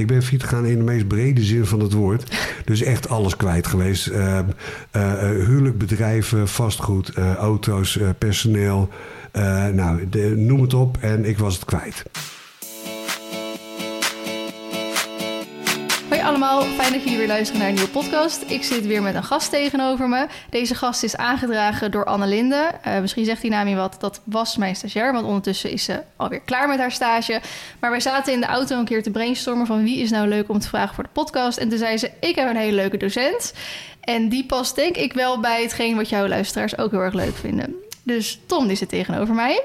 Ik ben failliet gegaan in de meest brede zin van het woord. Dus echt alles kwijt geweest. Uh, huwelijk, bedrijven, vastgoed, auto's, personeel. nou, de, noem het op en ik was het kwijt. Allemaal, fijn dat jullie weer luisteren naar een nieuwe podcast. Ik zit weer met een gast tegenover me. Deze gast is aangedragen door Anne Linde. Uh, misschien zegt die naam je wat, dat was mijn stagiair, want ondertussen is ze alweer klaar met haar stage. Maar wij zaten in de auto een keer te brainstormen van wie is nou leuk om te vragen voor de podcast. En toen zei ze, ik heb een hele leuke docent. En die past denk ik wel bij hetgeen wat jouw luisteraars ook heel erg leuk vinden. Dus Tom die zit tegenover mij.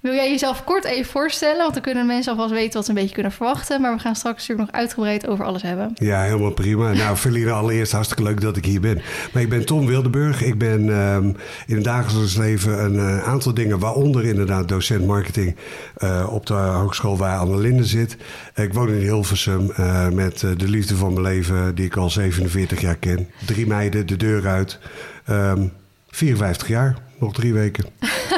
Wil jij jezelf kort even voorstellen? Want dan kunnen mensen alvast weten wat ze een beetje kunnen verwachten. Maar we gaan straks natuurlijk nog uitgebreid over alles hebben. Ja, helemaal prima. Nou, Verlina, allereerst hartstikke leuk dat ik hier ben. Maar ik ben Tom Wildeburg. Ik ben ehm, in het dagelijks leven een uh, aantal dingen, waaronder inderdaad docent marketing uh, op de hogeschool waar Anne Linde zit. Ik woon in Hilversum uh, met de liefde van mijn leven, die ik al 47 jaar ken. Drie meiden, de deur uit. Um, 54 jaar. Nog drie weken.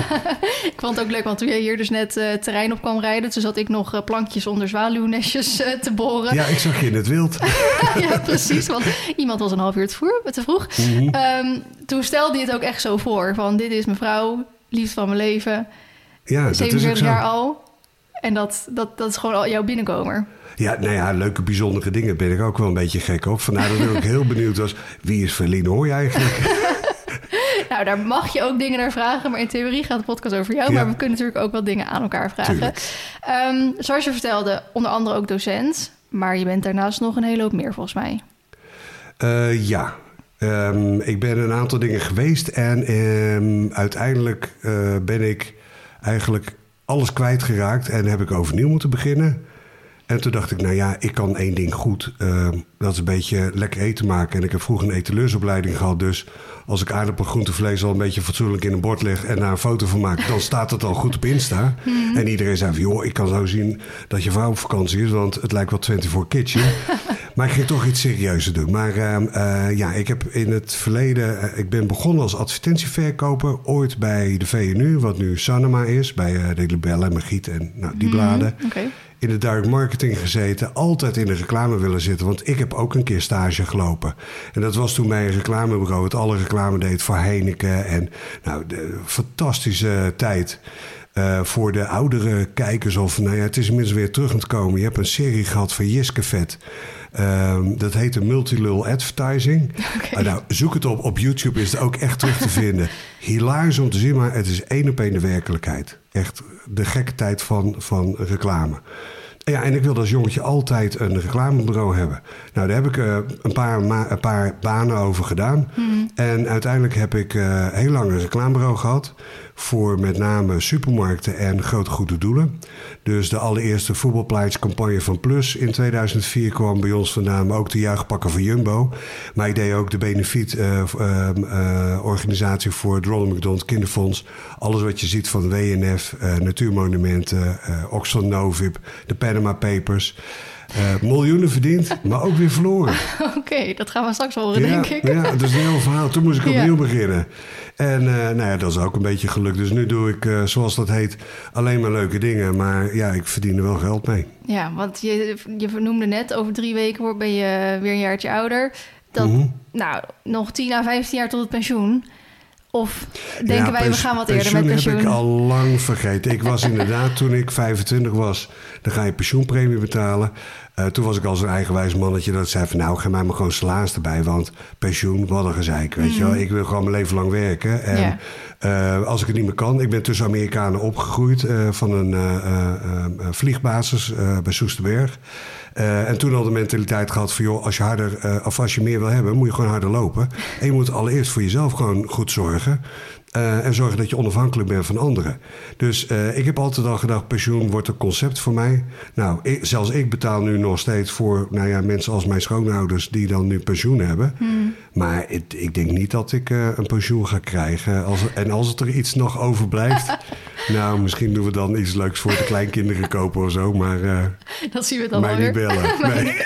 ik vond het ook leuk, want toen jij hier dus net uh, terrein op kwam rijden... toen zat ik nog uh, plankjes onder zwaluwnestjes uh, te boren. Ja, ik zag je in het wild. ja, precies, want iemand was een half uur te, voer, te vroeg. Mm -hmm. um, toen stelde hij het ook echt zo voor, van dit is mijn vrouw, liefde van mijn leven. Ja, 47 jaar al. En dat, dat, dat is gewoon al jouw binnenkomer. Ja, nou ja, leuke bijzondere dingen ben ik ook wel een beetje gek op. Vandaar dat ik ook heel benieuwd was, wie is Verline hoor je eigenlijk? Nou, daar mag je ook dingen naar vragen. Maar in theorie gaat de podcast over jou. Maar we kunnen natuurlijk ook wel dingen aan elkaar vragen. Um, zoals je vertelde, onder andere ook docent. Maar je bent daarnaast nog een hele hoop meer volgens mij. Uh, ja. Um, ik ben een aantal dingen geweest. En um, uiteindelijk uh, ben ik eigenlijk alles kwijtgeraakt. En heb ik overnieuw moeten beginnen. En toen dacht ik, nou ja, ik kan één ding goed. Uh, dat is een beetje lekker eten maken. En ik heb vroeger een etaleursopleiding gehad. Dus als ik aardappel, groentevlees al een beetje fatsoenlijk in een bord leg... en daar een foto van maak, dan staat het al goed op Insta. Mm. En iedereen zei van, joh, ik kan zo zien dat je vrouw op vakantie is... want het lijkt wel 24 Kitchen. maar ik ging toch iets serieuzer doen. Maar uh, uh, ja, ik heb in het verleden... ik ben begonnen als advertentieverkoper... ooit bij de VNU, wat nu Sanema is... bij de Libelle, Magiet en nou, die bladen... Mm, okay in de direct marketing gezeten, altijd in de reclame willen zitten. Want ik heb ook een keer stage gelopen. En dat was toen bij een reclamebureau het alle reclame deed voor Heineken. En nou, de fantastische tijd. Uh, voor de oudere kijkers, of nou ja, het is inmiddels weer terug aan het komen. Je hebt een serie gehad van Jiske Vet. Um, dat heette Multilul Advertising. Okay. Uh, nou, zoek het op. Op YouTube is het ook echt terug te vinden. Hilarisch om te zien, maar het is één op één de werkelijkheid. Echt de gekke tijd van, van reclame. Ja, en ik wilde als jongetje altijd een reclamebureau hebben. Nou, daar heb ik uh, een, paar een paar banen over gedaan. Hmm. En uiteindelijk heb ik uh, heel lang een reclamebureau gehad. Voor met name supermarkten en grote goede doelen. Dus de allereerste voetbalpleidscampagne van Plus in 2004 kwam bij ons vandaan. Maar ook de juichpakken van Jumbo. Maar ik deed ook de benefietorganisatie uh, voor het Ronald McDonald Kinderfonds. Alles wat je ziet van WNF, Natuurmonumenten, Oxfam Novib, de Panama Papers. Uh, miljoenen verdiend, maar ook weer verloren. Oké, okay, dat gaan we straks horen, ja, denk ik. Ja, dat is een heel verhaal. Toen moest ik opnieuw ja. beginnen. En uh, nou ja, dat is ook een beetje gelukt. Dus nu doe ik, uh, zoals dat heet, alleen maar leuke dingen. Maar ja, ik verdien er wel geld mee. Ja, want je, je noemde net, over drie weken ben je weer een jaartje ouder. Dat, mm -hmm. nou, nog 10 à 15 jaar tot het pensioen. Of denken ja, wij, we gaan wat eerder met pensioen? heb ik al lang vergeten. Ik was inderdaad, toen ik 25 was, dan ga je pensioenpremie betalen. Uh, toen was ik al zo'n eigenwijs mannetje dat zei van... nou, geef mij maar gewoon salaris erbij, want pensioen, wat een gezeik, weet mm. je wel. Ik wil gewoon mijn leven lang werken. En uh, als ik het niet meer kan... Ik ben tussen Amerikanen opgegroeid uh, van een vliegbasis bij Soesterberg. Uh, en toen al de mentaliteit gehad van... joh, als je, harder, uh, of als je meer wil hebben, moet je gewoon harder lopen. En je moet allereerst voor jezelf gewoon goed zorgen. Uh, en zorgen dat je onafhankelijk bent van anderen. Dus uh, ik heb altijd al gedacht, pensioen wordt een concept voor mij. Nou, ik, zelfs ik betaal nu nog steeds voor nou ja, mensen als mijn schoonouders... die dan nu pensioen hebben. Hmm. Maar het, ik denk niet dat ik uh, een pensioen ga krijgen. Als, en als het er iets nog overblijft... nou, misschien doen we dan iets leuks voor de kleinkinderen kopen of zo. Maar dat zien we dan mij niet bellen. Nee.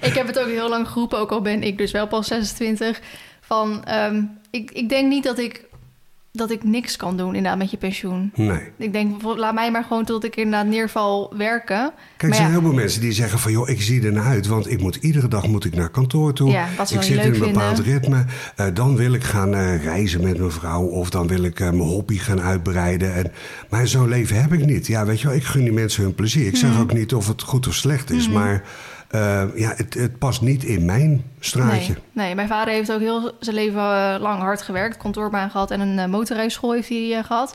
ik heb het ook heel lang geroepen, ook al ben ik dus wel pas 26... van um, ik, ik denk niet dat ik dat ik niks kan doen inderdaad met je pensioen. Nee. Ik denk, laat mij maar gewoon tot ik inderdaad neerval werken. Kijk, er zijn ja. heel veel mensen die zeggen van... joh, ik zie er naar uit, want ik moet iedere dag moet ik naar kantoor toe. Ja, ik zit in een bepaald vinden. ritme. Eh, dan wil ik gaan eh, reizen met mijn vrouw... of dan wil ik eh, mijn hobby gaan uitbreiden. En, maar zo'n leven heb ik niet. Ja, weet je wel, ik gun die mensen hun plezier. Ik zeg ook niet of het goed of slecht is... maar eh, ja, het, het past niet in mijn straatje. Nee, nee, mijn vader heeft ook heel zijn leven eh, lang hard gewerkt. Kantoorbaan gehad en een uh, motorrijschool heeft hij eh, gehad.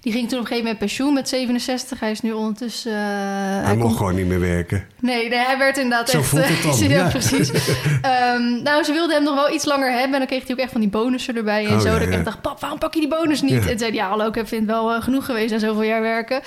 Die ging toen op een gegeven moment pensioen met 67. Hij is nu ondertussen... eh, Hij, mocht komt- gewoon niet meer werken. Nee, nee, hij werd inderdaad Zo echt... voelt eh, het dan, ja, precies. Ehm, nou, ze wilde hem nog wel iets langer hebben. En dan kreeg hij ook echt van die bonussen erbij en Oh, zo. ja, dat ik echt dacht, pap, waarom pak je die bonus niet? Ja. En zei ja, hallo, ik vind het wel eh, genoeg geweest na zoveel jaar werken.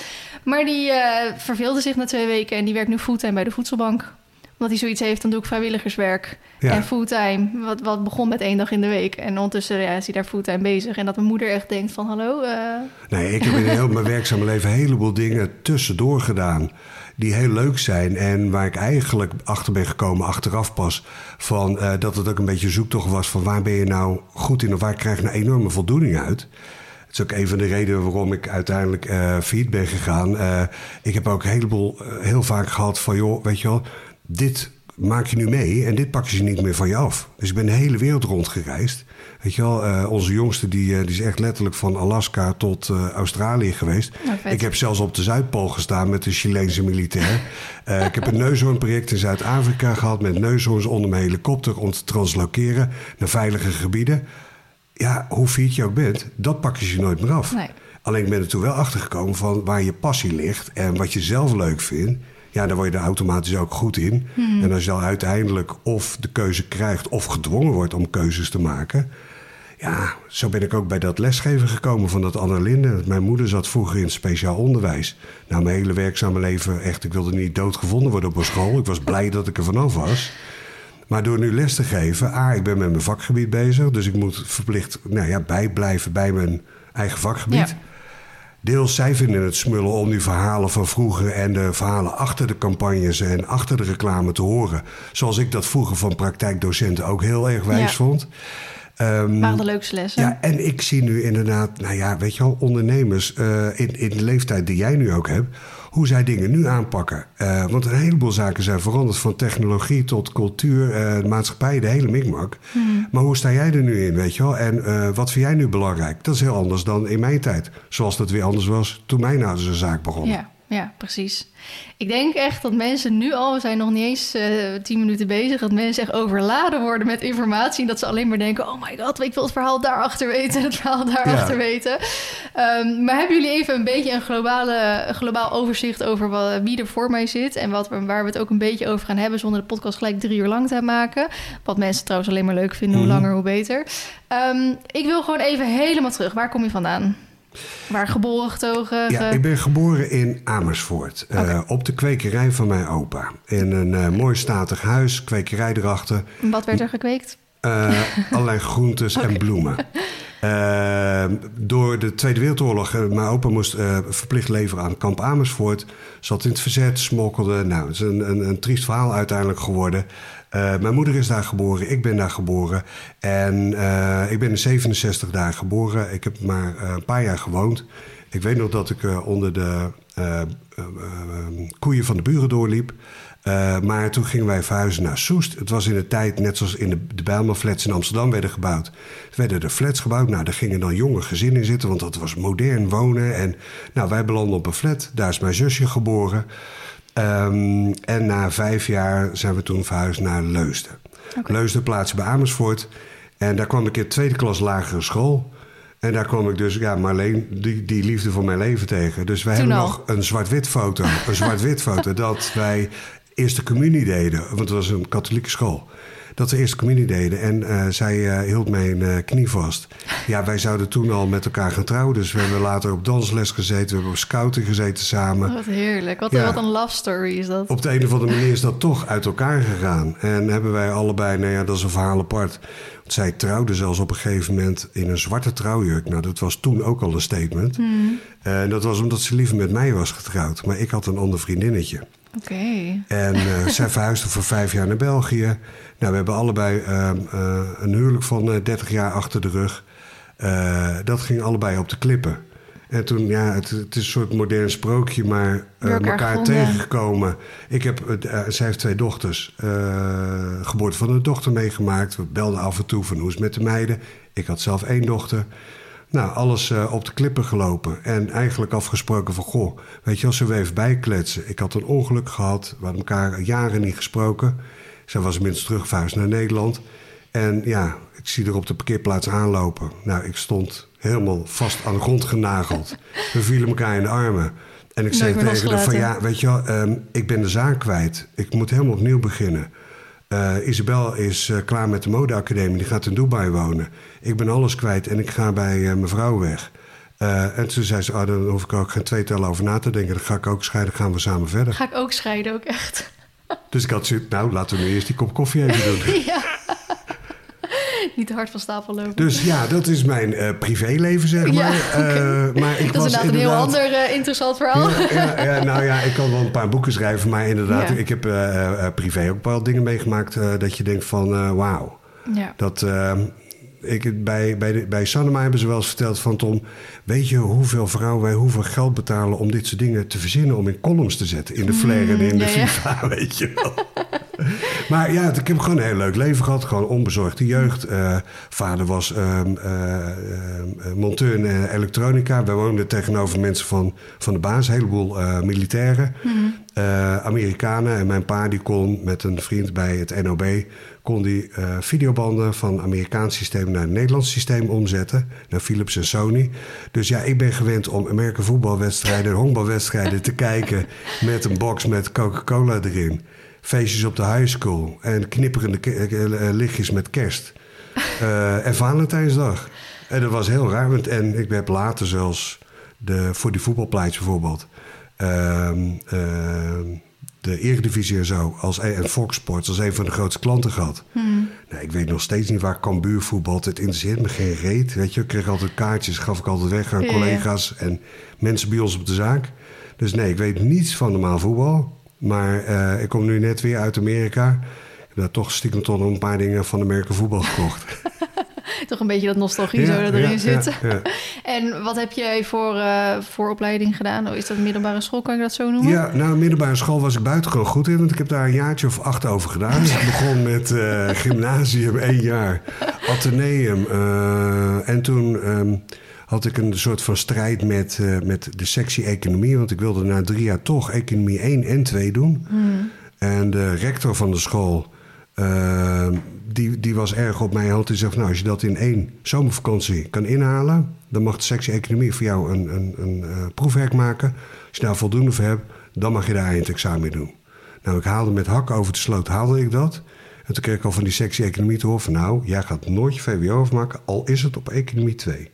Maar die eh, verveelde zich na twee weken en die werkt nu fulltime bij de voedselbank omdat hij zoiets heeft, dan doe ik vrijwilligerswerk. Ja. En fulltime, wat, wat begon met één dag in de week. En ondertussen ja, is hij daar fulltime bezig. En dat mijn moeder echt denkt van, hallo... eh, Nee, ik heb in heel mijn werkzame leven een heleboel dingen tussendoor gedaan. Die heel leuk zijn en waar ik eigenlijk achter ben gekomen, achteraf pas. Van, eh, dat het ook een beetje zoektocht was van waar ben je nou goed in of waar krijg je nou enorme voldoening uit. Het is ook een van de redenen waarom ik uiteindelijk failliet ben gegaan. Ik heb ook een heleboel, heel vaak gehad van, joh, weet je wel, dit maak je nu mee en dit pakken ze niet meer van je af. Dus ik ben de hele wereld rondgereisd. Weet je wel, eh, onze jongste die, eh, die is echt letterlijk van Alaska tot eh, Australië geweest. Nou, ik heb zelfs op de Zuidpool gestaan met een Chileense militair. Ik heb een neushoornproject in Zuid-Afrika gehad met neushoorns onder mijn helikopter om te translokeren naar veilige gebieden. Ja, hoe fiet je ook bent, dat pakken ze je nooit meer af. Nee. Alleen ik ben er toen wel achter gekomen van waar je passie ligt en wat je zelf leuk vindt. Ja, daar word je er automatisch ook goed in. En als je dan uiteindelijk of de keuze krijgt of gedwongen wordt om keuzes te maken. Ja, zo ben ik ook bij dat lesgeven gekomen van dat Annelinde. Mijn moeder zat vroeger in het speciaal onderwijs. Nou, mijn hele werkzame leven echt, ik wilde niet doodgevonden worden op een school. Ik was blij dat ik er vanaf was. Maar door nu les te geven, A, ik ben met mijn vakgebied bezig. Dus ik moet verplicht nou ja, bijblijven bij mijn eigen vakgebied. Ja. Deels zij vinden het smullen om die verhalen van vroeger en de verhalen achter de campagnes en achter de reclame te horen. Zoals ik dat vroeger van praktijkdocenten ook heel erg wijs Ja. vond. Ehm, waren de leukste lessen. ja, en ik zie nu inderdaad, nou ja, weet je wel, ondernemers eh, in, in de leeftijd die jij nu ook hebt, hoe zij dingen nu aanpakken. Eh, want een heleboel zaken zijn veranderd, van technologie tot cultuur, eh, maatschappij, de hele mikmak. Maar hoe sta jij er nu in, weet je wel? En eh, wat vind jij nu belangrijk? Dat is heel anders dan in mijn tijd. Zoals dat weer anders was toen mijn ouders een zaak begonnen. Ja, ja, precies. Ik denk echt dat mensen nu al, we zijn nog niet eens eh, tien minuten bezig, dat mensen echt overladen worden met informatie. En dat ze alleen maar denken: oh my god, ik wil het verhaal daarachter weten en het verhaal daarachter Ja. weten. Ehm, maar hebben jullie even een beetje een, globale, globaal overzicht over wat, wie er voor mij zit en wat, waar we het ook een beetje over gaan hebben, zonder de podcast gelijk drie uur lang te maken? Wat mensen trouwens alleen maar leuk vinden, hoe Mhm. langer, hoe beter. Ehm, ik wil gewoon even helemaal terug. Waar kom je vandaan? Waar geboren, getogen? Ja, ik ben geboren in Amersfoort. eh, op de kwekerij van mijn opa. In een eh, mooi statig huis, kwekerij erachter. Wat werd er gekweekt? Eh, allerlei groentes en bloemen. Door de Tweede Wereldoorlog, mijn opa moest verplicht leveren aan kamp Amersfoort. Zat in het verzet, smokkelde. Nou, het is een, een, een triest verhaal uiteindelijk geworden. Eh, mijn moeder is daar geboren, ik ben daar geboren. En eh, ik ben in 67 daar geboren. Ik heb maar eh, een paar jaar gewoond. Ik weet nog dat ik onder de koeien van de buren doorliep. Maar toen gingen wij verhuizen naar Soest. Het was in de tijd, net zoals in de, de in Amsterdam werden gebouwd. Er werden er flats gebouwd. Nou, daar gingen dan jonge gezinnen in zitten, want dat was modern wonen. En nou, wij belanden op een flat. Daar is mijn zusje geboren. Ehm, en na vijf jaar zijn we toen verhuisd naar Leusden. Leusden plaatsen bij Amersfoort. En daar kwam ik in tweede klas lagere school. En daar kwam ik dus, ja, Marleen, die, die liefde van mijn leven tegen. Dus Toen hebben al? nog een zwart-wit foto. Een zwart-wit foto dat wij eerste communie deden. Want het was een katholieke school. Dat we eerste communie deden. En eh, zij eh, hield mijn eh, knie vast. Ja, wij zouden toen al met elkaar gaan trouwen. Dus we hebben later op dansles gezeten. We hebben op scouting gezeten samen. Wat heerlijk. Wat, Ja. wat een love story is dat. Op de een of andere manier is dat toch uit elkaar gegaan. En hebben wij allebei, nou ja, dat is een verhaal apart. Want zij trouwde zelfs op een gegeven moment in een zwarte trouwjurk. Nou, dat was toen ook al een statement. Eh, En dat was omdat ze liever met mij was getrouwd. Maar ik had een ander vriendinnetje. Oké. En eh, zij verhuisde voor vijf jaar naar België. Nou, we hebben allebei ehm, eh, een huwelijk van eh, 30 jaar achter de rug. Eh, dat ging allebei op de klippen. En toen, ja, het, het is een soort modern sprookje, maar eh, elkaar tegengekomen. Ik heb, eh, zij heeft twee dochters. eh geboorte van een dochter meegemaakt. We belden af en toe van hoe is het met de meiden. Ik had zelf één dochter. Nou, alles eh, op de klippen gelopen. En eigenlijk afgesproken van, goh, weet je wel, zullen we even bijkletsen. Ik had een ongeluk gehad. We hadden elkaar jaren niet gesproken. Zij was inmiddels terugverhuisd naar Nederland. En ja, ik zie er op de parkeerplaats aanlopen. Nou, ik stond helemaal vast aan de grond genageld. We vielen elkaar in de armen. En ik zei tegen haar van, ja, weet je wel, ehm, ik ben de zaak kwijt. Ik moet helemaal opnieuw beginnen. Eh, Isabel is eh, klaar met de modeacademie. Die gaat in Dubai wonen. Ik ben alles kwijt en ik ga bij eh, mijn vrouw weg. Eh, en toen zei ze, oh, dan hoef ik er ook geen tweetal over na te denken. Dan ga ik ook scheiden, gaan we samen verder. Ga ik ook scheiden, ook echt. Dus ik had zoiets, nou, laten we nu eerst die kop koffie even doen. ja. Niet te hard van stapel lopen. Dus ja, dat is mijn eh, privéleven, zeg Ja, maar. Eh, maar ik dat is inderdaad een heel ander interessant verhaal. Ja, ja, ja, nou ja, ik kan wel een paar boeken schrijven, maar inderdaad, Ja. ik heb privé ook bepaalde dingen meegemaakt dat je denkt van, wauw. Ja. Dat, eh, ik, bij, bij, de, bij Sanoma hebben ze wel eens verteld van Tom... weet je hoeveel vrouwen wij hoeveel geld betalen om dit soort dingen te verzinnen... om in columns te zetten in de Flair en in de Mm. FIFA, weet je wel. maar ja, ik heb gewoon een heel leuk leven gehad. Gewoon onbezorgde jeugd. Eh, vader was ehm, eh, eh, monteur in eh, elektronica. Wij woonden tegenover mensen van, van de baas. Een heleboel militairen. eh, Amerikanen. En mijn pa die kon met een vriend bij het NOB... kon die eh, videobanden van Amerikaans systeem naar het Nederlands systeem omzetten. Naar Philips en Sony. Dus ja, ik ben gewend om Amerika voetbalwedstrijden... en honkbalwedstrijden te kijken... met een box met Coca-Cola erin. Feestjes op de high school. En knipperende eh, eh, lichtjes met kerst. En Valentijnsdag. En dat was heel raar. want- En ik heb later zelfs de, voor die voetbalplaatjes bijvoorbeeld... ehm, ehm, de Eredivisie en zo, als, en Fox Sports als een van de grootste klanten gehad. Nou, ik weet nog steeds niet waar Cambuur voetbalt. Het interesseert me geen reet. Weet je, ik kreeg altijd kaartjes, gaf ik altijd weg aan Ja, ja. collega's en mensen bij ons op de zaak. Dus nee, ik weet niets van normaal voetbal. Maar eh, ik kom nu net weer uit Amerika. Ik heb daar toch stiekem toch een paar dingen van Amerika voetbal gekocht. Toch een beetje dat nostalgie zo dat erin ja, zit. ja. En wat heb jij voor, eh, voor opleiding gedaan? Oh, Is dat middelbare school, kan ik dat zo noemen? Ja, nou, middelbare school was ik buitengewoon goed in. Want ik heb daar een jaartje of acht over gedaan. Dus ik begon met eh, gymnasium, één jaar. Atheneum. eh, en toen ehm, had ik een soort van strijd met, met de sectie economie. Want ik wilde na drie jaar toch economie 1 en 2 doen. En de rector van de school... eh, die, die was erg op mijn hand. Die zegt, nou, als je dat in één zomervakantie kan inhalen... dan mag de sectie economie voor jou een, een, een eh, proefwerk maken. Als je daar voldoende voor hebt, dan mag je daar eindexamen mee doen. Nou, ik haalde met hakken over de sloot, haalde ik dat. En toen kreeg ik al van die sectie economie te horen van... nou, jij gaat nooit je VWO afmaken, al is het op economie 2.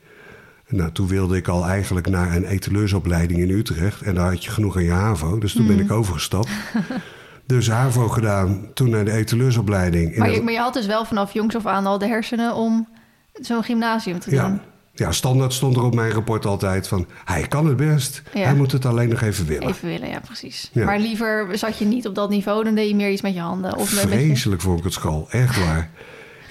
En nou, toen wilde ik al eigenlijk naar een etaleursopleiding in Utrecht. En daar had je genoeg aan je HAVO. Dus toen ben ik overgestapt. dus HAVO gedaan, toen naar de etaleursopleiding. In Maar, je, maar je had dus wel vanaf jongs af aan al de hersenen om zo'n gymnasium te doen. ja, ja, standaard stond er op mijn rapport altijd van... hij kan het best, Ja. hij moet het alleen nog even willen. Even willen, ja, precies. Ja. Maar liever zat je niet op dat niveau, dan deed je meer iets met je handen. Of met, met je... Vreselijk vond ik het school, echt waar.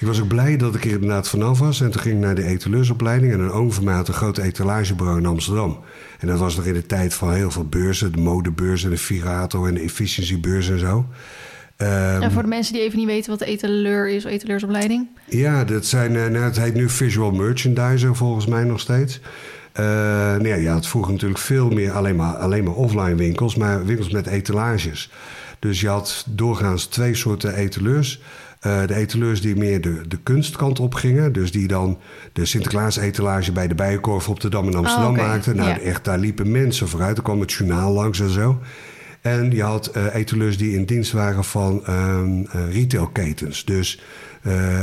Ik was ook blij dat ik er inderdaad vanaf was. En toen ging ik naar de etaleursopleiding. En een oom van mij had een groot etalagebureau in Amsterdam. En dat was nog in de tijd van heel veel beurzen. De modebeurs en de Virato en de efficiëntiebeurs en zo. Ehm, En voor de mensen die even niet weten wat etaleur is, of etaleursopleiding. Ja, dat zijn, eh, nou, het heet nu visual merchandiser volgens mij nog steeds. Nou ja, je had vroeger natuurlijk veel meer alleen maar, alleen maar offline winkels, maar winkels met etalages. Dus je had doorgaans twee soorten etaleurs. Eh, de etaleurs die meer de, de kunstkant op gingen. Dus die dan de Sinterklaas-etalage bij de Bijenkorf op de Dam in Amsterdam Oh, maakten. Nou, Ja. echt, daar liepen mensen vooruit. Er kwam het journaal langs en zo. En je had eh etaleurs die in dienst waren van ehm eh, retailketens. Dus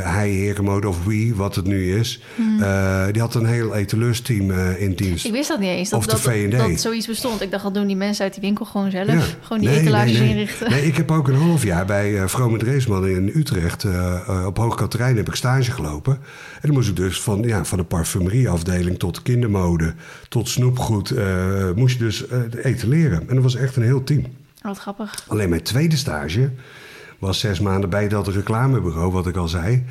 hij, Herenmode of Wie, wat het nu is. eh, die had een heel etaleursteam eh, in dienst. Hmm. Ik wist dat niet eens, dat, Of de dat, V&D. dat zoiets bestond. Ik dacht, dat doen die mensen uit die winkel gewoon zelf. Ja. Gewoon die Nee, etalages nee, nee. inrichten. Nee, ik heb ook een half jaar bij Vrome Dreesman in Utrecht... eh, eh, op Hoog Katerijn heb ik stage gelopen. En dan moest ik dus van, ja, van de parfumerieafdeling tot kindermode... tot snoepgoed, eh, moest je dus eh, etaleren. En dat was echt een heel team. Wat grappig. Alleen mijn tweede stage was zes maanden bij dat reclamebureau, wat ik al zei.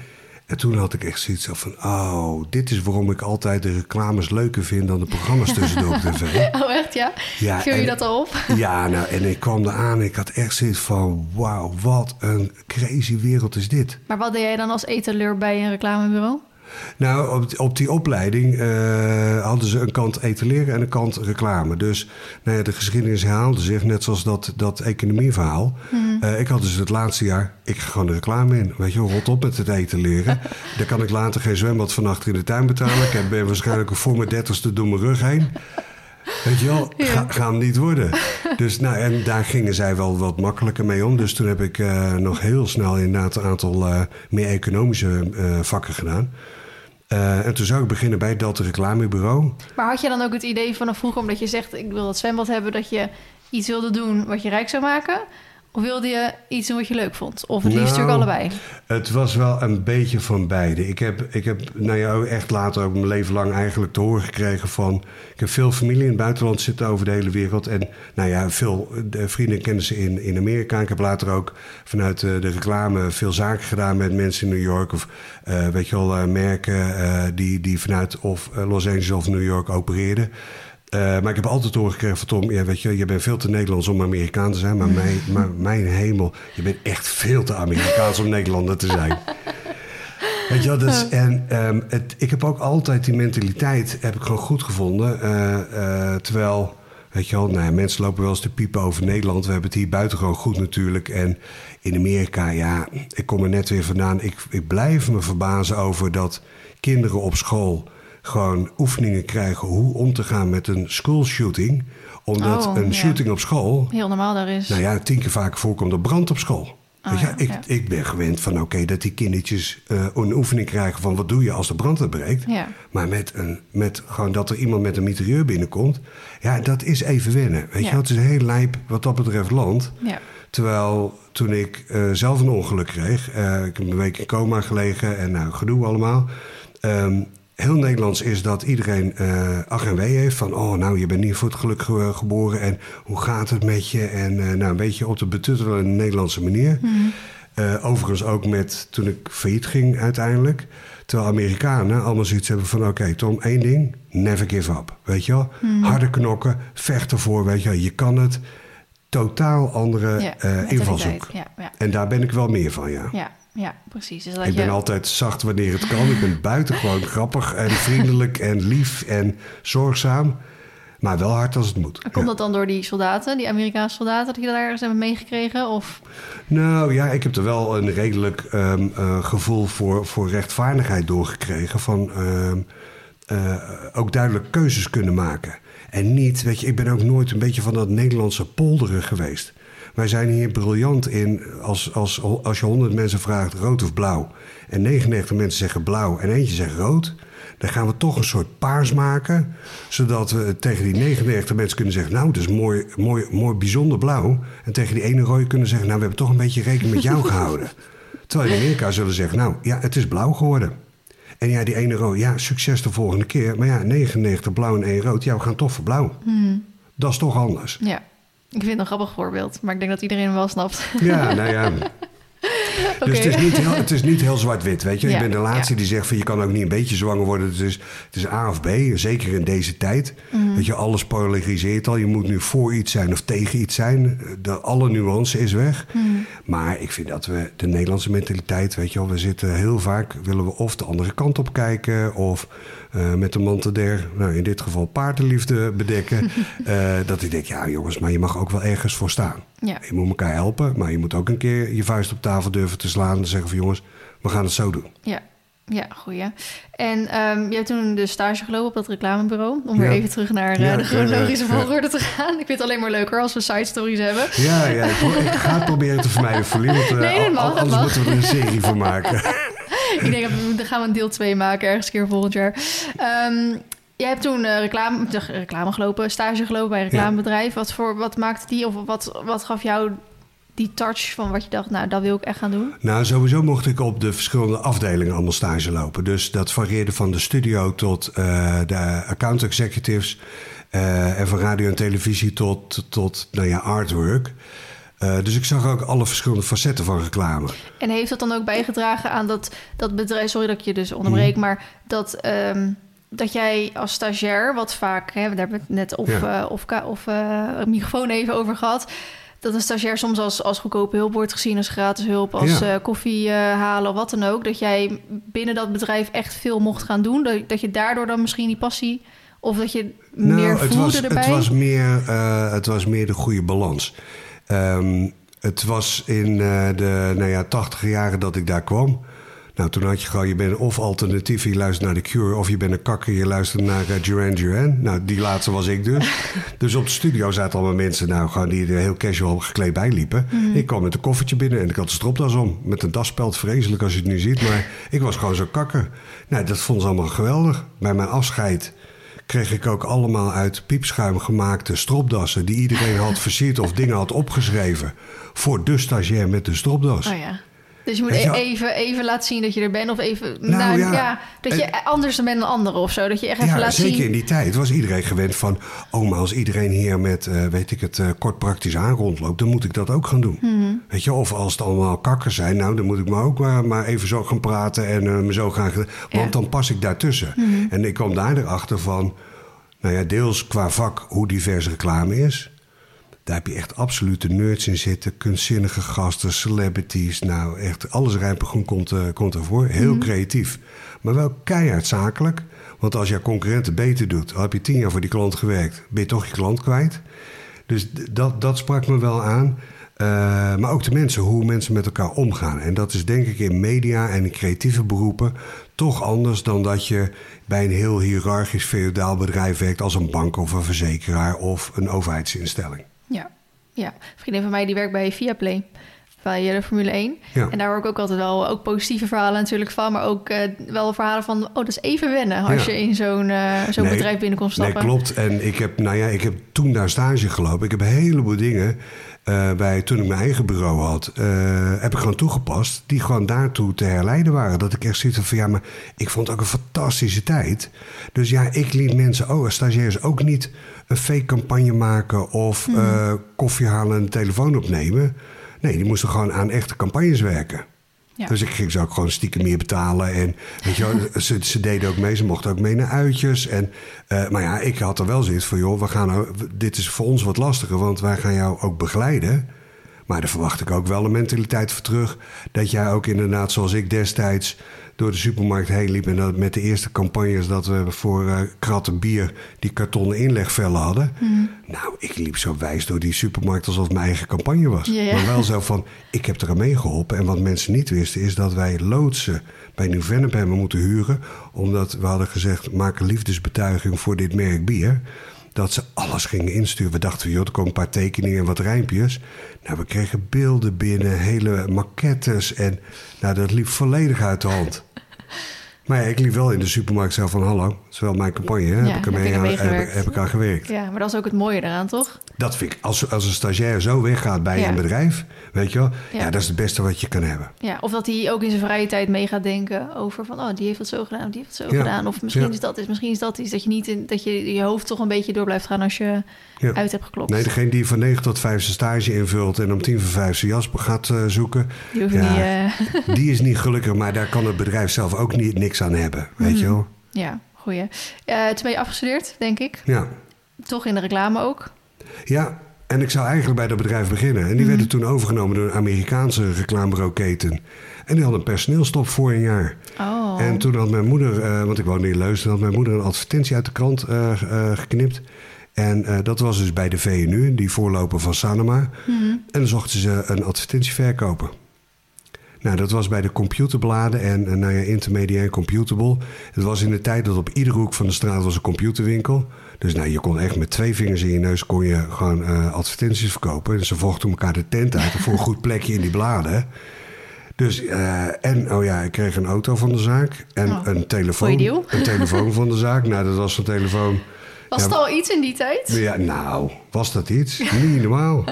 En toen had ik echt zoiets van... oh, dit is waarom ik altijd de reclames leuker vind... dan de programma's tussendoor op tv. Oh, echt, ja? Ja, je en- dat al op? Ja, nou, en ik kwam eraan. Ik had echt zoiets van... wauw, wat een crazy wereld is dit. Maar wat deed jij dan als etaleur bij een reclamebureau? Nou, op, op die opleiding eh, hadden ze een kant etaleren en een kant reclame. Dus nou ja, de geschiedenis herhaalde zich, net zoals dat, dat economieverhaal. Eh, ik had dus het laatste jaar, ik ga gewoon de reclame in. Weet je, wel, rot op met het etaleren. Dan kan ik later geen zwembad van achter in de tuin betalen. Ik ben waarschijnlijk voor mijn dertigste door mijn rug heen. Weet je wel, ga, hem niet worden. Dus nou, en daar gingen zij wel wat makkelijker mee om. Dus toen heb ik eh, nog heel snel inderdaad een aantal meer economische vakken gedaan. Eh, en toen zou ik beginnen bij dat reclamebureau. Maar had je dan ook het idee vanaf vroeger, omdat je zegt... ik wil dat zwembad hebben, dat je iets wilde doen wat je rijk zou maken? Of wilde je iets doen wat je leuk vond? Of het liefst Nou, natuurlijk allebei? Het was wel een beetje van beide. Ik heb, ik heb nou ja, ook echt later ook mijn leven lang eigenlijk te horen gekregen van... Ik heb veel familie in het buitenland zitten over de hele wereld. En nou ja, veel vrienden en kennissen in, in Amerika. Ik heb later ook vanuit de reclame veel zaken gedaan met mensen in New York. Of eh, weet je wel, eh, merken eh, die, die vanuit of Los Angeles of New York opereerden. Eh, maar ik heb altijd doorgekregen van Tom, ja, weet je, je bent veel te Nederlands om Amerikaan te zijn. Maar mijn, maar mijn hemel, je bent echt veel te Amerikaans om Nederlander te zijn. Weet je dus, en ehm, het, ik heb ook altijd die mentaliteit, heb ik gewoon goed gevonden. Eh, eh, terwijl, weet je wel, nou ja, mensen lopen wel eens te piepen over Nederland. We hebben het hier buiten gewoon goed natuurlijk. En in Amerika, ja, ik kom er net weer vandaan. Ik, ik blijf me verbazen over dat kinderen op school gewoon oefeningen krijgen hoe om te gaan met een school shooting. Omdat Oh, een ja. shooting op school Heel normaal daar is. nou ja, tien keer vaker voorkomt er brand op school. Je, ja, ik, ja. ik ben gewend van oké, dat die kindertjes eh, een oefening krijgen van wat doe je als de brand uitbreekt. Maar met, een, met gewoon dat er iemand met een mitrailleur binnenkomt, ja, dat is even wennen. Weet je, het is een heel lijp wat dat betreft land. Ja. Terwijl toen ik eh, zelf een ongeluk kreeg, eh, ik heb een week in coma gelegen en nou, gedoe allemaal. Ehm, heel Nederlands is dat iedereen eh ach en wee heeft van... oh, nou, je bent niet voor het geluk ge- geboren en hoe gaat het met je? En eh, nou, een beetje op de betuttelende Nederlandse manier. Eh, overigens ook met toen ik failliet ging uiteindelijk. Terwijl Amerikanen allemaal zoiets hebben van... oké, Tom, één ding, never give up. Weet je wel? Harde knokken, vecht ervoor, weet je wel. Je kan het. Totaal andere Ja, invalshoek. Ja, ja, En daar ben ik wel meer van, ja. Ja, precies. Dus dat Ik je... ben altijd zacht wanneer het kan. Ik ben buitengewoon grappig en vriendelijk en lief en zorgzaam. Maar wel hard als het moet. Komt Ja. dat dan door die soldaten, die Amerikaanse soldaten, dat je dat ergens hebt meegekregen? Of Nou ja, ik heb er wel een redelijk ehm, eh, gevoel voor, voor rechtvaardigheid doorgekregen. Van ehm, eh, ook duidelijk keuzes kunnen maken. En niet, weet je, ik ben ook nooit een beetje van dat Nederlandse polderen geweest. Wij zijn hier briljant in als, als, als je 100 mensen vraagt rood of blauw. En 99 mensen zeggen blauw en eentje zegt rood. Dan gaan we toch een soort paars maken. Zodat we tegen die 99 mensen kunnen zeggen... nou, dat is mooi, mooi, mooi bijzonder blauw. En tegen die ene rode kunnen zeggen... nou, we hebben toch een beetje rekening met jou gehouden. Terwijl in Amerika zullen zeggen... nou, ja, het is blauw geworden. En ja, die ene rood, ja, succes de volgende keer. Maar ja, 99 blauw en één rood, ja, we gaan toch voor blauw. Dat is toch anders. ja, ik vind het een grappig voorbeeld, maar ik denk dat iedereen hem wel snapt. Ja, nou ja. Dus het is niet heel, het is niet heel zwart-wit, weet je. Ja, ik ben de laatste ja. die zegt van je kan ook niet een beetje zwanger worden. Het is, het is A of B, zeker in deze tijd. Mhm. Weet je, alles polariseert al. Je moet nu voor iets zijn of tegen iets zijn. De, alle nuance is weg. Mhm. Maar ik vind dat we de Nederlandse mentaliteit, weet je wel, we zitten heel vaak, willen we of de andere kant op kijken of eh, met de mantel der, nou in dit geval paardenliefde bedekken. Eh, dat ik denk, ja jongens, maar je mag ook wel ergens voor staan. Ja. Je moet elkaar helpen, maar je moet ook een keer je vuist op tafel durven te slaan en zeggen van jongens, we gaan het zo doen. Ja, ja, goeie. En ehm, je hebt toen de stage gelopen op dat reclamebureau. Om weer Ja. even terug naar eh, Ja, de chronologische ja, volgorde te gaan. Ik vind het alleen maar leuker als we side stories hebben. Ja, ja ik, ga het proberen te vermijden, Verlie, want Nee, al- anders mag. moeten we er een serie van maken. ik denk dat we gaan we een deel 2 maken ergens een keer volgend jaar. Ehm, jij hebt toen eh, reclame, de reclame gelopen, stage gelopen bij een reclamebedrijf. Wat, voor, wat maakte die of wat, wat gaf jou die touch van wat je dacht, nou, dat wil ik echt gaan doen? Nou, sowieso mocht ik op de verschillende afdelingen allemaal stage lopen. Dus dat varieerde van de studio tot eh, de account executives. eh, en van radio en televisie tot, tot nou ja, artwork. Eh, dus ik zag ook alle verschillende facetten van reclame. En heeft dat dan ook bijgedragen aan dat, dat bedrijf... Sorry dat ik je dus onderbreek, Mhm. maar dat, ehm, dat jij als stagiair... wat vaak, hè, daar hebben we het net of, Ja. eh, of, of eh, microfoon even over gehad... dat een stagiair soms als, als goedkope hulp wordt gezien... als gratis hulp, als Ja. koffie halen of wat dan ook. Dat jij binnen dat bedrijf echt veel mocht gaan doen. Dat, dat je daardoor dan misschien die passie... of dat je meer Nou, het voelde was, erbij... Het was, meer, het was meer de goede balans. Ehm, het was in eh, de nou ja, tachtige jaren dat ik daar kwam. Nou, toen had je gewoon, je bent of alternatief, je luistert naar The Cure... of je bent een kakker, je luistert naar eh, Duran Duran. Nou, die laatste was ik dus. dus op de studio zaten allemaal mensen nou, gewoon die er heel casual gekleed bij liepen. Ik kwam met een koffertje binnen en ik had een stropdas om. Met een daspeld, vreselijk als je het nu ziet. Maar ik was gewoon zo'n kakker. Nou, dat vonden ze allemaal geweldig. Bij mijn afscheid kreeg ik ook allemaal uit piepschuim gemaakte stropdassen... die iedereen had versierd of dingen had opgeschreven... voor de stagiair met de stropdas. Oh ja. Dus je moet je e- even, even laten zien dat je er bent. Of even. Nou, Nou, ja. ja. dat je anders bent dan anderen of zo. Dat je echt even Ja, laat zeker zien. in die tijd was iedereen gewend van... oh, maar als iedereen hier met, eh, weet ik het, eh, kort praktisch aan rondloopt... dan moet ik dat ook gaan doen. Mhm. Weet je, of als het allemaal kakkers zijn... nou, dan moet ik maar ook maar, maar even zo gaan praten en eh, me zo gaan... Want Ja. Mhm. dan pas ik daartussen. En ik kwam daar erachter van... nou ja, deels qua vak hoe divers reclame is... Daar heb je echt absolute nerds in zitten. Kunstzinnige gasten, celebrities. Nou, echt alles rijpe groen komt, eh, komt ervoor. Heel creatief. Maar wel keihard zakelijk. Want als jouw concurrent het beter doet... al heb je tien jaar voor die klant gewerkt... ben je toch je klant kwijt. Dus dat, dat sprak me wel aan. Eh, maar ook de mensen, hoe mensen met elkaar omgaan. En dat is denk ik in media en in creatieve beroepen... toch anders dan dat je bij een heel hiërarchisch feodaal bedrijf werkt... als een bank of een verzekeraar of een overheidsinstelling. Ja. ja. Een vriendin van mij die werkt bij Viaplay. Bij eh, de Formule 1. Ja. En daar hoor ik ook altijd wel ook positieve verhalen natuurlijk van. Maar ook eh, wel verhalen van... Oh, dat is even wennen als Ja. je in zo'n eh, zo'n Nee, bedrijf binnenkomt Nee, stappen. klopt. En ik heb, nou ja, ik heb toen daar stage gelopen. Ik heb een heleboel dingen bij toen ik mijn eigen bureau had, heb ik gewoon toegepast. Die gewoon daartoe te herleiden waren. Dat ik echt had van ja, maar ik vond het ook een fantastische tijd. Dus ja, ik liet mensen, oh, stagiairs ook niet een fake campagne maken of Mhm. eh, koffie halen en de telefoon opnemen. Nee, die moesten gewoon aan echte campagnes werken. Ja. Dus ik ging ze ook gewoon stiekem meer betalen. En weet je wel, ze, ze deden ook mee, ze mochten ook mee naar uitjes. En, eh, maar ja, ik had er wel zoiets van, joh, we gaan nou, dit is voor ons wat lastiger, want wij gaan jou ook begeleiden. Maar daar verwacht ik ook wel een mentaliteit voor terug. Dat jij ook inderdaad, zoals ik destijds, door de supermarkt heen liep. En dat met de eerste campagnes dat we voor eh kratten bier die kartonnen inlegvellen hadden. Mhm. Nou, ik liep zo wijs door die supermarkt alsof het mijn eigen campagne was. Maar wel zo van, ik heb er aan meegeholpen. En wat mensen niet wisten, is dat wij loodsen bij Nieuw-Vennep hebben moeten huren. Omdat we hadden gezegd, maak een liefdesbetuiging voor dit merk bier. Dat ze alles gingen insturen. We dachten, joh, er komen een paar tekeningen en wat rijmpjes. Nou, we kregen beelden binnen, hele maquettes. En nou, dat liep volledig uit de hand. Maar ja, ik liep wel in de supermarkt zo van, hallo, het is wel mijn campagne. Hè? Ja, heb, ik ermee heb, heb ik aan gewerkt. Ja, maar dat is ook het mooie eraan, toch? Dat vind ik, als, als een stagiair zo weggaat bij Ja. een bedrijf, weet je wel, ja. Ja. dat is het beste wat je kan hebben. Ja, of dat hij ook in zijn vrije tijd mee gaat denken over van... oh, die heeft het zo gedaan, of die heeft het zo gedaan. Of misschien is dat iets, misschien is dat iets. Dat je niet in, dat je je hoofd toch een beetje door blijft gaan als je uit hebt geklopt. Nee, degene die van 9 tot 5 zijn stage invult en om 10 voor 5 zijn jas gaat eh, zoeken, Die niet... eh, die is niet gelukkig, maar daar kan het bedrijf zelf ook niet, niks aan hebben, weet je wel. ja, goeie. Eh toen ben je afgestudeerd, denk ik. Ja. Toch in de reclame ook. ja, en ik zou eigenlijk bij dat bedrijf beginnen. En die werden toen overgenomen door een Amerikaanse reclamebureauketen. En die had een personeelstop voor een jaar. Oh, En toen had mijn moeder, eh, want ik woonde in Leusden, had mijn moeder een advertentie uit de krant eh, geknipt. En dat was dus bij de VNU, die voorloper van Sanoma. En dan zochten ze een advertentieverkoper. Nou, dat was bij de computerbladen en eh, nou ja, intermedia en computable. Het was in de tijd dat op iedere hoek van de straat was een computerwinkel. Dus nou, je kon echt met twee vingers in je neus kon je gewoon eh, advertenties verkopen. En ze vochten elkaar de tent uit voor een goed plekje in die bladen. Dus, eh, en oh ja, ik kreeg een auto van de zaak en Oh, een telefoon. Een telefoon van de zaak. Nou, dat was een telefoon. Was ja, het al iets in die tijd? Ja, nou, was dat iets? Niet normaal.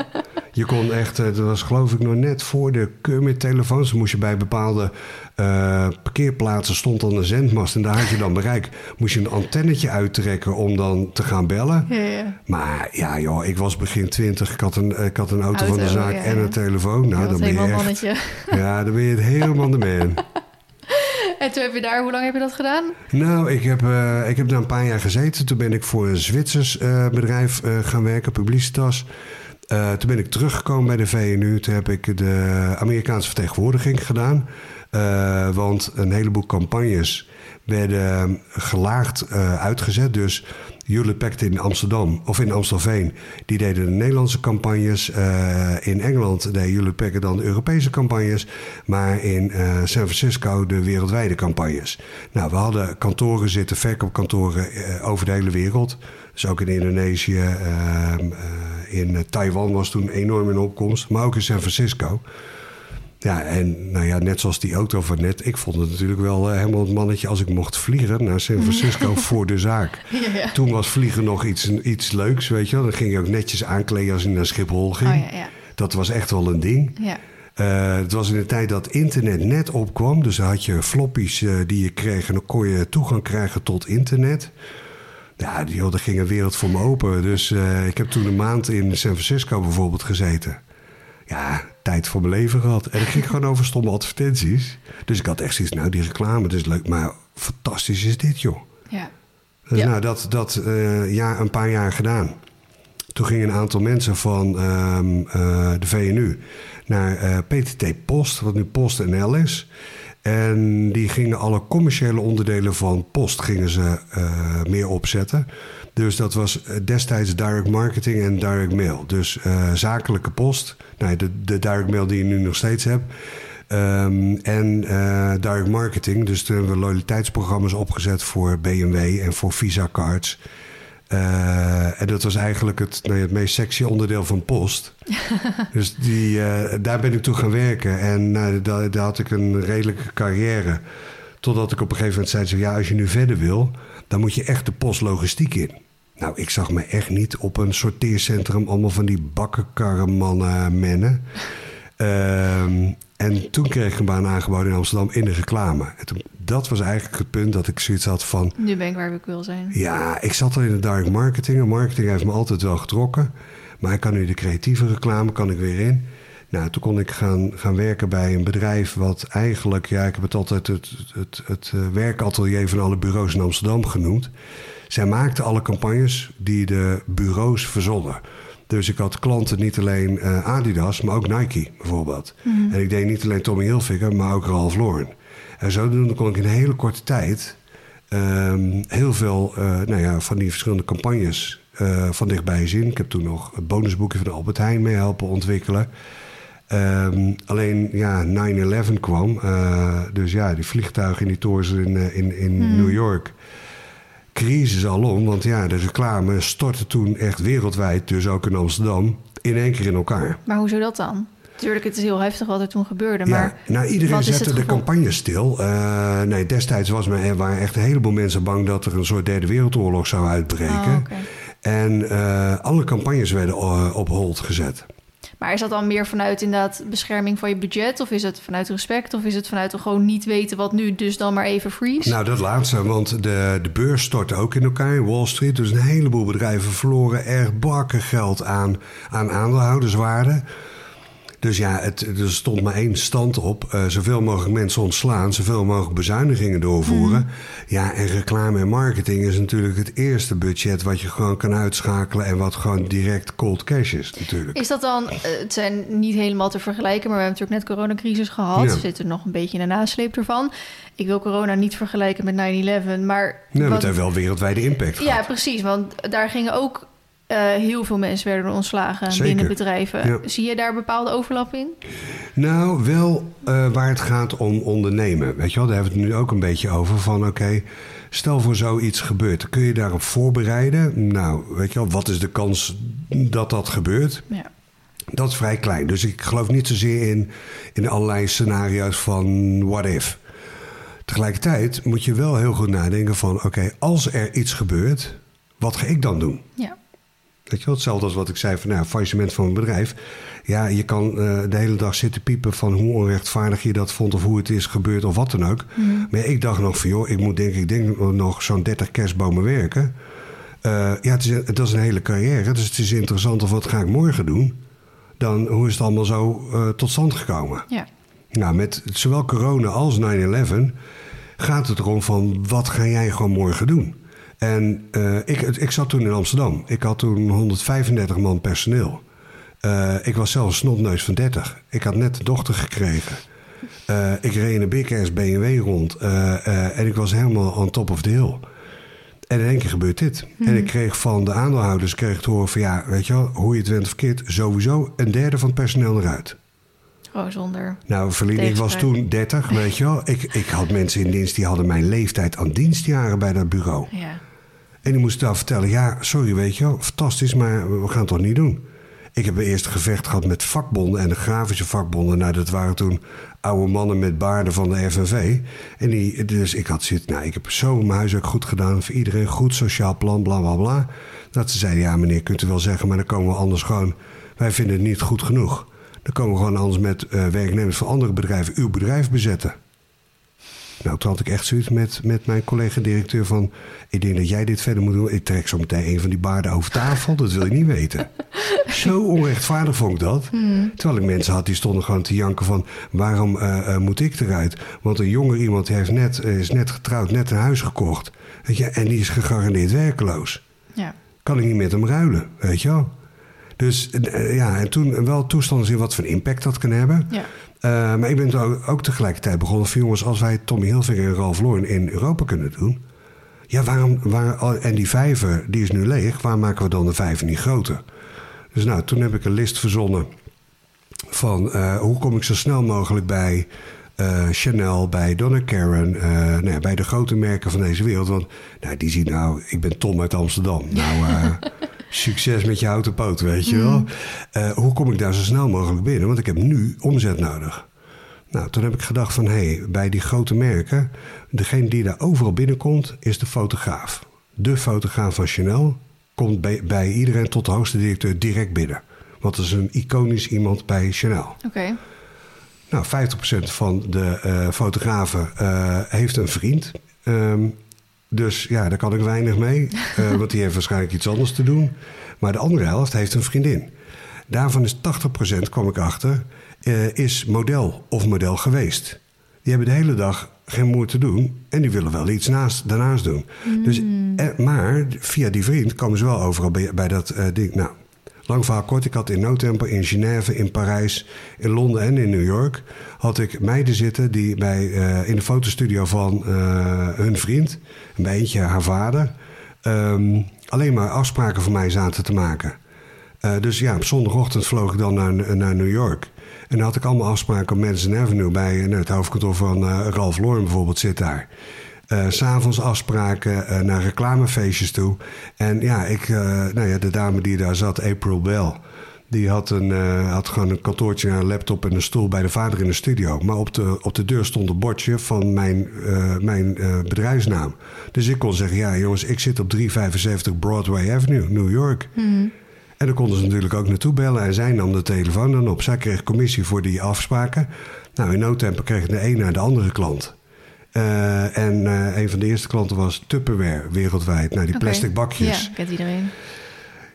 Je kon echt, eh, dat was geloof ik nog net voor de keur met telefoons. Dan moest je bij bepaalde eh, parkeerplaatsen stond dan een zendmast en daar had je dan bereik. Moest je een antennetje uittrekken om dan te gaan bellen. Ja, ja. Maar ja, joh, ik was begin twintig. Ik had een, ik had een auto, Auto, van de zaak en een telefoon. Nou, dan ben je echt... mannetje. Ja, dan ben je het helemaal de man. En toen heb je daar, hoe lang heb je dat gedaan? Nou, ik heb, eh, ik heb daar een paar jaar gezeten. Toen ben ik voor een Zwitsers eh, bedrijf eh, gaan werken, Publicitas. Toen ben ik teruggekomen bij de VNU. Toen heb ik de Amerikaanse vertegenwoordiging gedaan. Want een heleboel campagnes werden gelaagd uitgezet. Dus Hewlett Packard in Amsterdam of in Amstelveen... die deden de Nederlandse campagnes. Eh, in Engeland deed Hewlett Packard dan de Europese campagnes. Maar in eh, San Francisco de wereldwijde campagnes. Nou, we hadden kantoren zitten, verkoopkantoren eh, over de hele wereld. Dus ook in Indonesië, ehm, eh, in Taiwan was toen enorm in opkomst. Maar ook in San Francisco. Ja, en nou ja, net zoals die auto van net. Ik vond het natuurlijk wel eh, helemaal het mannetje als ik mocht vliegen naar San Francisco voor de zaak. Ja. Toen was vliegen nog iets, iets leuks, weet je wel. Dan ging je ook netjes aankleden als je naar Schiphol ging. Oh ja, ja. Dat was echt wel een ding. ja. Eh, het was in de tijd dat internet net opkwam. Dus dan had je floppies eh, die je kreeg en dan kon je toegang krijgen tot internet. Ja, joh, daar ging een wereld voor me open. Dus ik heb toen een maand in San Francisco bijvoorbeeld gezeten. Ja, tijd voor mijn leven gehad. En ik ging gewoon over stomme advertenties. Dus ik had echt zoiets, nou die reclame, dat is leuk. Maar fantastisch is dit, joh. ja. Dus Ja. nou, dat, dat eh, ja, een paar jaar gedaan. Toen gingen een aantal mensen van ehm, eh, de VNU naar eh, PTT Post, wat nu PostNL is. En die gingen alle commerciële onderdelen van Post gingen ze meer opzetten. Dus dat was eh, destijds direct marketing en direct mail. Dus eh, zakelijke post, nou, de, de direct mail die je nu nog steeds hebt. Ehm, en eh, direct marketing. Dus toen hebben we loyaliteitsprogramma's opgezet voor BMW en voor Visa cards. En dat was eigenlijk het, nou ja, het meest sexy onderdeel van Post. dus die, daar ben ik toe gaan werken. En nou, daar, daar had ik een redelijke carrière. Totdat ik op een gegeven moment zei: ja, als je nu verder wil, dan moet je echt de postlogistiek in. Nou, ik zag me echt niet op een sorteercentrum allemaal van die bakkenkarremannen mennen. Ehm, en toen kreeg ik een baan aangeboden in Amsterdam in de reclame. En toen, dat was eigenlijk het punt dat ik zoiets had van... Nu ben ik waar ik wil zijn. Ja, ik zat al in de direct marketing. En marketing heeft me altijd wel getrokken. Maar ik kan nu de creatieve reclame, kan ik weer in. Nou, toen kon ik gaan, gaan werken bij een bedrijf wat eigenlijk... Ja, ik heb het altijd het, het, het, eh, werkatelier van alle bureaus in Amsterdam genoemd. Zij maakten alle campagnes die de bureaus verzonnen. Dus ik had klanten niet alleen eh, Adidas, maar ook Nike bijvoorbeeld. En ik deed niet alleen Tommy Hilfiger, maar ook Ralph Lauren. En zodoende kon ik in een hele korte tijd ehm, heel veel eh, nou ja, van die verschillende campagnes van dichtbij zien. Ik heb toen nog het bonusboekje van de Albert Heijn mee helpen ontwikkelen. Ehm, alleen ja, 9-11 kwam. eh, dus ja, die vliegtuigen in die torens in, eh, in, in New York. Crisis alom, want ja, de reclame stortte toen echt wereldwijd, dus ook in Amsterdam, in één keer in elkaar. Maar hoezo dat dan? Tuurlijk, het is heel heftig wat er toen gebeurde. Maar nou, iedereen zette de campagne stil. Eh, nee, destijds was men, er waren echt een heleboel mensen bang dat er een soort derde wereldoorlog zou uitbreken. Oh. En alle campagnes werden op hold gezet. Maar is dat dan meer vanuit inderdaad bescherming van je budget? Of is het vanuit respect? Of is het vanuit gewoon niet weten wat nu, dus dan maar even freeze? Nou, dat laatste, want de, de beurs stortte ook in elkaar, Wall Street. Dus een heleboel bedrijven verloren echt bakken geld aan, aan aandeelhouderswaarde. Dus ja, het, er stond maar één stand op. eh, zoveel mogelijk mensen ontslaan, zoveel mogelijk bezuinigingen doorvoeren. Ja, en reclame en marketing is natuurlijk het eerste budget wat je gewoon kan uitschakelen en wat gewoon direct cold cash is natuurlijk. Is dat dan, eh, het zijn niet helemaal te vergelijken, maar we hebben natuurlijk net coronacrisis gehad. Ja. We zitten nog een beetje in de nasleep ervan. Ik wil corona niet vergelijken met 9-11, maar... Nee, maar wat- het heeft wel wereldwijde impact Ja, gehad. precies, want daar gingen ook eh, heel veel mensen werden ontslagen Zeker. binnen bedrijven. Ja. Zie je daar bepaalde overlap in? Nou, wel eh, waar het gaat om ondernemen. Weet je wel, daar hebben we het nu ook een beetje over. Van oké, stel voor zoiets gebeurt. Kun je daarop voorbereiden? Nou, weet je wel, wat is de kans dat dat gebeurt? Ja. Dat is vrij klein. Dus ik geloof niet zozeer in, in allerlei scenario's van what if. Tegelijkertijd moet je wel heel goed nadenken van... oké, als er iets gebeurt, wat ga ik dan doen? ja. Weet je wel, hetzelfde als wat ik zei van nou, faillissement van een bedrijf. Ja, je kan eh, de hele dag zitten piepen van hoe onrechtvaardig je dat vond of hoe het is gebeurd of wat dan ook. Maar ik dacht nog van joh, ik moet denk ik denk nog zo'n 30 kerstbomen werken. Eh, ja, het is, het is een hele carrière, dus het is interessant of wat ga ik morgen doen. Dan hoe is het allemaal zo eh, tot stand gekomen? Ja. Nou, met zowel corona als 9-11 gaat het erom van wat ga jij gewoon morgen doen? En eh, ik, ik zat toen in Amsterdam. Ik had toen 135 man personeel. Eh, ik was zelf een snotneus van 30. Ik had net een dochter gekregen. Eh, ik reed in een big ass BMW rond. en ik was helemaal on top of the hill. En in één keer gebeurt dit. En ik kreeg van de aandeelhouders kreeg te horen van... ja, weet je wel, hoe je het went of verkeerd... sowieso een derde van het personeel eruit. Oh, zonder. Nou, Verlien, ik was toen 30, weet je wel. Ik, ik had mensen in dienst die hadden mijn leeftijd aan dienstjaren bij dat bureau. Ja. En die moesten dan vertellen, ja, sorry, weet je wel, fantastisch, maar we gaan het toch niet doen. Ik heb een eerste gevecht gehad met vakbonden en de grafische vakbonden. Nou, dat waren toen oude mannen met baarden van de FNV. En die, dus ik had zoiets, nou, ik heb zo mijn huiswerk goed gedaan. Voor iedereen goed sociaal plan, bla, bla, bla. Dat ze zeiden, ja, meneer, kunt u wel zeggen, maar dan komen we anders gewoon... Wij vinden het niet goed genoeg. Dan komen we gewoon anders met eh, werknemers van andere bedrijven uw bedrijf bezetten. Nou, toen had ik echt zoiets met, met mijn collega-directeur van... ik denk dat jij dit verder moet doen. Ik trek zo meteen een van die baarden over tafel. Dat wil je niet weten. Zo onrechtvaardig vond ik dat. Terwijl ik mensen had die stonden gewoon te janken van... waarom eh, eh, moet ik eruit? Want een jonger iemand die heeft net, eh, is net getrouwd, net een huis gekocht. Weet je, en die is gegarandeerd werkeloos. Ja. Kan ik niet met hem ruilen, weet je wel? Dus ja, en toen wel toestanden zien wat voor impact dat kan hebben. Ja. Eh, maar ik ben toen ook, tegelijkertijd begonnen van jongens, als wij Tommy Hilfiger en Ralph Lauren in Europa kunnen doen. Ja, waarom, waar, en die vijver, die is nu leeg, waar maken we dan de vijver niet groter? Dus nou, toen heb ik een list verzonnen van eh, hoe kom ik zo snel mogelijk bij eh, Chanel, bij Donna Karen, nou ja, bij de grote merken van deze wereld. Want nou, die zien nou, ik ben Tom uit Amsterdam. Nou, succes met je houten poot, weet je wel. Eh, hoe kom ik daar zo snel mogelijk binnen? Want ik heb nu omzet nodig. Nou, toen heb ik gedacht van, hé, hey, bij die grote merken... degene die daar overal binnenkomt, is de fotograaf. De fotograaf van Chanel komt bij, bij iedereen tot de hoogste directeur direct binnen. Want dat is een iconisch iemand bij Chanel. Oké. Nou, 50% van de eh, fotografen eh, heeft een vriend. Ehm, dus ja, daar kan ik weinig mee. eh, want die heeft waarschijnlijk iets anders te doen. Maar de andere helft heeft een vriendin. Daarvan is 80%, kwam ik achter, eh, is model of model geweest. Die hebben de hele dag geen moer te doen. En die willen wel iets naast, daarnaast doen. Dus, eh, maar via die vriend komen ze wel overal bij, bij dat ding. Nou, lang verhaal kort. Ik had in Notempo, in Genève, in Parijs, in Londen en in New York... had ik meiden zitten die bij, in de fotostudio van hun vriend... en bij eentje haar vader... ehm, alleen maar afspraken voor mij zaten te maken. Eh, dus ja, op zondagochtend vloog ik dan naar, naar New York. En dan had ik allemaal afspraken op Madison Avenue... bij eh, het hoofdkantoor van eh, Ralph Lauren bijvoorbeeld zit daar... S S'avonds afspraken eh, naar reclamefeestjes toe. En ja, ik, nou ja, de dame die daar zat, April Bell... die had, een, eh, had gewoon een kantoortje, een laptop en een stoel bij de vader in de studio. Maar op de, op de deur stond een bordje van mijn, eh, mijn eh, bedrijfsnaam. Dus ik kon zeggen, ja jongens, ik zit op 375 Broadway Avenue, New York. En dan konden ze natuurlijk ook naartoe bellen. En zij nam de telefoon dan op. Zij kreeg commissie voor die afspraken. Nou, in no tempo kreeg de een naar de andere klant. En een van de eerste klanten was Tupperware wereldwijd. Nou, die plastic bakjes. Ja, kent iedereen.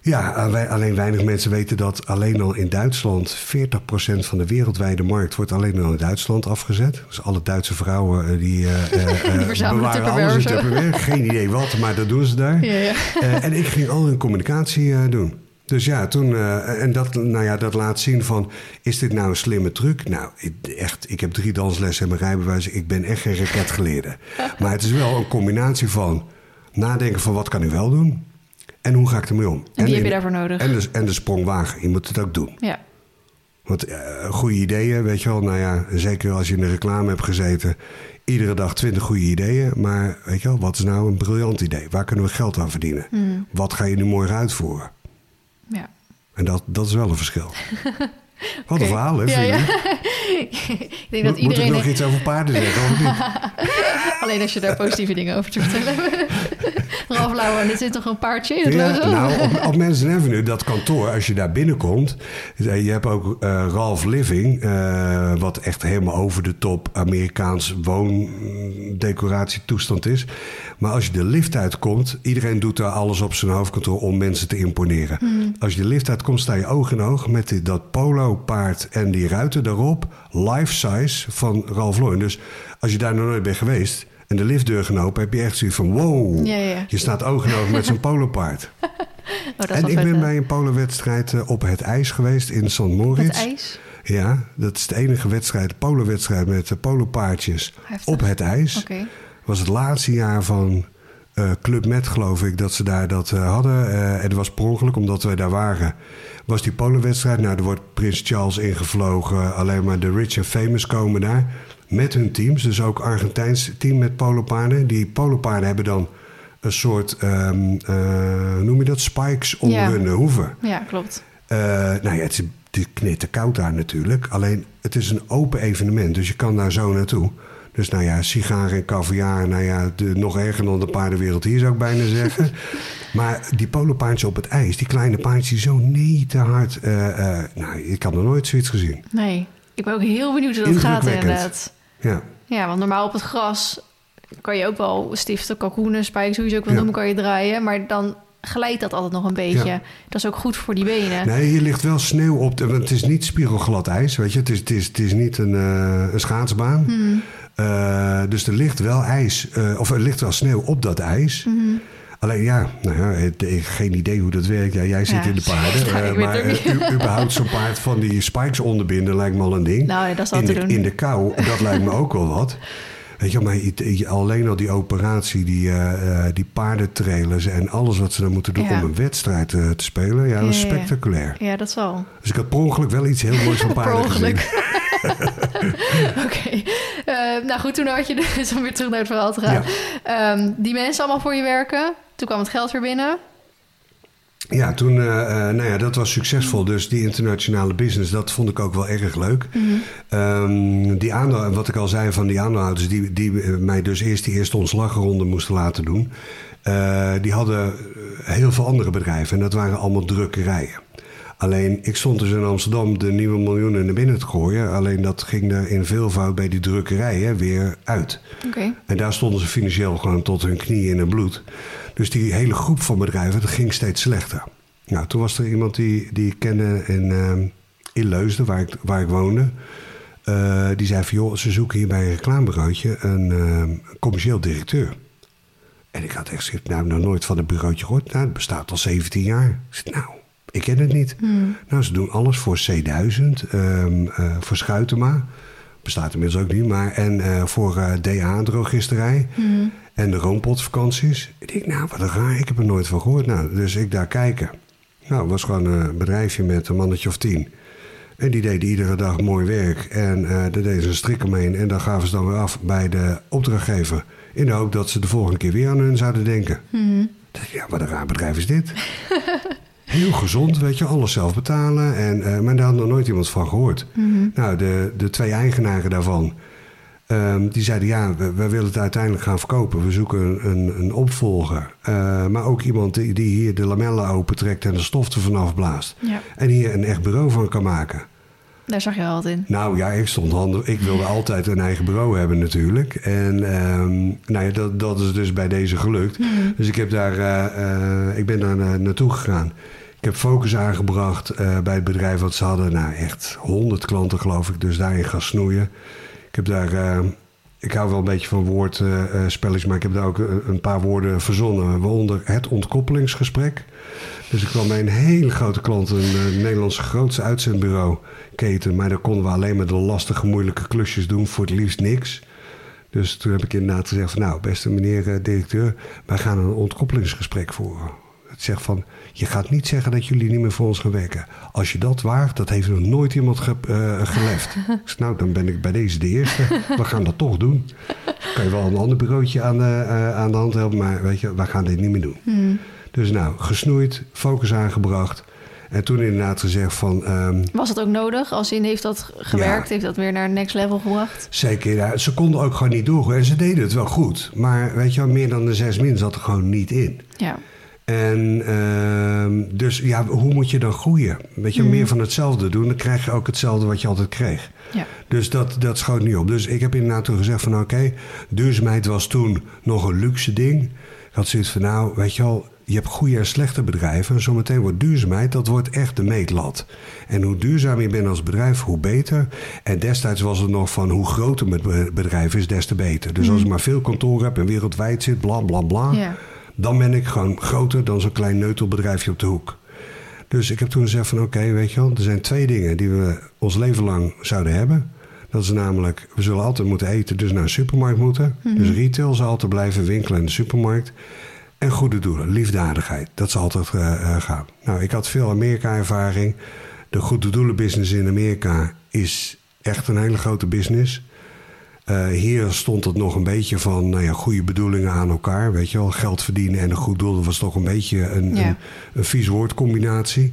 Ja, alleen- alleen weinig mensen weten dat alleen al in Duitsland 40% van de wereldwijde markt wordt alleen al in Duitsland afgezet. Dus alle Duitse vrouwen eh, die, eh, verzamelen bewaren Tupperware alles in. Tupperware. Geen idee wat, maar dat doen ze daar. Ja, ja. En ik ging al hun communicatie doen. Dus ja, toen, en dat, nou ja, dat laat zien van, is dit nou een slimme truc? Nou, ik, echt, ik heb drie danslessen en mijn rijbewijs. Ik ben echt geen raketgeleerde. maar het is wel een combinatie van nadenken van, wat kan ik wel doen? En hoe ga ik ermee om? En wie heb je daarvoor nodig? En de, en de sprong wagen. Je moet het ook doen. Ja. Want eh, goede ideeën, weet je wel. Nou ja, zeker als je in de reclame hebt gezeten. Iedere dag twintig goede ideeën. Maar weet je wel, wat is nou een briljant idee? Waar kunnen we geld aan verdienen? Wat ga je nu morgen uitvoeren? Ja. En dat, dat is wel een verschil. Wat een verhaal, hè? Ja, ik denk dat Moet, moet ik iedereen... nog iets over paarden zeggen? Of niet? Alleen als je daar positieve dingen over te vertellen hebt. Ralph Lauren, dit zit toch een paardje in het Ja, logo? nou, op, op Avenue, dat kantoor, als je daar binnenkomt... eh, je hebt ook eh, Ralph Living, eh, wat echt helemaal over de top Amerikaans woondecoratietoestand is. Maar als je de lift uitkomt, iedereen doet daar alles op zijn hoofdkantoor om mensen te imponeren. Als je de lift uitkomt, sta je oog in oog met die, dat polo paard en die ruiten daarop, life size van Ralph Lauren. Dus als je daar nog nooit bent geweest... En de liftdeur gaan open, heb je echt zoiets van wow. Ja, ja. Je staat oog in oog met zo'n polopaard. Oh, En ik ben bij een polowedstrijd eh, op het ijs geweest in St. Moritz. Het ijs. Ja, dat is de enige wedstrijd, polowedstrijd met polopaardjes Heftig. op het ijs. Oké. was het laatste jaar van eh, Club Met, geloof ik, dat ze daar dat eh, hadden. Eh, en dat was per ongeluk, omdat wij daar waren. Was die polowedstrijd. Nou, er wordt Prins Charles ingevlogen. Alleen maar de rich en famous komen daar. Met hun teams. Dus ook Argentijns team met polopaarden. Die polopaarden hebben dan een soort, eh, hoe noem je dat, spikes om Ja. hun hoeven. Ja, klopt. Eh, nou ja, het is koud daar natuurlijk. Alleen, het is een open evenement, dus je kan daar zo naartoe. Dus nou ja, sigaren en caviar, nou ja, de, nog erger dan de paardenwereld hier zou ik bijna zeggen. maar die polopaardjes op het ijs, die kleine paardjes, die zo niet te hard. eh, eh, nou, ik had nog nooit zoiets gezien. Nee, ik ben ook heel benieuwd hoe dat gaat inderdaad. Ja, Ja, want normaal op het gras kan je ook wel stiften, kalkoenen, spijkers, hoe je ze ook wil noemen, kan je draaien. Maar dan glijdt dat altijd nog een beetje. Ja. Dat is ook goed voor die benen. nee, hier ligt wel sneeuw op. De, want het is niet spiegelglad ijs, weet je. Het is, het is, het is niet een, eh, een schaatsbaan. Eh, dus er ligt wel ijs, eh, of er ligt wel sneeuw op dat ijs. Alleen ja, nou ja, het- ik geen idee hoe dat werkt. Ja, jij zit Ja, in de paarden. ja, weet maar eh, überhaupt zo'n paard van die spikes onderbinden lijkt me al een ding. Nou, dat is in, te de, doen. in de kou, dat lijkt me ook wel wat. Weet je, maar alleen al die operatie, die, eh, die paardentrailers en alles wat ze dan moeten doen Ja. om een wedstrijd te spelen, ja, dat is Ja, ja, ja. spectaculair. Ja, dat zal. Dus ik had per ongeluk wel iets heel moois van paarden gezien. Oké. Eh, nou goed, toen had je dus om weer terug naar het verhaal te gaan. Ehm, die mensen allemaal voor je werken. Toen kwam het geld weer binnen. Ja, toen, eh, eh, nou ja, dat was succesvol. Dus die internationale business, dat vond ik ook wel erg leuk. Ehm, die aandeel, wat ik al zei van die aandeelhouders, die, die eh, mij dus eerst die eerste ontslagronde moesten laten doen. die hadden heel veel andere bedrijven en dat waren allemaal drukkerijen. Alleen, ik stond dus in Amsterdam de nieuwe miljoenen naar binnen te gooien. Alleen dat ging er in veelvoud bij die drukkerijen weer uit. Oké. En daar stonden ze financieel gewoon tot hun knieën in het bloed. Dus die hele groep van bedrijven, dat ging steeds slechter. Nou, toen was er iemand die, die ik kende in, ehm, in Leusden, waar ik, waar ik woonde. Eh, die zei van, joh, ze zoeken hier bij een reclamebureautje een ehm, commercieel directeur. En ik had echt gezegd, nou, nog nooit van het bureautje gehoord. Nou, het bestaat al 17 jaar. Ik zei, nou, ik ken het niet. Nou, ze doen alles voor C1000, ehm, eh, voor Schuitema. Bestaat inmiddels ook niet, maar... En eh, voor eh, DA, drogisterij. En de roompotvakanties. Ik denk, nou, wat raar, ik heb er nooit van gehoord. Nou, dus ik daar kijken. Nou, het was gewoon een bedrijfje met een mannetje of tien. En die deden iedere dag mooi werk. En eh daar deden ze een strik omheen. En dan gaven ze dan weer af bij de opdrachtgever. In de hoop dat ze de volgende keer weer aan hun zouden denken. Dacht ik, Ja, wat een raar bedrijf is dit. Heel gezond, weet je, alles zelf betalen. En, eh, maar daar had nog nooit iemand van gehoord. Nou, de, de twee eigenaren daarvan, ehm, die zeiden ja, we, we willen het uiteindelijk gaan verkopen. We zoeken een, een, een opvolger. Eh, maar ook iemand die, die hier de lamellen opentrekt en de stof er vanaf blaast. Ja, En hier een echt bureau van kan maken. Daar zag je wel wat in. Nou ja, ik stond handig. Ik wilde altijd een eigen bureau hebben natuurlijk. En ehm, nou ja, dat, dat is dus bij deze gelukt. Dus ik, heb daar, eh, eh, ik ben daar na- naartoe gegaan. Ik heb focus aangebracht eh, bij het bedrijf wat ze hadden. Nou, echt honderd klanten geloof ik. Dus daarin gaan snoeien. Ik heb daar... eh, ik hou wel een beetje van woordspelletjes, maar ik heb daar ook een, een paar woorden verzonnen. Waaronder het ontkoppelingsgesprek. Dus ik kwam bij een hele grote klant, een eh, Nederlandse grootste uitzendbureau keten. Maar daar konden we alleen maar de lastige, moeilijke klusjes doen voor het liefst niks. Dus toen heb ik inderdaad gezegd van nou, beste meneer eh, directeur, wij gaan een ontkoppelingsgesprek voeren. Zegt van, je gaat niet zeggen dat jullie niet meer voor ons gaan werken. Als je dat waagt, dat heeft nog nooit iemand ge, geleft. Zeg, nou, dan ben ik bij deze de eerste. We gaan dat toch doen. Kan je wel een ander bureautje aan de, eh, aan de hand helpen, maar weet je, wij gaan dit niet meer doen. Dus nou, gesnoeid, focus aangebracht. En toen inderdaad gezegd van... ehm, Was dat ook nodig? Als in heeft dat gewerkt? Ja. Heeft dat weer naar het next level gebracht? Zeker, ja, ze konden ook gewoon niet doorgaan. En ze deden het wel goed. Maar weet je wel, meer dan de zes min zat er gewoon niet in. Ja. En ehm, dus ja, hoe moet je dan groeien? Weet je, Mhm. meer van hetzelfde doen, dan krijg je ook hetzelfde wat je altijd kreeg. Ja. Dus dat, dat schoot niet op. Dus ik heb inderdaad toen gezegd van oké, duurzaamheid was toen nog een luxe ding. Ik had zoiets van nou, weet je wel, je hebt goede en slechte bedrijven. Zometeen wordt duurzaamheid, dat wordt echt de meetlat. En hoe duurzaam je bent als bedrijf, hoe beter. En destijds was het nog van hoe groter het bedrijf is, des te beter. Dus als ik maar veel kantoor heb en wereldwijd zit, bla bla bla. Ja. Dan ben ik gewoon groter dan zo'n klein neutelbedrijfje op de hoek. Dus ik heb toen gezegd van oké, weet je wel, er zijn twee dingen die we ons leven lang zouden hebben. Dat is namelijk, we zullen altijd moeten eten, dus naar een supermarkt moeten. Dus retail zal altijd blijven winkelen in de supermarkt. En goede doelen, liefdadigheid, dat zal altijd eh, eh, gaan. Nou, ik had veel Amerika-ervaring. De goede doelenbusiness in Amerika is echt een hele grote business. Eh, hier stond het nog een beetje van nou ja, goede bedoelingen aan elkaar. Weet je wel, geld verdienen en een goed doel dat was toch een beetje een, Ja. een, een vies woordcombinatie.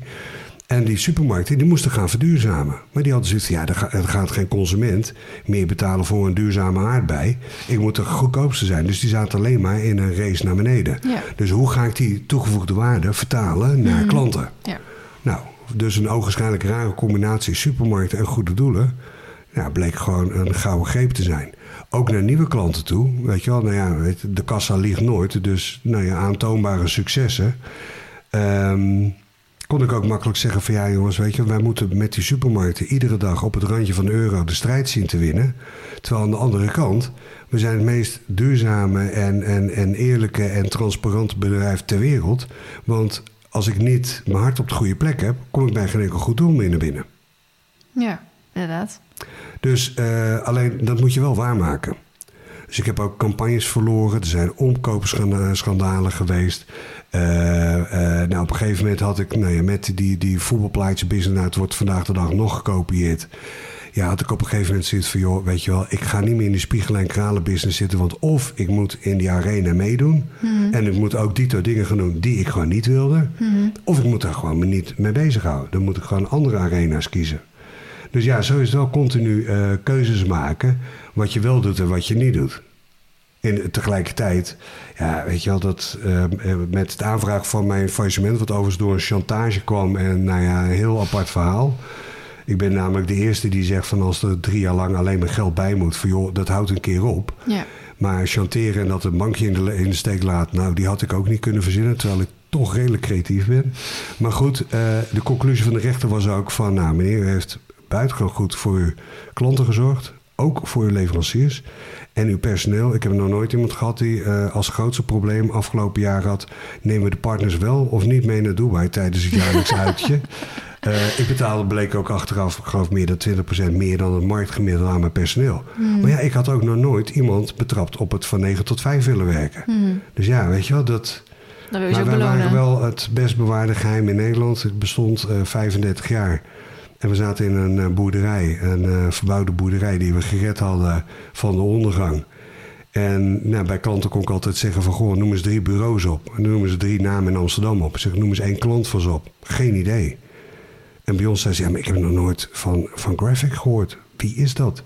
En die supermarkten die moesten gaan verduurzamen. Maar die hadden zoiets van, ja, er, ga- er gaat geen consument meer betalen voor een duurzame aardbei. Ik moet de goedkoopste zijn. Dus die zaten alleen maar in een race naar beneden. Ja. Dus hoe ga ik die toegevoegde waarde vertalen naar klanten? Ja. Nou, dus een ogenschijnlijk rare combinatie supermarkten en goede doelen. Ja, bleek gewoon een gouden greep te zijn. Ook naar nieuwe klanten toe. Weet je wel, nou ja, weet de kassa liegt nooit. Dus nou ja, aantoonbare successen. Ehm, kon ik ook makkelijk zeggen van ja jongens, weet je, wij moeten met die supermarkten iedere dag op het randje van de euro de strijd zien te winnen. Terwijl aan de andere kant, we zijn het meest duurzame en, en, en eerlijke en transparante bedrijf ter wereld. Want als ik niet mijn hart op de goede plek heb, kom ik bij geen enkel goed doel meer naar binnen. Ja, inderdaad. Dus eh, alleen dat moet je wel waarmaken. Dus ik heb ook campagnes verloren. Er zijn omkoopschandalen geweest. Eh, eh, nou, op een gegeven moment had ik nou ja, met die, die voetbalplaatje business, nou, het wordt vandaag de dag nog gekopieerd. Ja, had ik op een gegeven moment zoiets van, joh, weet je wel, ik ga niet meer in die spiegel- en kralenbusiness zitten. Want of ik moet in die arena meedoen. En ik moet ook dito dingen gaan doen die ik gewoon niet wilde. Of ik moet daar gewoon me niet mee bezighouden. Dan moet ik gewoon andere arena's kiezen. Dus ja, zo is het wel continu eh, keuzes maken. Wat je wel doet en wat je niet doet. En tegelijkertijd, ja, weet je wel, dat eh, eh, met het aanvraag van mijn faillissement, wat overigens door een chantage kwam en nou ja, een heel apart verhaal. Ik ben namelijk de eerste die zegt van als er drie jaar lang alleen maar geld bij moet, van joh, dat houdt een keer op. Ja. Maar chanteren en dat een bankje in de, in de steek laat, nou, die had ik ook niet kunnen verzinnen, terwijl ik toch redelijk creatief ben. Maar goed, de conclusie van de rechter was ook van, nou, meneer, u heeft buitengewoon goed voor uw klanten gezorgd, ook voor uw leveranciers en uw personeel. Ik heb nog nooit iemand gehad die eh, als grootste probleem afgelopen jaar had, nemen we de partners wel of niet mee naar Dubai tijdens het jaarlijks uitje. Eh, ik betaalde, bleek ook achteraf, ik geloof meer dan 20% meer dan het marktgemiddelde aan mijn personeel. Maar ja, ik had ook nog nooit iemand betrapt op het van 9 tot 5 willen werken. Dus ja, weet je wel, dat. Ze Maar wij waren wel het best bewaarde geheim in Nederland. Het bestond eh 35 jaar. En we zaten in een eh, boerderij, een eh, verbouwde boerderij die we gered hadden van de ondergang. En nou, bij klanten kon ik altijd zeggen van, goh, noem eens drie bureaus op. En noemen ze drie namen in Amsterdam op. Ik zeg, noem eens één klant van ze op. Geen idee. En bij ons zei ze, ja, maar ik heb nog nooit van, van Graphic gehoord. Wie is dat?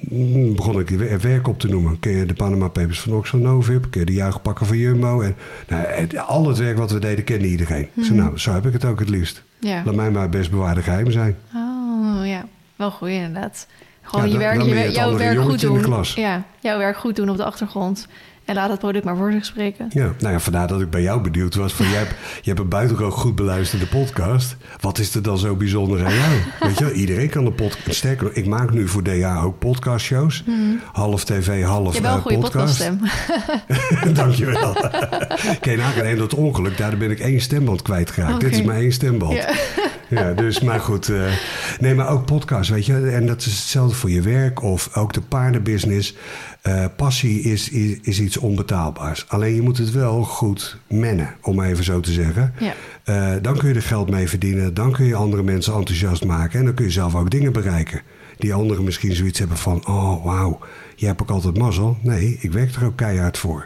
Mm, begon ik werk op te noemen. Ken je de Panama Papers van Oxford Novib? Ken je de juichpakken van Jumbo? En, nou, al het werk wat we deden kende iedereen. Ik zei, nou, zo heb ik het ook het liefst. Ja. Laat mij maar best bewaarde geheim zijn. Oh, ja. Wel goed, inderdaad. Gewoon Ja, je werk, je jouw werk goed doen. Ja, jouw werk goed doen op de achtergrond. En laat het product maar voor zich spreken. Ja, nou ja, vandaar dat ik bij jou benieuwd was. Van, jij, hebt, je hebt een buitengewoon goed beluisterde podcast. Wat is er dan zo bijzonder aan jou? Weet je iedereen kan een podcast... Sterker ik maak nu voor DA ook podcastshows. Half tv, half Je wel een eh, goede podcast. podcaststem. Dankjewel. Kijk, en dat ongeluk, daar ben ik één stemband kwijtgeraakt. Oké. Dit is maar één stemband. Ja. Ja, dus maar goed. eh, nee, maar ook podcast, weet je. En dat is hetzelfde voor je werk of ook de paardenbusiness. Eh, passie is, is, is iets onbetaalbaars. Alleen je moet het wel goed mennen, om maar even zo te zeggen. Ja. Eh, dan kun je er geld mee verdienen. Dan kun je andere mensen enthousiast maken. En dan kun je zelf ook dingen bereiken. Die anderen misschien zoiets hebben van... Oh, wauw, jij hebt ook altijd mazzel. Nee, ik werk er ook keihard voor.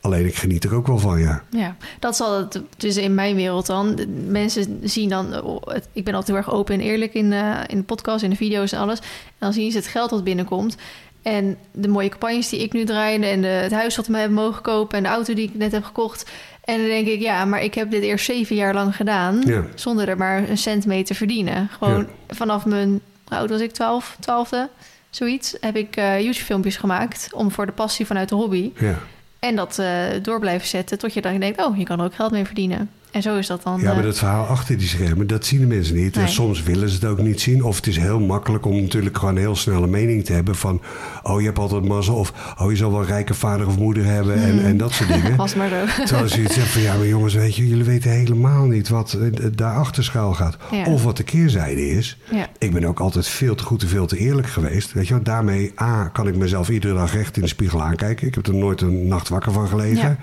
Alleen ik geniet er ook wel van, ja. Ja, dat zal het dus in mijn wereld dan. Mensen zien dan, oh, het- ik ben altijd heel erg open en eerlijk in, eh, in de podcast, in de video's en alles. En dan zien ze het geld wat binnenkomt. En de mooie campagnes die ik nu draai en de, het huis wat we hebben mogen kopen en de auto die ik net heb gekocht. En dan denk ik, ja, maar ik heb dit eerst zeven jaar lang gedaan Ja. zonder er maar een cent mee te verdienen. Gewoon vanaf mijn, hoe oud was ik, twaalf, twaalfde, zoiets, heb ik eh, YouTube-filmpjes gemaakt om voor de passie vanuit de hobby. Ja, En dat eh, door blijven zetten tot je dan denkt, oh, je kan er ook geld mee verdienen. En zo is dat dan. ja maar eh, dat verhaal achter die schermen, dat zien de mensen niet. En soms willen ze het ook niet zien. Of het is heel makkelijk om natuurlijk gewoon een heel snelle mening te hebben van... oh, je hebt altijd mazzel. Of oh, je zal wel een rijke vader of moeder hebben en, en dat soort dingen. was maar zo. Terwijl ze iets zeggen van ja, maar jongens, weet je, jullie weten helemaal niet wat eh, daarachter schuil gaat. Ja. Of wat de keerzijde is. Ja. Ik ben ook altijd veel te goed en veel te eerlijk geweest. Weet je, wel. daarmee A, kan ik mezelf iedere dag recht in de spiegel aankijken. Ik heb er nooit een nacht wakker van gelegen. Ja.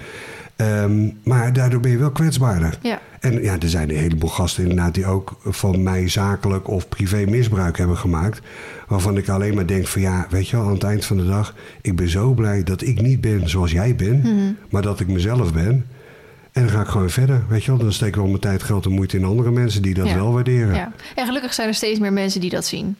Ehm, maar daardoor ben je wel kwetsbaarder. Ja. En ja, er zijn een heleboel gasten inderdaad die ook van mij zakelijk of privé misbruik hebben gemaakt. Waarvan ik alleen maar denk van ja, weet je wel, aan het eind van de dag... ik ben zo blij dat ik niet ben zoals jij bent, Mhm. maar dat ik mezelf ben. En dan ga ik gewoon verder, weet je wel. Dan steek ik wel mijn tijd, geld en moeite in andere mensen die dat Ja. wel waarderen. Ja. En gelukkig zijn er steeds meer mensen die dat zien.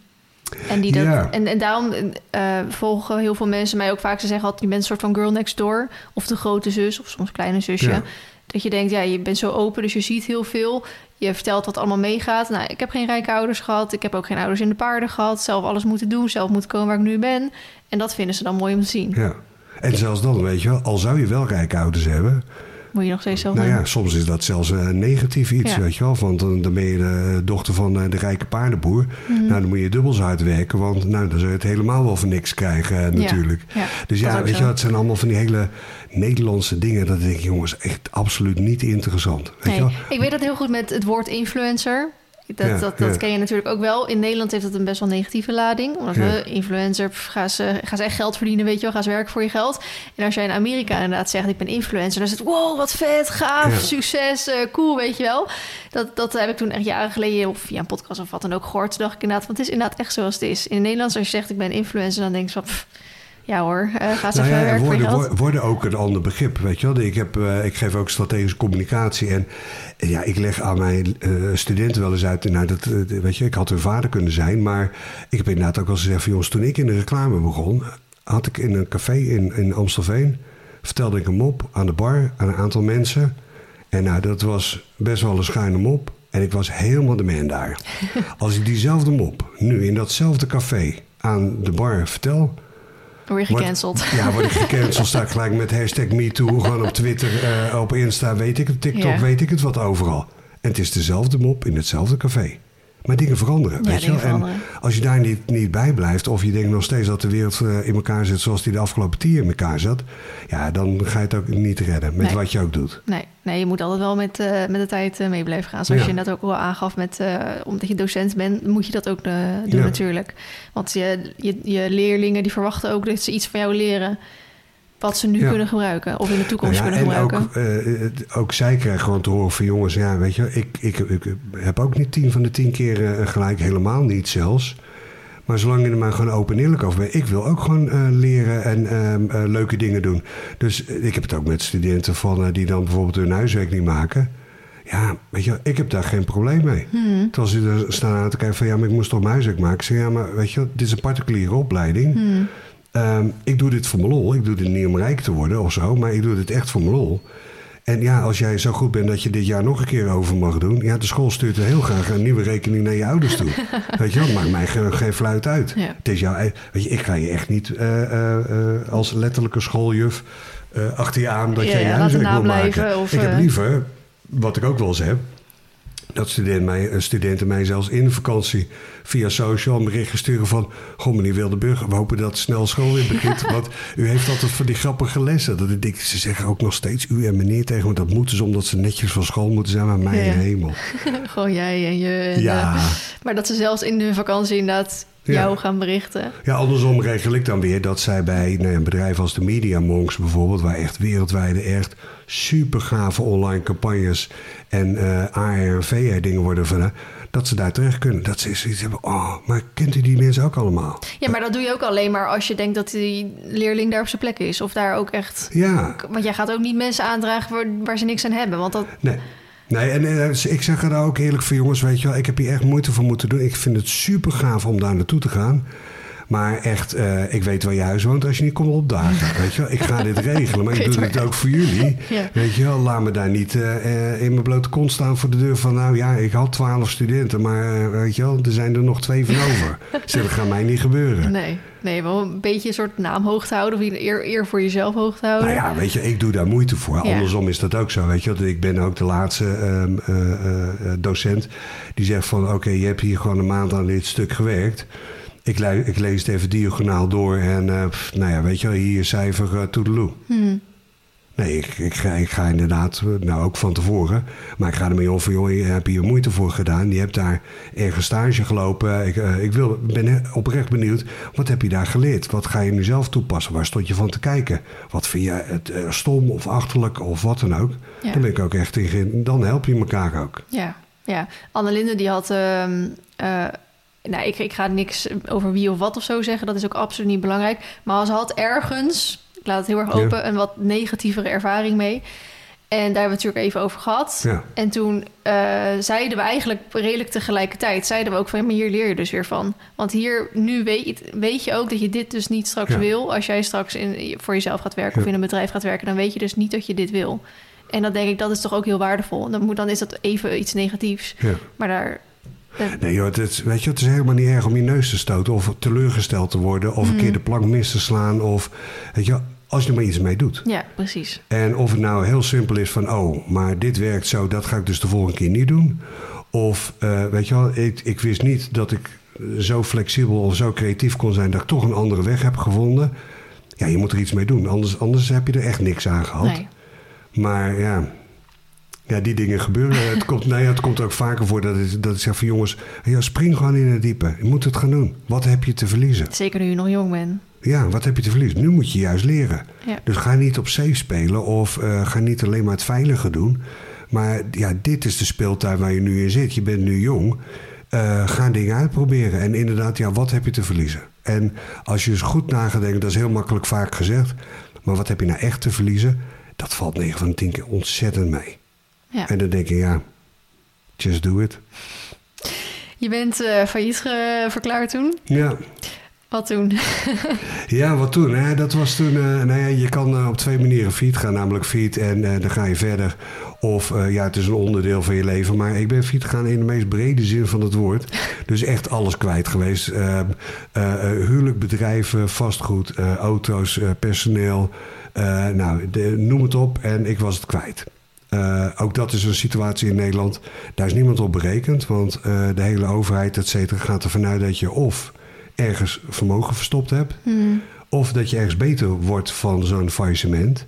En, die dat, Ja. en, en daarom eh, volgen heel veel mensen mij ook vaak. Ze zeggen altijd, je bent een soort van girl next door. Of de grote zus, of soms kleine zusje. Ja. Dat je denkt, ja, je bent zo open, dus je ziet heel veel. Je vertelt wat allemaal meegaat. Nou, ik heb geen rijke ouders gehad. Ik heb ook geen ouders in de paarden gehad. Zelf alles moeten doen, zelf moeten komen waar ik nu ben. En dat vinden ze dan mooi om te zien. Ja. En zelfs dan, weet je wel, al zou je wel rijke ouders hebben... Moet je nog steeds zelf Nou doen. ja, soms is dat zelfs een negatief iets, Ja. weet je wel. Want dan, dan ben je de dochter van eh, de rijke paardenboer. Mhm. Nou, dan moet je dubbel zo hard werken. Want nou, dan zul je het helemaal wel voor niks krijgen eh, natuurlijk. Ja, dus ja, weet je wel, het zijn allemaal van die hele Nederlandse dingen. Dat denk ik, jongens, echt absoluut niet interessant. Weet Nee, je wel? ik weet dat heel goed met het woord influencer. Dat, Ja, dat, dat ja. ken je natuurlijk ook wel. In Nederland heeft dat een best wel negatieve lading. Omdat we influencer, gaan ze, gaan ze echt geld verdienen, weet je wel. Gaan ze werken voor je geld. En als jij in Amerika inderdaad zegt, ik ben influencer. Dan is het, wow, wat vet, gaaf, succes, eh, cool, weet je wel. Dat, dat heb ik toen echt jaren geleden, of via een podcast of wat dan ook gehoord. Toen dacht ik inderdaad, want het is inderdaad echt zoals het is. In het Nederlands, als je zegt, ik ben influencer, dan denk je van... pff, ja hoor, eh ga ze Nou ja, worden, ook een ander begrip, weet je wel. Ik, heb, eh, ik geef ook strategische communicatie. En eh, ja, ik leg aan mijn studenten wel eens uit... Nou, dat, weet je, ik had hun vader kunnen zijn. Maar ik heb inderdaad ook al gezegd van... jongens, toen ik in de reclame begon... had ik in een café in, in Amstelveen... vertelde ik een mop aan de bar aan een aantal mensen. En nou, dat was best wel een schuine mop. En ik was helemaal de man daar. Als ik diezelfde mop nu in datzelfde café aan de bar vertel... Word je gecanceld. Ja, word ik gecanceld, sta ik gelijk met hashtag MeToo. Gewoon op Twitter, eh, op Insta, weet ik het. TikTok, Ja. weet ik het wat overal. En het is dezelfde mop in hetzelfde café. Maar dingen veranderen, Ja, weet je. En als je daar niet, niet bij blijft... of je denkt nog steeds dat de wereld eh, in elkaar zit... zoals die de afgelopen tien in elkaar zat... ja, dan ga je het ook niet redden met Nee. wat je ook doet. Nee, nee, je moet altijd wel met, eh, met de tijd eh, mee blijven gaan. Zoals Ja. je net ook al aangaf, met, omdat je docent bent, moet je dat ook doen Ja. natuurlijk. Want je, je, je leerlingen die verwachten ook dat ze iets van jou leren... wat ze nu Ja. kunnen gebruiken of in de toekomst Nou ja, kunnen en gebruiken. ook, eh, ook zij krijgen gewoon te horen van jongens, ja, weet je, ik, ik, ik heb ook niet tien van de tien keer eh, gelijk, helemaal niet zelfs. Maar zolang je er maar gewoon open en eerlijk over bent, ik wil ook gewoon eh, leren en ehm, eh, leuke dingen doen. Dus ik heb het ook met studenten van, die dan bijvoorbeeld hun huiswerk niet maken. Ja, weet je, ik heb daar geen probleem mee. Hmm. Terwijl ze er staan aan te kijken van, ja, maar ik moest toch mijn huiswerk maken. Ik zeg, ja, maar weet je, dit is een particuliere opleiding. Hmm. Ehm, ik doe dit voor mijn lol. Ik doe dit niet om rijk te worden of zo, maar ik doe dit echt voor mijn lol. En ja, als jij zo goed bent dat je dit jaar nog een keer over mag doen... ja, de school stuurt er heel graag een nieuwe rekening naar je ouders toe. weet je wel, maakt mij geen, geen fluit uit. Ja. Het is jouw, ei- weet je, ik ga je echt niet eh, eh, eh, als letterlijke schooljuf eh, achter je aan... dat Ja, jij je huiswerk wil maken. of, ik heb eh, liever, wat ik ook wel eens heb... Dat studenten mij, studenten mij zelfs in de vakantie via social een bericht sturen van... Goh, meneer Wildeburg, we hopen dat snel school weer begint. want u heeft altijd van die grappige lessen. Dat ik ze zeggen ook nog steeds u en meneer tegen me. Dat moeten ze omdat ze netjes van school moeten zijn. Maar mijn Ja. hemel. Gewoon jij en je... en, Ja. eh, maar dat ze zelfs in hun vakantie inderdaad Ja. jou gaan berichten. ja, andersom regel ik dan weer dat zij bij nou ja, een bedrijf als de Media Monks bijvoorbeeld... waar echt wereldwijde echt super gave online campagnes en eh AR en dingen worden van... dat ze daar terecht kunnen. Dat ze zoiets hebben, oh, maar kent u die mensen ook allemaal? Ja, maar dat doe je ook alleen maar als je denkt dat die leerling daar op zijn plek is. Of daar ook echt... Ja. Want jij gaat ook niet mensen aandragen waar, waar ze niks aan hebben. Want dat... Nee. Nee, en eh, ik zeg er ook eerlijk voor jongens, weet je wel, ik heb hier echt moeite voor moeten doen. Ik vind het super gaaf om daar naartoe te gaan. Maar echt, eh, ik weet waar je huis woont als je niet komt opdagen. Weet je wel? Ik ga dit regelen, maar ik, doe het ook voor jullie. Ja. Weet je wel, laat me daar niet eh, eh, in mijn blote kont staan voor de deur van... nou ja, ik had twaalf studenten, maar weet je wel, er zijn er nog twee van over. Zeg, dat gaat mij niet gebeuren. Nee, nee, wel een beetje een soort naam hoog te houden. Of eer, eer voor jezelf hoog te houden. Nou ja, weet je, ik doe daar moeite voor. Ja. Andersom is dat ook zo, weet je. wel. Ik ben ook de laatste ehm, eh, eh, eh, docent die zegt van... oké, je hebt hier gewoon een maand aan dit stuk gewerkt. Ik, le- ik lees het even diagonaal door en eh, pff, nou ja, weet je wel, hier cijfer uh, toedeloe. Hmm. Nee, ik, ik, ga, ik ga inderdaad, eh, nou ook van tevoren, maar ik ga ermee om van, joh, je hebt hier moeite voor gedaan. Je hebt daar ergens stage gelopen. Ik, ik wil, ben oprecht benieuwd, wat heb je daar geleerd? Wat ga je nu zelf toepassen? Waar stond je van te kijken? Wat vind je het stom of achterlijk of wat dan ook? Ja. Dan ben ik ook echt in, ge- dan help je elkaar ook. Ja, ja. Annelinde die had... ehm, eh, nou, ik, ik ga niks over wie of wat of zo zeggen. Dat is ook absoluut niet belangrijk. Maar ze had ergens, ik laat het heel erg Ja. open... een wat negatievere ervaring mee. En daar hebben we het natuurlijk even over gehad. Ja. En toen eh, zeiden we eigenlijk redelijk tegelijkertijd... zeiden we ook van, ja, maar hier leer je dus weer van. Want hier, nu weet, weet je ook dat je dit dus niet straks Ja. wil. Als jij straks in, voor jezelf gaat werken of in een bedrijf gaat werken... dan weet je dus niet dat je dit wil. En dan denk ik, dat is toch ook heel waardevol. Dan, moet, dan is dat even iets negatiefs. Maar daar... Nee joh, het is, weet je, het is helemaal niet erg om je neus te stoten... of teleurgesteld te worden of een keer de plank mis te slaan. Of, weet je, als je er maar iets mee doet. ja, precies. En of het nou heel simpel is van, oh, maar dit werkt zo, dat ga ik dus de volgende keer niet doen. Of, eh, weet je wel, ik, ik wist niet dat ik zo flexibel of zo creatief kon zijn dat ik toch een andere weg heb gevonden. Ja, je moet er iets mee doen, anders, anders heb je er echt niks aan gehad. Nee. Maar ja, ja, die dingen gebeuren. het, komt, nee, het komt ook vaker voor dat ik, dat ik zeg van jongens, ja, spring gewoon in het diepe. Je moet het gaan doen. Wat heb je te verliezen? Zeker nu je nog jong bent. Ja, wat heb je te verliezen? Nu moet je juist leren. Ja. Dus ga niet op safe spelen of eh, ga niet alleen maar het veilige doen. Maar ja, dit is de speeltuin waar je nu in zit. Je bent nu jong. Eh, ga dingen uitproberen. En inderdaad, ja, wat heb je te verliezen? En als je eens goed na gaat denken, dat is heel makkelijk vaak gezegd. Maar wat heb je nou echt te verliezen? Dat valt 9 van de 10 keer ontzettend mee. Ja. En dan denk je, ja, just do it. Je bent eh, failliet verklaard toen. Ja, Wat toen? Ja, wat toen? Hè? Dat was toen. eh, nou ja, je kan eh, op twee manieren fiet gaan, namelijk fiet en dan ga je verder. Of ja, het is een onderdeel van je leven. Maar ik ben fiet gegaan in de meest brede zin van het woord. Dus echt alles kwijt geweest. Huwelijk, bedrijven, vastgoed, auto's, personeel. nou, de- noem het op. En ik was het kwijt. Eh, ook dat is een situatie in Nederland. Daar is niemand op berekend. Want eh, de hele overheid, et cetera, gaat ervan uit dat je of ergens vermogen verstopt hebt. Of dat je ergens beter wordt van zo'n faillissement.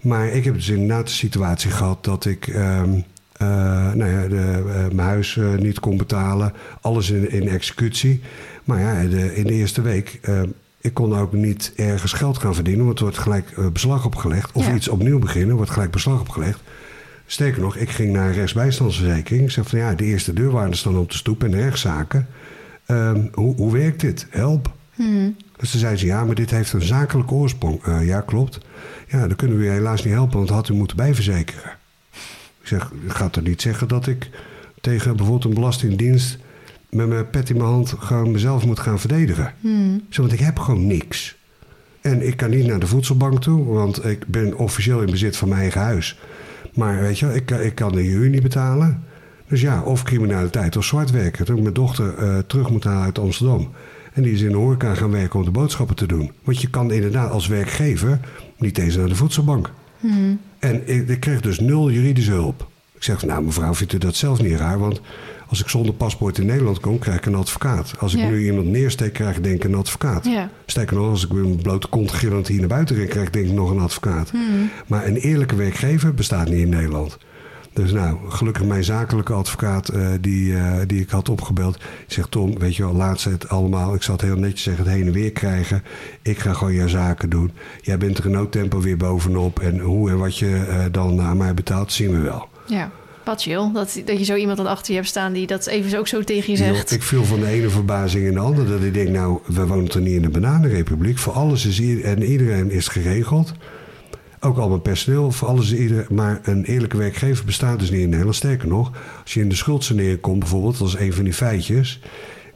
Maar ik heb dus inderdaad de situatie gehad dat ik ehm, eh, nou ja, de, mijn huis niet kon betalen. Alles in, in executie. Maar ja, de, in de eerste week. eh, ik kon ook niet ergens geld gaan verdienen, want er wordt gelijk beslag opgelegd. Of Ja. iets opnieuw beginnen, wordt gelijk beslag opgelegd. Sterker nog, ik ging naar een rechtsbijstandsverzekering. Ik zeg van ja, de eerste deurwaarders staan op de stoep en de rechtszaken. Ehm, hoe, hoe werkt dit? Help. Dus toen zei ze, ja, maar dit heeft een zakelijke oorsprong. Eh, ja, klopt. Ja, dan kunnen we u helaas niet helpen, want had u moeten bijverzekeren. Ik zeg, ik ga toch niet zeggen dat ik tegen bijvoorbeeld een belastingdienst... met mijn pet in mijn hand gewoon mezelf moet gaan verdedigen. Ik zeg, want ik heb gewoon niks. En ik kan niet naar de voedselbank toe, want ik ben officieel in bezit van mijn eigen huis. Maar weet je, ik, ik kan de huur niet betalen. Dus ja, of criminaliteit of zwart werken. Toen ik mijn dochter eh, terug moet halen uit Amsterdam. En die is in de horeca gaan werken om de boodschappen te doen. Want je kan inderdaad als werkgever niet eens naar de voedselbank. En ik, ik kreeg dus nul juridische hulp. Ik zeg, nou mevrouw, vindt u dat zelf niet raar? Want als ik zonder paspoort in Nederland kom, krijg ik een advocaat. Als ik Ja. nu iemand neersteek, krijg ik denk ik een advocaat. Ja. Sterker nog, als ik mijn blote kont gillend hier naar buiten ren, krijg ik denk ik nog een advocaat. Maar een eerlijke werkgever bestaat niet in Nederland. Dus nou, gelukkig mijn zakelijke advocaat eh, die, eh, die ik had opgebeld. Zegt, Tom, weet je wel, laat ze het allemaal. Ik zal het heel netjes zeggen, het heen en weer krijgen. Ik ga gewoon jouw zaken doen. Jij bent er in noodtempo weer bovenop. En hoe en wat je eh, dan aan mij betaalt, zien we wel. Ja. Wat chill, dat, dat je zo iemand dan achter je hebt staan die dat even ook zo tegen je zegt. ik viel van de ene verbazing in de andere. Dat ik denk, nou, we wonen toch niet in een bananenrepubliek. Voor alles is hier en iedereen is geregeld. Ook al mijn personeel, voor alles is iedereen. Maar een eerlijke werkgever bestaat dus niet in Nederland. Sterker nog, als je in de schuldsanering komt bijvoorbeeld, dat is een van die feitjes,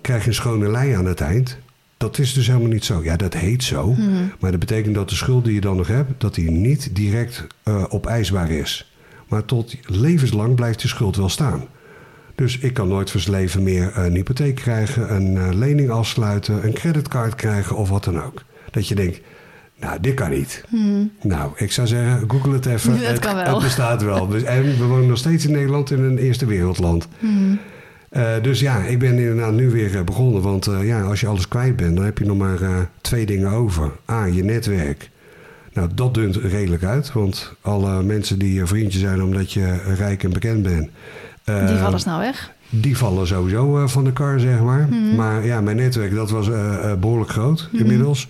krijg je een schone lei aan het eind. Dat is dus helemaal niet zo. Ja, dat heet zo. Maar dat betekent dat de schuld die je dan nog hebt, dat die niet direct eh, opeisbaar is. Maar tot levenslang blijft die schuld wel staan. Dus ik kan nooit voor zijn leven meer een hypotheek krijgen, een eh, lening afsluiten, een creditcard krijgen of wat dan ook. Dat je denkt, nou, dit kan niet. Nou, ik zou zeggen, google het even. Hmm. Dat het, kan wel. het bestaat wel. Dus- En we wonen nog steeds in Nederland in een eerste wereldland. Hmm. Eh, dus ja, ik ben inderdaad nu weer eh, begonnen. Want ja, als je alles kwijt bent, dan heb je nog maar twee dingen over. A, je netwerk. Nou, dat dunt redelijk uit. Want alle mensen die je vriendje zijn omdat je rijk en bekend bent... Die vallen snel weg. die vallen sowieso eh, van de kar, zeg maar. Maar ja, mijn netwerk, dat was eh, eh, behoorlijk groot inmiddels.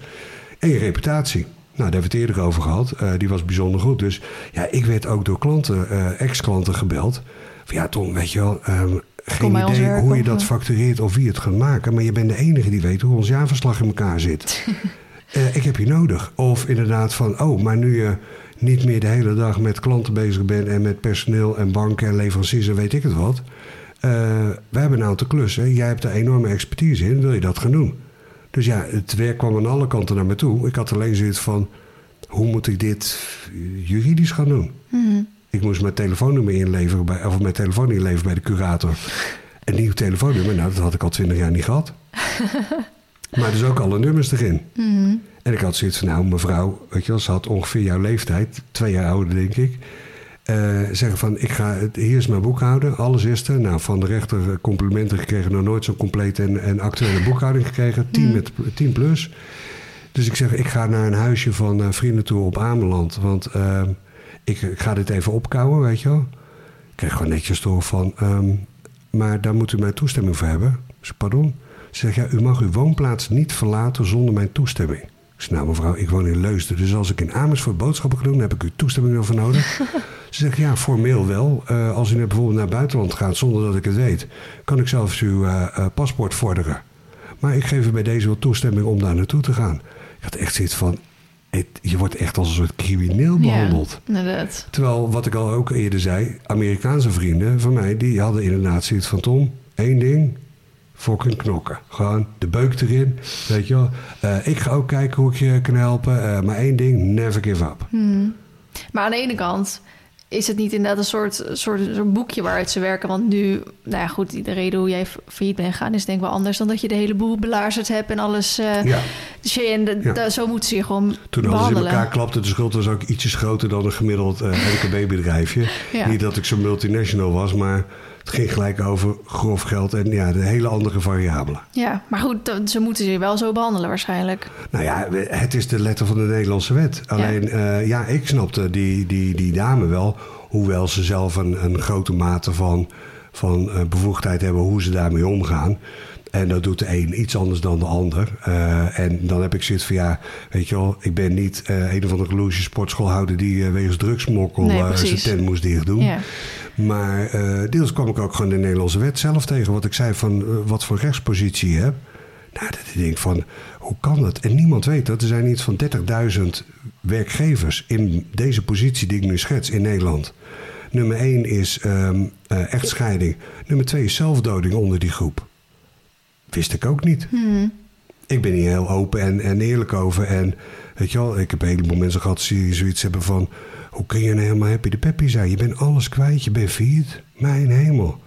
En je reputatie. Nou, daar hebben we het eerder over gehad. Eh, die was bijzonder goed. Dus ja, ik werd ook door klanten, ex-klanten gebeld. Van ja, Tom, weet je wel, ehm, geen idee hoe je dat factureert of wie het gaat maken. Maar je bent de enige die weet hoe ons jaarverslag in elkaar zit. Eh, ik heb je nodig. Of inderdaad van, oh, maar nu je niet meer de hele dag met klanten bezig bent... en met personeel en banken en leveranciers en weet ik het wat... eh, we hebben een aantal klussen. Jij hebt er enorme expertise in. Wil je dat gaan doen? Dus ja, het werk kwam aan alle kanten naar me toe. Ik had alleen zoiets van... hoe moet ik dit juridisch gaan doen? Ik moest mijn telefoonnummer inleveren... Bij, of mijn telefoon inleveren bij de curator. Een nieuw telefoonnummer, nou, dat had ik al twintig jaar niet gehad. maar dus ook alle nummers erin. En ik had zoiets van, nou mevrouw, weet je wel, ze had ongeveer jouw leeftijd, twee jaar ouder denk ik. Eh, zeggen van, ik ga, hier is mijn boekhouder, alles is er. Nou, van de rechter complimenten gekregen, nog nooit zo'n complete en, en actuele boekhouding gekregen. 10, met, 10 plus. Dus ik zeg, ik ga naar een huisje van eh, vrienden toe op Ameland. Want eh, ik, ik ga dit even opkouwen, weet je wel. Ik kreeg gewoon netjes door van, ehm, maar daar moet u mijn toestemming voor hebben. Ik zeg, pardon? Ze zegt, ja, u mag uw woonplaats niet verlaten zonder mijn toestemming. Ik zeg, nou mevrouw, ik woon in Leusden. Dus als ik in Amersfoort boodschappen ga doen, dan heb ik uw toestemming ervoor nodig. Ze zegt, ja, formeel wel. Eh, als u net bijvoorbeeld naar het buitenland gaat zonder dat ik het weet... kan ik zelfs uw eh, eh, paspoort vorderen. Maar ik geef u bij deze wel toestemming om daar naartoe te gaan. Ik had echt zoiets van... het- je wordt echt als een soort crimineel behandeld. Ja, inderdaad. Terwijl, wat ik al ook eerder zei, Amerikaanse vrienden van mij, die hadden inderdaad zoiets van Tom, één ding, fucking knokken. Gewoon de beuk erin, weet je wel. Eh, ik ga ook kijken hoe ik je kan helpen, eh, maar één ding, never give up. Maar aan de ene kant is het niet inderdaad een soort, soort, soort boekje waaruit ze werken. Want nu, nou ja, goed, de reden hoe jij failliet bent gegaan is denk ik wel anders dan dat je de hele boel belazerd hebt en alles. eh Ja, Dus je, en de- Ja. da- zo moeten ze je gewoon toen alles in elkaar klapte, de schuld was ook ietsjes groter dan een gemiddeld eh LKB-bedrijfje. Ja. Niet dat ik zo'n multinational was, maar het ging gelijk over grof geld en ja, de hele andere variabelen. Ja, maar goed, ze moeten ze wel zo behandelen waarschijnlijk. Nou ja, het is de letter van de Nederlandse wet. Alleen, ja, ja ik snapte die, die, die dame wel. Hoewel ze zelf een, een grote mate van, van eh, bevoegdheid hebben hoe ze daarmee omgaan. En dat doet de een iets anders dan de ander. Eh, en dan heb ik zoiets van, ja, weet je wel... ik ben niet eh, een of andere loesje sportschoolhouder... die eh, wegens drugsmokkel Nee, eh, zijn tent moest dicht doen. Ja. Maar eh, deels kwam ik ook gewoon de Nederlandse wet zelf tegen. Wat ik zei van eh, wat voor rechtspositie je hebt. Nou, dat ik denk van, hoe kan dat? En niemand weet dat. Er zijn iets van 30.000 werkgevers in deze positie die ik nu schets in Nederland. Nummer 1 is ehm, eh, echtscheiding. Nummer 2 is zelfdoding onder die groep. Wist ik ook niet. Ik ben hier heel open en, en eerlijk over. En weet je wel, ik heb een heleboel mensen gehad die zoiets hebben van... Hoe kun je nou helemaal happy de peppy zijn? Je bent alles kwijt, je bent failliet. Mijn hemel.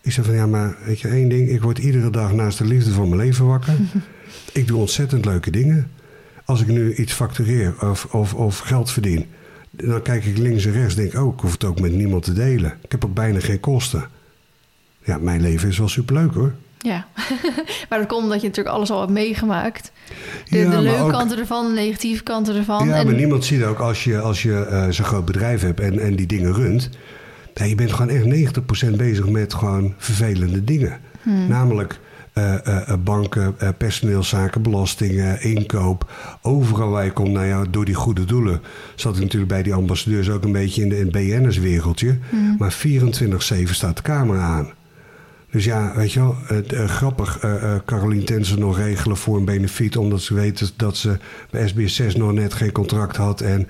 Ik zeg van, ja, maar weet je één ding? Ik word iedere dag naast de liefde van mijn leven wakker. ik doe ontzettend leuke dingen. Als ik nu iets factureer of, of, of geld verdien... dan kijk ik links en rechts denk ik... oh, ik hoef het ook met niemand te delen. Ik heb ook bijna geen kosten. Ja, mijn leven is wel superleuk hoor. Ja, maar dat komt omdat je natuurlijk alles al hebt meegemaakt. De, Ja, de maar leuke ook- kanten ervan, de negatieve kanten ervan. Ja, en, maar niemand ziet ook als je, als je eh, zo'n groot bedrijf hebt en, en die dingen runt. Je bent gewoon echt 90% bezig met gewoon vervelende dingen. Hmm. Namelijk eh, eh, banken, personeelszaken, belastingen, inkoop. Overal waar je komt, nou ja, door die goede doelen. Zat ik natuurlijk bij die ambassadeurs ook een beetje in, de, in het BN'ers-wereldje. Maar 24-7 staat de camera aan. Dus ja, weet je wel, het, eh, grappig. eh, Carolien Tensen nog regelen voor een benefiet... omdat ze weten dat ze bij SBS 6 nog net geen contract had. En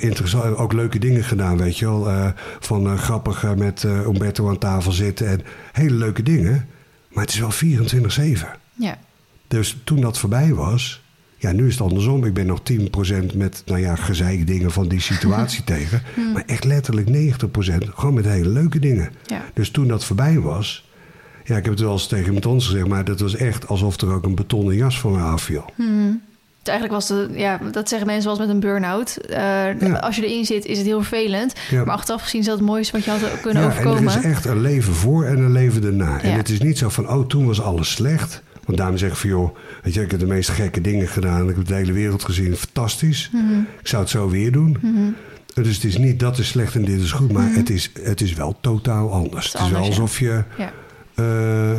interessant, ook leuke dingen gedaan, weet je wel. Van grappig met Umberto aan tafel zitten. En hele leuke dingen. Maar het is wel 24-7. Ja. Dus toen dat voorbij was... Ja, nu is het andersom. Ik ben nog 10% met, nou ja, gezeik dingen van die situatie tegen. Maar echt letterlijk 90% gewoon met hele leuke dingen. Ja. Dus toen dat voorbij was... Ja, ik heb het wel eens tegen iemand anders gezegd... maar dat was echt alsof er ook een betonnen jas van me afviel. Dus eigenlijk was de, ja, dat zeggen mensen wel eens met een burn-out. Eh, Ja. Als je erin zit, is het heel vervelend. Ja. Maar achteraf gezien is dat het mooiste wat je had kunnen ja, en overkomen. er is echt een leven voor en een leven erna. En het is niet zo van, oh, toen was alles slecht. Want daarom zeg ik van, joh, weet je, ik heb de meest gekke dingen gedaan. Ik heb de hele wereld gezien, fantastisch. Mhm. Ik zou het zo weer doen. Dus het is niet, dat is slecht en dit is goed. Maar het, is, het is wel totaal anders. Het is, wel alsof je... Ja. Eh,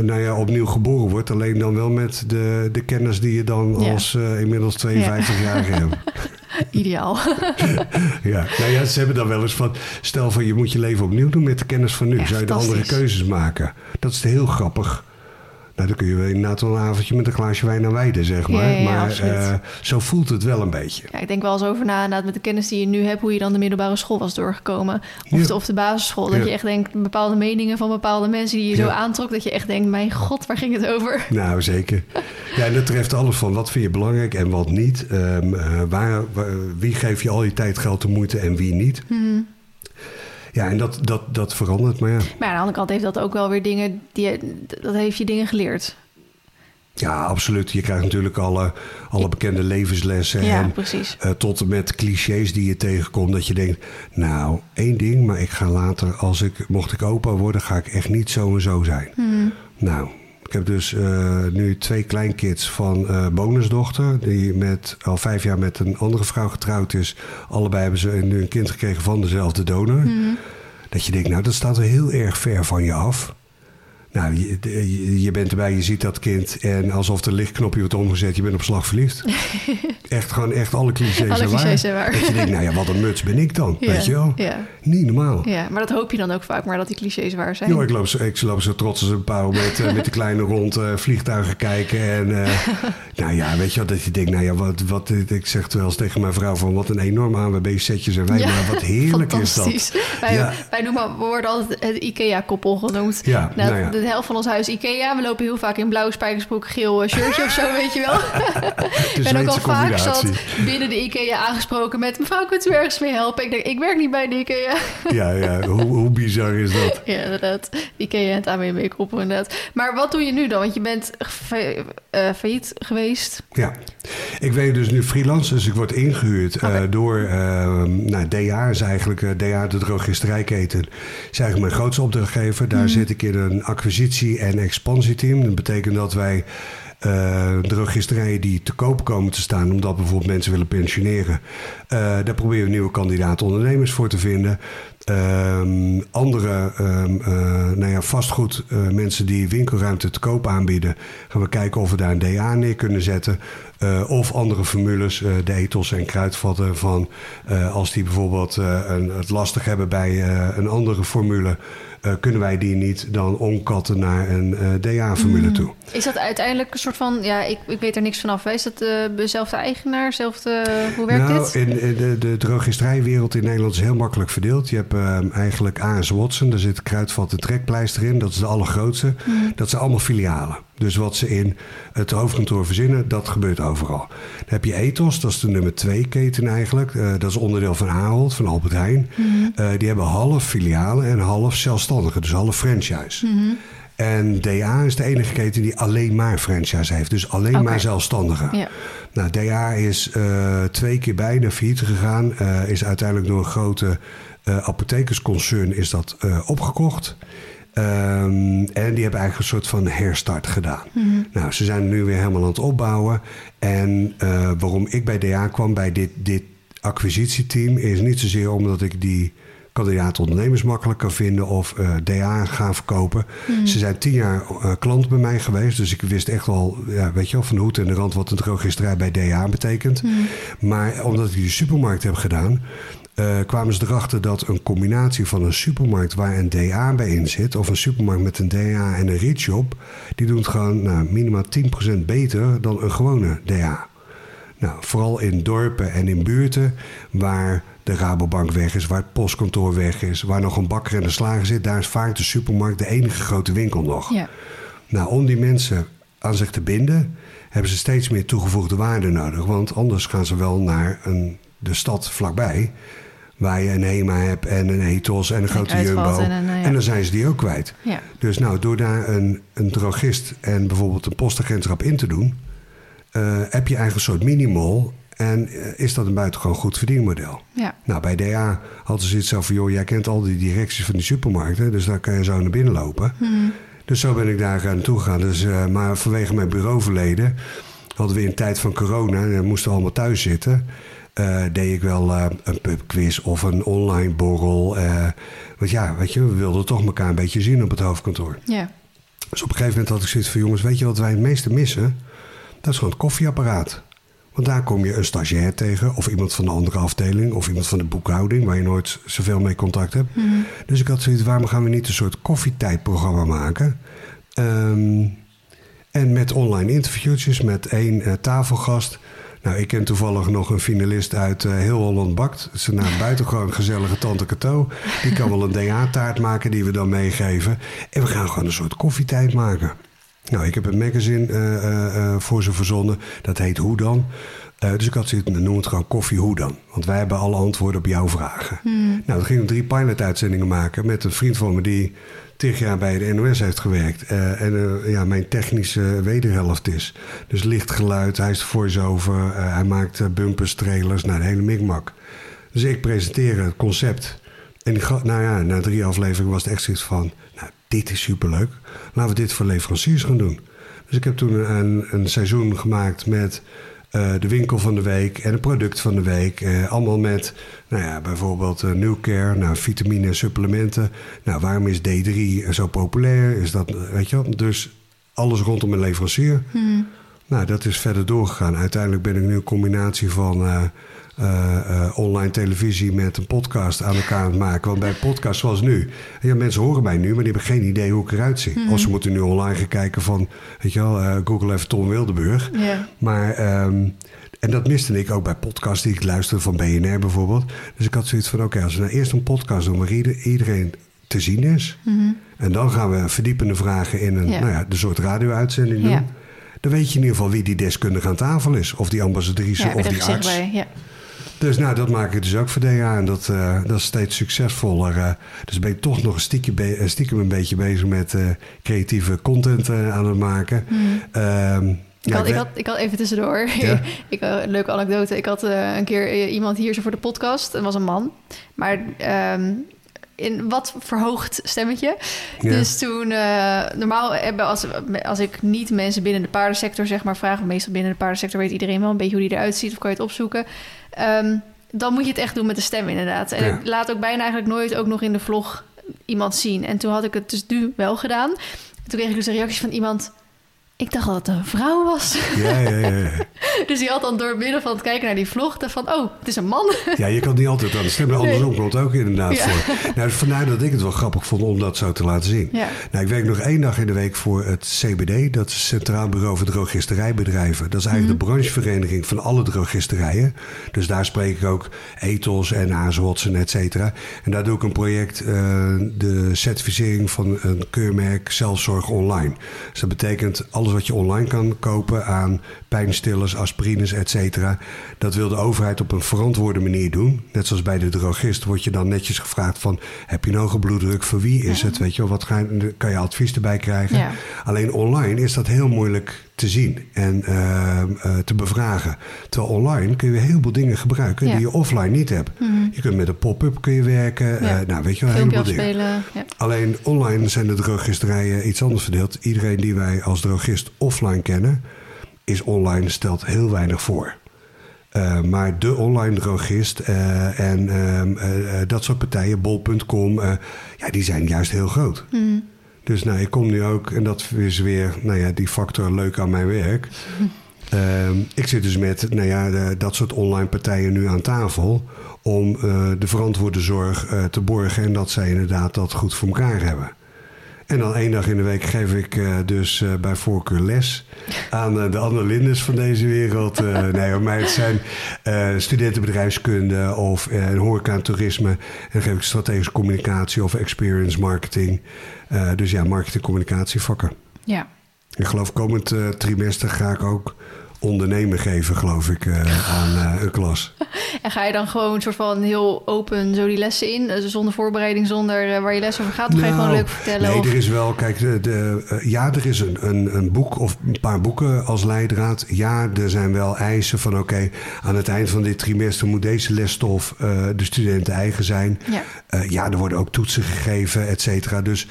nou ja, opnieuw geboren wordt. Alleen dan wel met de, de kennis die je dan Ja. als eh, inmiddels 52 jaar hebt. Ideaal. Ja. Nou ja, ze hebben dan wel eens van... Stel van je moet je leven opnieuw doen met de kennis van nu. Ja, Zou je de andere keuzes maken? Dat is heel grappig. Nou, dan kun je inderdaad wel een avondje met een glaasje wijn aan wijden, zeg maar. ja, ja, maar eh, zo voelt het wel een beetje. Ja, ik denk wel eens over na, inderdaad, met de kennis die je nu hebt, hoe je dan de middelbare school was doorgekomen. Of, de, of de basisschool. Dat je echt denkt, bepaalde meningen van bepaalde mensen die je zo aantrok, dat je echt denkt, mijn god, waar ging het over? Nou, zeker. Ja, en dat treft alles van wat vind je belangrijk en wat niet. Ehm, eh, waar, waar- wie geef je al je tijd, geld en moeite en wie niet. Mhm. Ja, en dat, dat, dat verandert. Maar ja, Maar aan de andere kant heeft dat ook wel weer dingen, die, dat heeft je dingen geleerd. ja, absoluut. Je krijgt natuurlijk alle, alle bekende levenslessen. Ja, en, precies. eh, tot en met clichés die je tegenkomt. Dat je denkt, nou, één ding, maar ik ga later, als ik, mocht ik opa worden, ga ik echt niet zo en zo zijn. Nou, ik heb dus eh, nu twee kleinkids van eh bonusdochter, die met, al vijf jaar met een andere vrouw getrouwd is. Allebei hebben ze nu een kind gekregen van dezelfde donor. Dat je denkt, nou, dat staat er heel erg ver van je af. Nou, je, je- je bent erbij, je ziet dat kind en alsof de lichtknopje wordt omgezet, je bent op slag verliefd. echt gewoon, echt alle clichés Alle zijn waar. clichés zijn waar. Dat je denkt, nou ja, wat een muts ben ik dan, weet je wel? Ja, Niet normaal. ja, maar dat hoop je dan ook vaak, maar dat die clichés waar zijn. Joh, ik, loop zo, ik loop zo trots als een pauw met, eh, met de kleine rond eh, vliegtuigen kijken. En eh, nou ja, weet je wel, dat je denkt, nou ja, wat, wat, ik zeg wel eens tegen mijn vrouw van wat een enorm ANWB-setje zijn wij. Ja, maar wat heerlijk is dat. Wij, Ja. wij noemen, we worden altijd het IKEA-koppel genoemd. Ja, nou ja. De helft van ons huis IKEA. We lopen heel vaak in blauwe spijkersbroek, geel eh, shirtje of zo, weet je wel. De Ik ben ook al vaak zat binnen de IKEA aangesproken met... mevrouw, kunt u ergens mee helpen? Ik denk, ik werk niet bij de IKEA. Ja, ja, hoe, hoe bizar is dat? ja, inderdaad. IKEA en het AWB koppel inderdaad. Maar wat doe je nu dan? Want je bent eh, failliet geweest. Ja, ik ben dus nu freelance, dus ik word ingehuurd eh, door uh, nou, DA, is eigenlijk DA, de drogisterijketen, is eigenlijk mijn grootste opdrachtgever. Daar zit ik in een acquisitie- en expansieteam. Dat betekent dat wij uh, drogisterijen die te koop komen te staan, omdat bijvoorbeeld mensen willen pensioneren, uh, daar proberen we nieuwe kandidaten ondernemers voor te vinden. Um, andere um, nou ja, vastgoed, mensen die winkelruimte te koop aanbieden, gaan we kijken of we daar een DA neer kunnen zetten. Of andere formules, de ethos en kruidvatten van als die bijvoorbeeld het lastig hebben bij een andere formule. Uh, kunnen wij die niet dan omkatten naar een uh, DA-formule mm. toe. Is dat uiteindelijk een soort van, ja, ik, ik weet er niks vanaf. Is dat uh, dezelfde eigenaar, dezelfde, hoe werkt nou, dit? In, in de, de drogisterijwereld in Nederland is heel makkelijk verdeeld. Je hebt eigenlijk A.S. Watson, daar zit kruidvat en trekpleister in. Dat is de allergrootste. Mm. Dat zijn allemaal filialen. Dus wat ze in het hoofdkantoor verzinnen, dat gebeurt overal. Dan heb je Ethos, dat is de nummer twee keten eigenlijk. Uh, dat is onderdeel van Ahold, van Albert Heijn. Mm. Uh, die hebben half filialen en half zelfstandigen, dus half franchise. Mm-hmm. En DA is de enige keten die alleen maar franchise heeft. Dus alleen okay. maar zelfstandigen. Ja. Nou, DA is uh, twee keer bijna failliet gegaan. Is uiteindelijk door een grote apothekersconcern is dat opgekocht. Um, en die hebben eigenlijk een soort van herstart gedaan. Mm-hmm. Nou, ze zijn nu weer helemaal aan het opbouwen. En waarom ik bij DA kwam, bij dit, dit acquisitieteam, is niet zozeer omdat ik die kandidaat-ondernemers makkelijk kan vinden of uh, DA gaan verkopen. Ze zijn tien jaar uh, klant bij mij geweest, dus ik wist echt wel, ja, weet je wel, van de hoed en de rand wat een drogisterij bij DA betekent. Maar omdat ik die supermarkt heb gedaan, uh, kwamen ze erachter dat een combinatie van een supermarkt waar een DA bij in zit, of een supermarkt met een DA en een readshop, die doet gewoon nou, minimaal 10% beter dan een gewone DA. Nou, vooral in dorpen en in buurten waar de Rabobank weg is, waar het postkantoor weg is, waar nog een bakker en een slager zit, daar is vaak de supermarkt de enige grote winkel nog. Ja. Nou, om die mensen aan zich te binden, hebben ze steeds meer toegevoegde waarde nodig. Want anders gaan ze wel naar een, de stad vlakbij, waar je een HEMA hebt en een Ethos en een grote Jumbo. En, een, ja. en, dan zijn ze die ook kwijt. Ja. Dus nou, door daar een, een drogist en bijvoorbeeld een postagentschap in te doen, uh, heb je eigenlijk een soort minimol en uh, is dat een buitengewoon goed verdienmodel. Ja. Nou, bij DA hadden ze iets zo van... joh, jij kent al die directies van die supermarkten... dus daar kan je zo naar binnen lopen. Hmm. Dus zo ben ik daar naartoe gegaan. Dus, uh, maar vanwege mijn bureauverleden... hadden we in tijd van corona... en we moesten allemaal thuis zitten... Uh, deed ik wel uh, een pubquiz of een online borrel. Uh, want ja, weet je, we wilden toch elkaar een beetje zien op het hoofdkantoor. Ja. Dus op een gegeven moment had ik zoiets van... jongens, weet je wat wij het meeste missen? Dat is gewoon het koffieapparaat. Want daar kom je een stagiair tegen, of iemand van de andere afdeling, of iemand van de boekhouding, waar je nooit zoveel mee contact hebt. Mhm. Dus ik had zoiets, waarom gaan we niet een soort koffietijdprogramma maken? Um, en met online interviewtjes, met één uh, tafelgast. Nou, ik ken toevallig nog een finalist uit uh, Heel Holland Bakt. Een nou, buitengewoon gezellige tante Cato. Die kan wel een DA-taart maken die we dan meegeven. En we gaan gewoon een soort koffietijd maken. Nou, ik heb een magazine uh, uh, voor ze verzonnen. Dat heet Hoe dan? Dus ik had zoiets, noem het gewoon koffie Hoe dan? Want wij hebben alle antwoorden op jouw vragen. Hmm. Nou, we gingen drie pilot-uitzendingen maken met een vriend van me die tig jaar bij de NOS heeft gewerkt. en ja, mijn technische wederhelft is. Dus licht geluid, hij is voice-over, hij maakt bumpers, trailers, nou, de hele mikmak. Dus ik presenteer het concept. En nou ja, na drie afleveringen was het echt zoiets van... Nou, dit is superleuk. Laten we dit voor leveranciers gaan doen. Dus ik heb toen een, een seizoen gemaakt met uh, de winkel van de week en het product van de week. Uh, allemaal met, nou ja, bijvoorbeeld uh, Newcare, nou, vitamine en supplementen. Nou, waarom is D3 zo populair? Is dat, weet je wel? Dus alles rondom een leverancier. Hmm. Nou, dat is verder doorgegaan. Uiteindelijk ben ik nu een combinatie van... Uh, uh, online televisie met een podcast aan elkaar aan het maken. Want bij een podcast zoals nu... Ja, mensen horen mij nu, maar die hebben geen idee hoe ik eruit zie. Mhm. Of ze moeten nu online gaan kijken van... Weet je wel, uh, Google even Tom Wildeburg. Yeah. Maar... Um, en dat miste ik ook bij podcasts die ik luisterde van BNR bijvoorbeeld. Dus ik had zoiets van, oké, okay, als we nou eerst een podcast doen... waar iedereen te zien is... Mm-hmm. en dan gaan we verdiepende vragen in een, Ja. nou ja, de soort radio-uitzending doen... Ja. dan weet je in ieder geval wie die deskundige aan tafel is. Of die ambassadrice of die arts. bij. Dus nou, dat maak ik dus ook voor DA. En dat, uh, dat is steeds succesvoller. Uh, dus ben ik toch nog een stiekem, een beetje bezig met uh, creatieve content eh, aan het maken. Hmm. Um, Ik, ja, had, ik, had, ik had even tussendoor. Ja. ik, een leuke anekdote. Ik had een keer iemand hier zo voor de podcast. Het was een man. Maar um, in wat verhoogd stemmetje. Ja. Dus toen... uh, normaal hebben als, als ik niet mensen binnen de paardensector zeg maar vraag... meestal binnen de paardensector weet iedereen wel een beetje hoe die eruit ziet... of kan je het opzoeken. Um, dan moet je het echt doen met de stem inderdaad. En Ja. ik laat ook bijna eigenlijk nooit ook nog in de vlog iemand zien. En toen had ik het dus nu wel gedaan. Toen kreeg ik dus een reactie van iemand... Ik dacht dat het een vrouw was. ja, ja, ja, ja. Dus die had dan door het midden van het kijken naar die vlog... van, oh, het is een man. Ja, je kan niet altijd aan de stemmen. Andersom Nee. komt het ook inderdaad Ja. voor. Nou, vandaar dat ik het wel grappig vond om dat zo te laten zien. Ja. Nou, ik werk nog één dag in de week voor het CBD. Dat is Centraal Bureau voor Drogisterijbedrijven. Dat is eigenlijk Mhm. de branchevereniging van alle drogisterijen. Dus daar spreek ik ook ethos en Hazelhots en et cetera. En daar doe ik een project, eh, de certificering van een keurmerk zelfzorg online. Dus dat betekent alles wat je online kan kopen aan pijnstillers, aspirines, et cetera. Dat wil de overheid op een verantwoorde manier doen. Net zoals bij de drogist word je dan netjes gevraagd van... heb je een hoge bloeddruk? Voor wie is het? Weet je wel, wat ga kan je advies erbij krijgen? Ja. Alleen online is dat heel moeilijk te zien en eh, eh, te bevragen. Terwijl online kun je een heleboel dingen gebruiken Ja. die je offline niet hebt. Mhm. Je kunt met een pop-up kun je werken. Ja. eh, nou, weet je wel, een Filmpje heleboel dingen. Ja. Alleen online zijn de drogisterijen iets anders verdeeld. Iedereen die wij als drogist offline kennen, is online stelt heel weinig voor. Uh, maar de online drogist uh, en uh, dat soort partijen, bol.com, ja, die zijn juist heel groot. Mm. Dus nou, ik kom nu ook, en dat is weer nou ja, die factor leuk aan mijn werk. ik zit dus met nou ja, de, dat soort online partijen nu aan tafel om de verantwoorde zorg te borgen en dat zij inderdaad dat goed voor elkaar hebben. En dan één dag in de week geef ik uh, dus uh, bij voorkeur les aan uh, de Annelindes van deze wereld. nee, bij mij het zijn studentenbedrijfskunde of horeca en toerisme. En dan geef ik strategische communicatie of experience marketing. dus ja, marketing communicatie vakken. Ja. Ik geloof komend trimester ga ik ook ondernemen geven, geloof ik, uh, aan uh, een klas. En ga je dan gewoon een soort van heel open zo die lessen in, dus zonder voorbereiding, zonder uh, waar je les over gaat? Of nou, ga je gewoon nou, leuk vertellen? Nee, of... er is wel, kijk, de, de ja, er is een, een, een, boek of een paar boeken als leidraad. Ja, er zijn wel eisen van oké, okay, aan het eind van dit trimester moet deze lesstof de studenten eigen zijn. Ja. ja, er worden ook toetsen gegeven, et cetera. Dus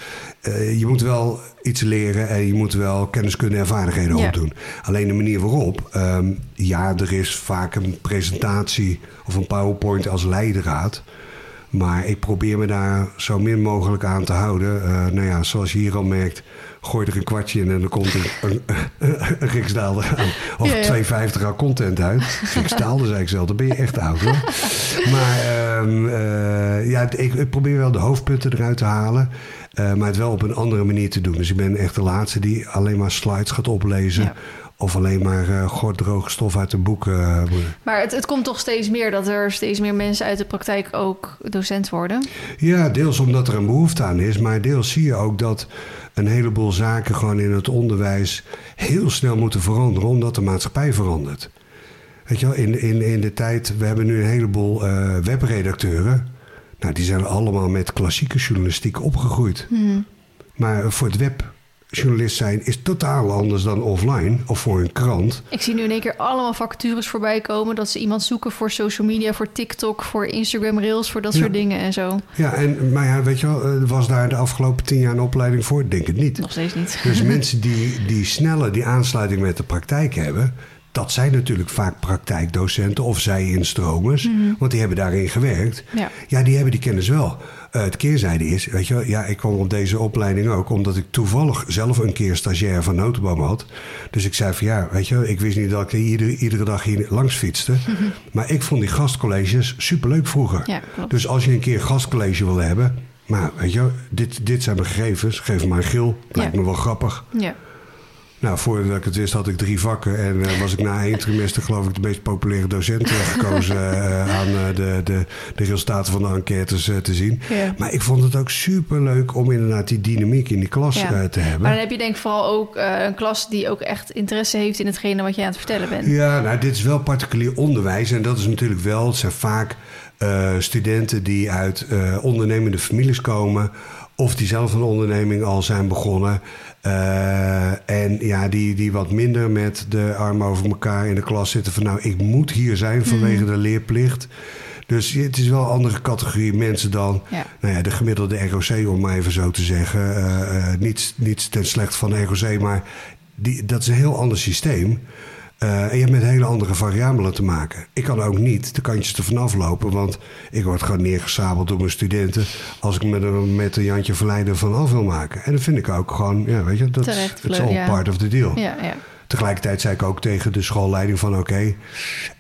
je moet wel iets leren en je moet wel kenniskunde en vaardigheden Ja. opdoen. Alleen de manier waarop, ehm, ja, er is vaak een presentatie of een PowerPoint als leidraad. Maar ik probeer me daar zo min mogelijk aan te houden. Eh, nou ja, zoals je hier al merkt, gooi er een kwartje in en dan komt er een, een, een Riksdaalder aan. Of Ja, ja. 2,50 aan content uit. Riksdaalder zei ik zelf, dan ben je echt oud hoor. Maar ehm, eh, ja, ik, ik probeer wel de hoofdpunten eruit te halen. Eh, maar het wel op een andere manier te doen. Dus ik ben echt de laatste die alleen maar slides gaat oplezen. Ja. Of alleen maar uh, stof uit een boek. eh, Maar het, het komt toch steeds meer dat er steeds meer mensen uit de praktijk ook docent worden. Ja, deels omdat er een behoefte aan is. Maar deels zie je ook dat een heleboel zaken gewoon in het onderwijs heel snel moeten veranderen. Omdat de maatschappij verandert. Weet je wel, in, in, in de tijd, we hebben nu een heleboel webredacteuren. Nou, die zijn allemaal met klassieke journalistiek opgegroeid. Hmm. Maar voor het webjournalist zijn is totaal anders dan offline of voor een krant. Ik zie nu in één keer allemaal vacatures voorbij komen. Dat ze iemand zoeken voor social media, voor TikTok, voor Instagram Reels, voor dat Ja. soort dingen en zo. Ja, en, maar ja, weet je wel, eh, was daar de afgelopen tien jaar een opleiding voor? Denk het niet. Nog steeds niet. Dus mensen die, die sneller die aansluiting met de praktijk hebben, dat zijn natuurlijk vaak praktijkdocenten of zij-instromers, want die hebben daarin gewerkt. Ja. Ja, die hebben die kennis wel. Eh, het keerzijde is, weet je wel, ja, ik kwam op deze opleiding ook omdat ik toevallig zelf een keer stagiair van Notenboom had. Dus ik zei van ja, weet je wel, ik wist niet dat ik iedere, iedere dag hier langs fietste. Maar ik vond die gastcolleges superleuk vroeger. Ja. Dus als je een keer een gastcollege wil hebben, maar weet je wel, dit, dit zijn mijn gegevens, geef me maar een gil, lijkt Ja. me wel grappig. Ja. Nou, voordat ik het wist had ik drie vakken. En eh, was ik na één trimester geloof ik de meest populaire docent gekozen eh, aan eh, de, de, de resultaten van de enquêtes te zien. Ja. Maar ik vond het ook super leuk om inderdaad die dynamiek in die klas Ja. te hebben. Maar dan heb je denk ik vooral ook een klas die ook echt interesse heeft in hetgene wat jij aan het vertellen bent. Ja, nou, dit is wel particulier onderwijs. En dat is natuurlijk wel, het zijn vaak studenten die uit ondernemende families komen. Of die zelf een onderneming al zijn begonnen. Eh, en ja, die, die wat minder met de armen over elkaar in de klas zitten. Van nou, ik moet hier zijn vanwege de leerplicht. Dus het is wel een andere categorie mensen dan Ja. nou ja, de gemiddelde ROC, om maar even zo te zeggen. Eh, niets, niets ten slecht van de ROC, maar die, dat is een heel ander systeem. Eh, en je hebt met hele andere variabelen te maken. Ik kan ook niet de kantjes ervan aflopen, want ik word gewoon neergesabeld door mijn studenten als ik me er met een Jantje Verleider van af wil maken. En dat vind ik ook gewoon, ja, weet je, dat is all ja. part of the deal. Ja, ja. Tegelijkertijd zei ik ook tegen de schoolleiding van oké,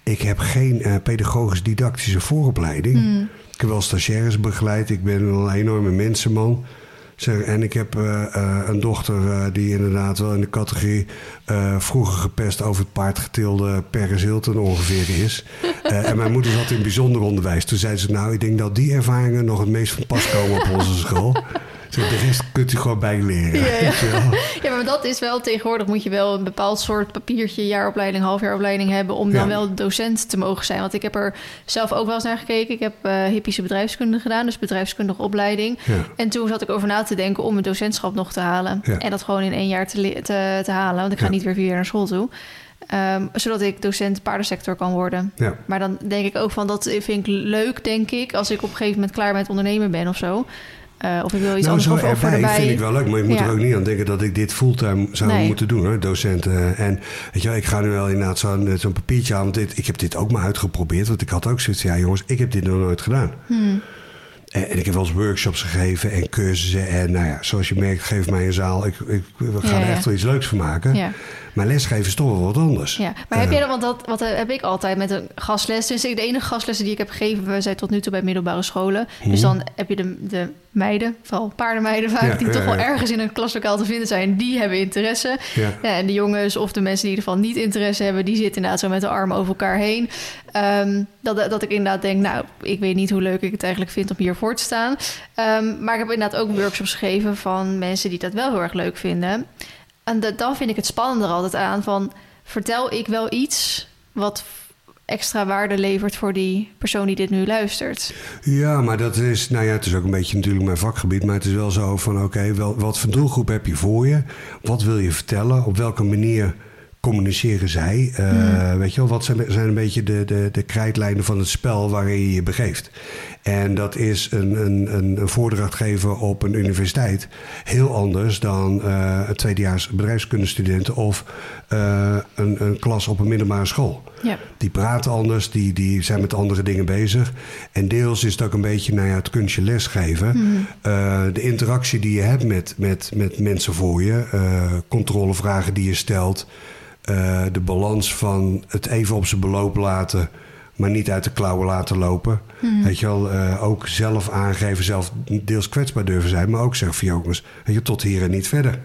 ik heb geen eh, pedagogisch didactische vooropleiding. Hmm. Ik heb wel stagiaires begeleid, ik ben een enorme mensenman. En ik heb eh, eh, een dochter eh, die inderdaad wel in de categorie vroeger gepest over het paard getilde Paris Hilton ongeveer is. En mijn moeder zat in bijzonder onderwijs. Toen zei ze, nou, ik denk dat die ervaringen nog het meest van pas komen op onze school. De rest kunt u gewoon bijleren. Ja, ja. Maar dat is wel tegenwoordig moet je wel een bepaald soort papiertje, jaaropleiding, halfjaaropleiding hebben om dan Ja. wel docent te mogen zijn. Want ik heb er zelf ook wel eens naar gekeken. Ik heb eh hippische bedrijfskunde gedaan, dus bedrijfskundige opleiding. En toen zat ik over na te denken om een docentschap nog te halen. En dat gewoon in één jaar te, te, te halen, want ik ga niet weer vier jaar naar school toe. Ehm, zodat ik docent paardensector kan worden. Ja. Maar dan denk ik ook van, dat vind ik leuk, denk ik, als ik op een gegeven moment klaar met ondernemen ben of zo. Eh, of ik wil iets nou, anders zo erbij erbij. vind ik wel leuk, maar je moet Ja. er ook niet aan denken dat ik dit fulltime zou Nee. moeten doen, hoor, docenten. En weet je, wel, ik ga nu wel inderdaad zo'n zo'n papiertje aan, want dit, ik heb dit ook maar uitgeprobeerd, want ik had ook zoiets van, ja jongens, ik heb dit nog nooit gedaan. Hmm. En, ik heb wel eens workshops gegeven en cursussen en nou ja, zoals je merkt, geef mij een zaal, ik, ik we gaan Ja, er echt wel iets leuks van maken. Ja. Maar lesgeven is toch wel wat anders. Ja, maar heb Eh, jij dan, want dat wat eh, heb ik altijd met een gastles. Dus ik, de enige gastlessen die ik heb gegeven, we zijn tot nu toe bij middelbare scholen. Dus dan heb je de, de meiden, vooral paardenmeiden vaak. Ja, die ja, toch wel ja. ergens in een klaslokaal te vinden zijn. Die hebben interesse. En de jongens of de mensen die in ieder geval niet interesse hebben, die zitten inderdaad zo met de armen over elkaar heen. Ehm, dat, dat ik inderdaad denk, nou, ik weet niet hoe leuk ik het eigenlijk vind om hier voor te staan. Ehm, maar ik heb inderdaad ook workshops gegeven van mensen die dat wel heel erg leuk vinden. En dan vind ik het spannender altijd aan van, vertel ik wel iets wat extra waarde levert voor die persoon die dit nu luistert? Ja, maar dat is, nou ja, het is ook een beetje natuurlijk mijn vakgebied, maar het is wel zo van, oké, wel, wat voor doelgroep heb je voor je? Wat wil je vertellen? Op welke manier communiceren zij? Eh, Weet je wel, wat zijn, zijn een beetje de, de, de krijtlijnen van het spel waarin je je begeeft? En dat is een, een, een, voordracht geven op een universiteit heel anders dan eh, een tweedejaars bedrijfskundestudent of eh, een, een klas op een middelbare school. Ja. Die praten anders, die, die zijn met andere dingen bezig. En deels is het ook een beetje nou ja, het kunstje lesgeven. Eh, de interactie die je hebt met, met, met mensen voor je. controlevragen die je stelt. Eh, de balans van het even op zijn beloop laten... maar niet uit de klauwen laten lopen. Weet je wel, eh, ook zelf aangeven, zelf deels kwetsbaar durven zijn... maar ook zeggen van jongens, weet je, tot hier en niet verder.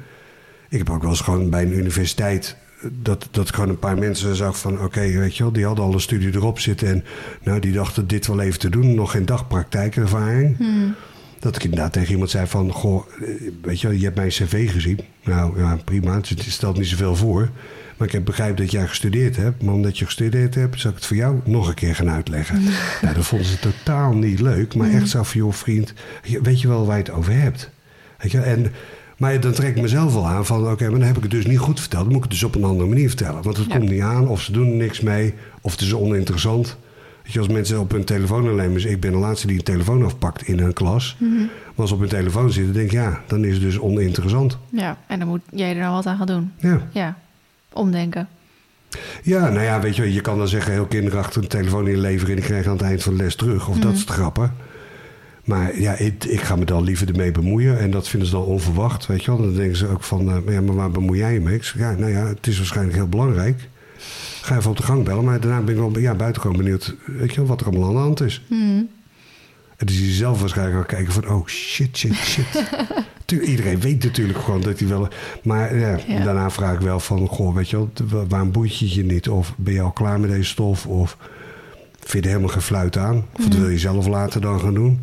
Ik heb ook wel eens gewoon bij een universiteit. Dat, dat gewoon een paar mensen zag van... oké, weet je wel, die hadden al een studie erop zitten... en nou, die dachten dit wel even te doen. Nog geen dag praktijkervaring. Dat ik inderdaad tegen iemand zei van... goh, eh, weet je wel, je hebt mijn cv gezien. Nou, ja, prima, het stelt niet zoveel voor. Maar ik heb begrepen dat jij gestudeerd hebt. Maar omdat je gestudeerd hebt, zal ik het voor jou nog een keer gaan uitleggen. Nou, dat vonden ze totaal niet leuk. Maar echt zo van, joh vriend, weet je wel waar je het over hebt? Weet je, en, maar dan trek ik mezelf wel aan van... oké, maar dan heb ik het dus niet goed verteld. Dan moet ik het dus op een andere manier vertellen. Want het Ja. komt niet aan, of ze doen er niks mee... of het is oninteressant. Weet je, als mensen op hun telefoon alleen maar... ik ben de laatste die een telefoon afpakt in een klas... maar als ze op hun telefoon zitten, denk ik... ja, dan is het dus oninteressant. ja, en dan moet jij er nou wat aan gaan doen. Ja. Ja, omdenken. ja, nou ja, weet je, je kan dan zeggen... heel kinderachtig een telefoon inleveren... en ik krijg aan het eind van de les terug. Of dat is het grappen. Maar ja, ik, ik ga me dan liever ermee bemoeien. En dat vinden ze dan onverwacht, weet je wel. Dan denken ze ook van, eh, ja, maar waar bemoei jij je mee? Ik zeg, ja, nou ja, het is waarschijnlijk heel belangrijk. Ga even op de gang bellen. Maar daarna ben ik wel ja, buitengewoon benieuwd, weet je wel, wat er allemaal aan de hand is. En dan zie je zelf waarschijnlijk al kijken van, oh shit, shit, shit. Iedereen weet natuurlijk gewoon dat hij wel... Maar ja, Ja. daarna vraag ik wel van, goh, weet je wel, wa- waarom boeit je je niet? Of ben je al klaar met deze stof? Of vind je er helemaal geen fluit aan? Of wat wil je zelf later dan gaan doen?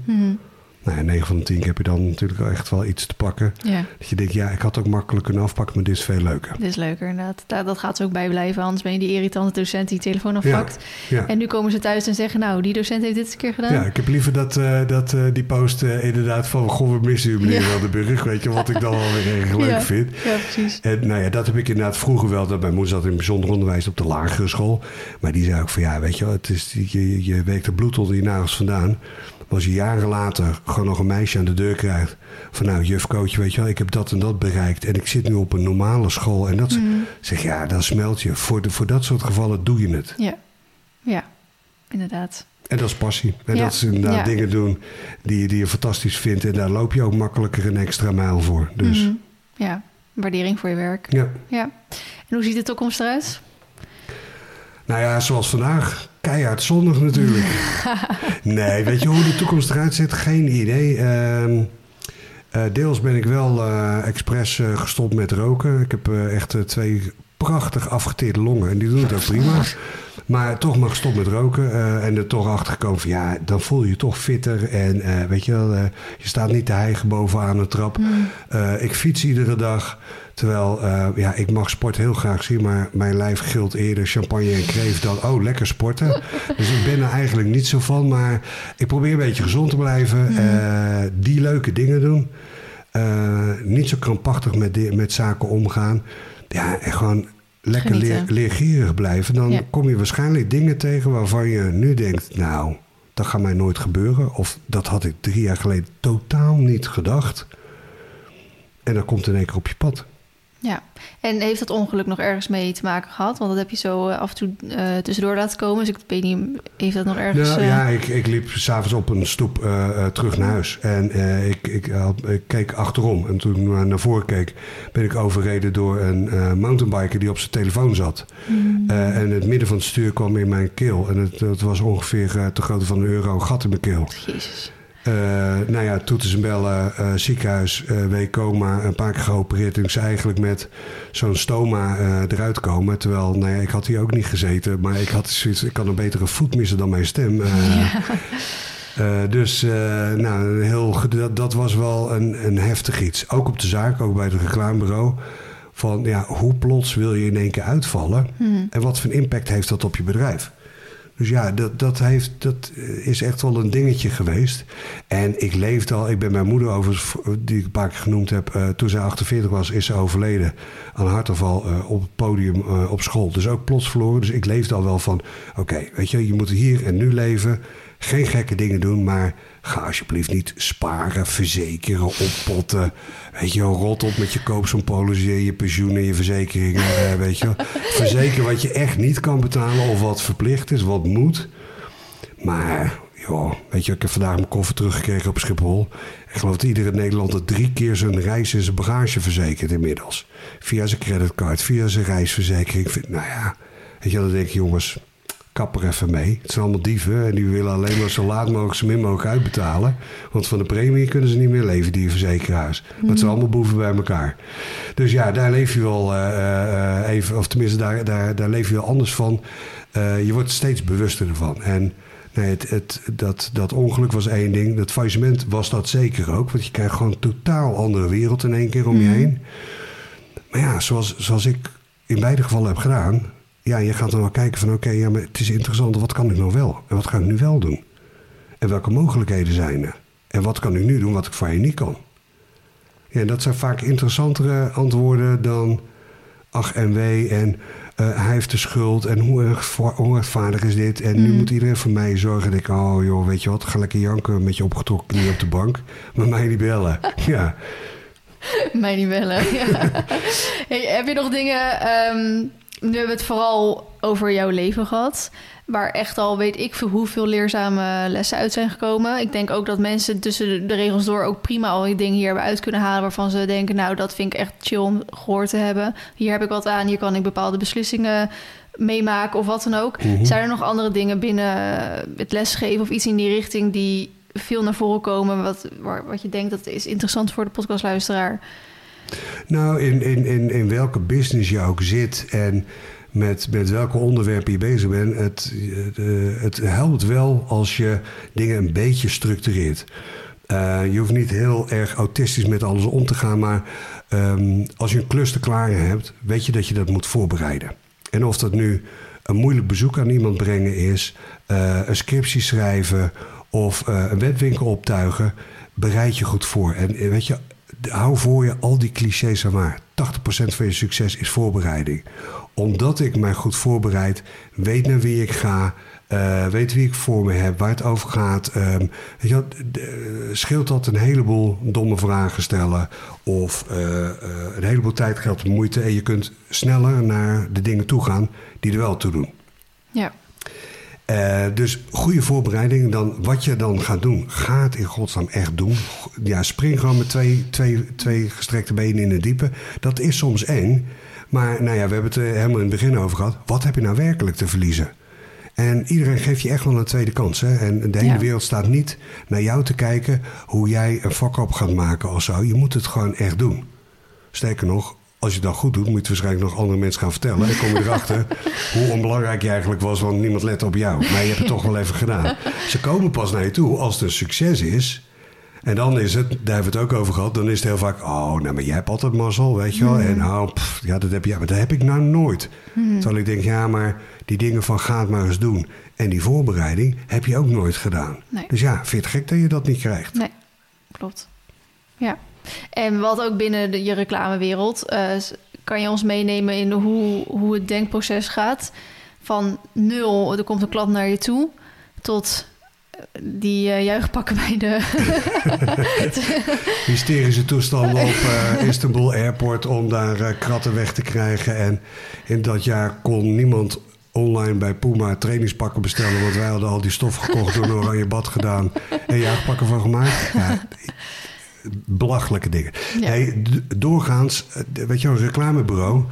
Nou ja, 9 van de 10 heb je dan natuurlijk echt wel iets te pakken. Ja, Dat je denkt, ja, ik had ook makkelijk kunnen afpakken, maar dit is veel leuker. dit is leuker inderdaad. Daar, dat gaat ze ook bij blijven, anders ben je die irritante docent die je telefoon afpakt. Ja. En nu komen ze thuis en zeggen, nou, die docent heeft dit eens een keer gedaan. Ja, ik heb liever dat, eh, dat eh, die post eh, inderdaad van... Goh, we missen u meneer Ja. Wildeburg. Weet je, wat ik dan wel weer erg leuk Ja. vind. Ja, precies. En nou ja, dat heb ik inderdaad vroeger wel. Dat mijn moeder zat in bijzonder onderwijs op de lagere school. Maar die zei ook van ja, weet je wel, het is, je, je werkt er bloed onder je nagels vandaan. Maar als je jaren later gewoon nog een meisje aan de deur krijgt. Van nou, juf coach, weet je wel, ik heb dat en dat bereikt. En ik zit nu op een normale school. En dat ze- zeg ja, dan smelt je. Voor, de, voor dat soort gevallen doe je het. Ja, ja, inderdaad. En dat is passie. En Ja. dat is inderdaad Ja. dingen doen die, die je fantastisch vindt. En daar loop je ook makkelijker een extra mijl voor. Dus Mhm. Ja, waardering voor je werk. ja. Ja. En hoe ziet de toekomst eruit? Nou ja, zoals vandaag. Keihard zonnig natuurlijk. nee, weet je hoe de toekomst eruit ziet? Geen idee. Ehm, eh, deels ben ik wel eh expres eh, gestopt met roken. Ik heb echt twee prachtig afgeteerde longen. En die doen het ook prima. Maar toch maar gestopt met roken. en er toch achter gekomen van ja, dan voel je je toch fitter. En weet je wel, je staat niet te hijgen bovenaan een trap. Eh, ik fiets iedere dag. Terwijl, eh, ja, ik mag sport heel graag zien, maar mijn lijf gilt eerder champagne en kreeft dan, oh, lekker sporten. dus ik ben er eigenlijk niet zo van, maar ik probeer een beetje gezond te blijven. eh, die leuke dingen doen. Eh, niet zo krampachtig met, met zaken omgaan. Ja, en gewoon lekker leer, leergierig blijven. Dan Ja. kom je waarschijnlijk dingen tegen waarvan je nu denkt, nou, dat gaat mij nooit gebeuren. Of dat had ik drie jaar geleden totaal niet gedacht. En dan komt in één keer op je pad. Ja, en heeft dat ongeluk nog ergens mee te maken gehad? Want dat heb je zo eh, af en toe uh, tussendoor laten komen. Dus ik weet niet, heeft dat nog ergens... Nou, uh... Ja, ik, ik liep s'avonds op een stoep terug naar huis. En ik, ik, ik, keek achterom. En toen ik naar voren keek, ben ik overreden door een mountainbiker die op zijn telefoon zat. Mm. en het midden van het stuur kwam in mijn keel. En het, het was ongeveer te grootte van een euro gat in mijn keel. Jezus. Uh, nou ja, toeters en bellen, uh, ziekenhuis, uh, week coma, een paar keer geopereerd. Ze eigenlijk met zo'n stoma eruit komen. Terwijl, nou ja, ik had hier ook niet gezeten. Maar ik had zoiets, ik kan een betere voet missen dan mijn stem. Ja. dus nou, heel, dat, dat, was wel een, een heftig iets. Ook op de zaak, ook bij het reclamebureau. Van ja, hoe plots wil je in één keer uitvallen? Hmm. En wat voor impact heeft dat op je bedrijf? Dus ja, dat, dat, heeft, dat is echt wel een dingetje geweest. En ik leefde al, ik ben mijn moeder over, die ik een paar keer genoemd heb, uh, toen zij 48 was, is ze overleden aan hartaanval uh, op het podium op school. Dus ook plots verloren. Dus ik leefde al wel van, oké, weet je, je moet hier en nu leven. Geen gekke dingen doen, maar ga alsjeblieft niet sparen, verzekeren, oppotten. Weet je rot op met je koop zo'n polis, je pensioen en je verzekeringen. Eh, weet je. Verzeker wat je echt niet kan betalen of wat verplicht is, wat moet. Maar, joh, weet je, ik heb vandaag mijn koffer teruggekregen op Schiphol. Ik geloof dat iedere Nederlander drie keer zijn reis en zijn bagage verzekert inmiddels. Via zijn creditcard, via zijn reisverzekering. Nou ja, weet je, dan denk ik, jongens kap er even mee. Het zijn allemaal dieven en die willen alleen maar zo laat mogelijk, zo min mogelijk uitbetalen. Want van de premie kunnen ze niet meer leven, die verzekeraars. Mm. Maar het zijn allemaal boeven bij elkaar. Dus ja, daar leef je wel uh, uh, even, of tenminste, daar, daar, daar leef je wel anders van. Uh, je wordt steeds bewuster ervan. En nee, het, het, dat, dat ongeluk was één ding. Dat faillissement was dat zeker ook. Want je krijgt gewoon een totaal andere wereld in één keer om je Mm. heen. Maar ja, zoals, zoals ik in beide gevallen heb gedaan ja, je gaat dan wel kijken van oké, ja, maar het is interessant. Wat kan ik nou wel? En wat ga ik nu wel doen? En welke mogelijkheden zijn er? En wat kan ik nu doen wat ik voor je niet kan? Ja, en dat zijn vaak interessantere antwoorden dan ach en wee en uh, hij heeft de schuld en hoe onrechtvaardig is dit? En nu Mm. moet iedereen voor mij zorgen. Dat ik, oh joh, weet je wat, ga lekker janken met je opgetrokken knie op de bank. Maar mij niet bellen. ja. Mij niet bellen. Ja. Hey, heb je nog dingen... ehm, nu hebben we het vooral over jouw leven gehad. Waar echt al weet ik veel hoeveel leerzame lessen uit zijn gekomen. Ik denk ook dat mensen tussen de regels door ook prima al die dingen hier hebben uit kunnen halen. Waarvan ze denken, nou dat vind ik echt chill om gehoord te hebben. Hier heb ik wat aan, hier kan ik bepaalde beslissingen meemaken of wat dan ook. Mhm. Zijn er nog andere dingen binnen het lesgeven of iets in die richting die veel naar voren komen? Wat, wat je denkt dat is interessant voor de podcastluisteraar? Nou, in, in, in, in welke business je ook zit en met, met welke onderwerpen je bezig bent, het, eh, het helpt wel als je dingen een beetje structureert. Eh, je hoeft niet heel erg autistisch met alles om te gaan, maar ehm, als je een klus te klaren hebt, weet je dat je dat moet voorbereiden. En of dat nu een moeilijk bezoek aan iemand brengen is, eh, een scriptie schrijven of eh, een webwinkel optuigen, bereid je goed voor. En eh, weet je, hou voor je al die clichés aan waar. 80% van je succes is voorbereiding. Omdat ik mij goed voorbereid, weet naar wie ik ga, eh, weet wie ik voor me heb, waar het over gaat. eh, scheelt dat een heleboel domme vragen stellen of eh, eh, een heleboel tijd, geld moeite. En je kunt sneller naar de dingen toe gaan die er wel toe doen. Ja. Eh, dus goede voorbereiding. Dan, wat je dan gaat doen, ga het in godsnaam echt doen. Ja, spring gewoon met twee, twee, twee gestrekte benen in het diepe. Dat is soms eng. Maar nou ja, we hebben het er helemaal in het begin over gehad. Wat heb je nou werkelijk te verliezen? En iedereen geeft je echt wel een tweede kans. Hè? En de hele Ja. wereld staat niet naar jou te kijken hoe jij een vak op gaat maken of zo. Je moet het gewoon echt doen. Sterker nog, als je het dan goed doet, moet je het waarschijnlijk nog andere mensen gaan vertellen. Dan kom je erachter hoe onbelangrijk je eigenlijk was, want niemand let op jou. Maar je hebt het toch wel even gedaan. Ze komen pas naar je toe als het een succes is. En dan is het, daar hebben we het ook over gehad, dan is het heel vaak, oh, nou, maar jij hebt altijd mazzel, weet je wel. En oh, pff, ja, dat heb je, maar dat heb ik nou nooit. Terwijl ik denk, ja, maar die dingen van ga het maar eens doen. En die voorbereiding heb je ook nooit gedaan. Nee. Dus ja, vind je het gek dat je dat niet krijgt? Nee, klopt. Ja. En wat ook binnen de, je reclamewereld, eh, kan je ons meenemen in hoe, hoe het denkproces gaat? Van nul, er komt een klant naar je toe, tot die uh, juichpakken bij de... Hysterische toestanden op uh, Istanbul Airport om daar uh, kratten weg te krijgen. En in dat jaar kon niemand online bij Puma trainingspakken bestellen. Want wij hadden al die stof gekocht, door een oranje bad gedaan en juichpakken van gemaakt. Ja, belachelijke dingen. Ja. Doorgaans, weet je een reclamebureau...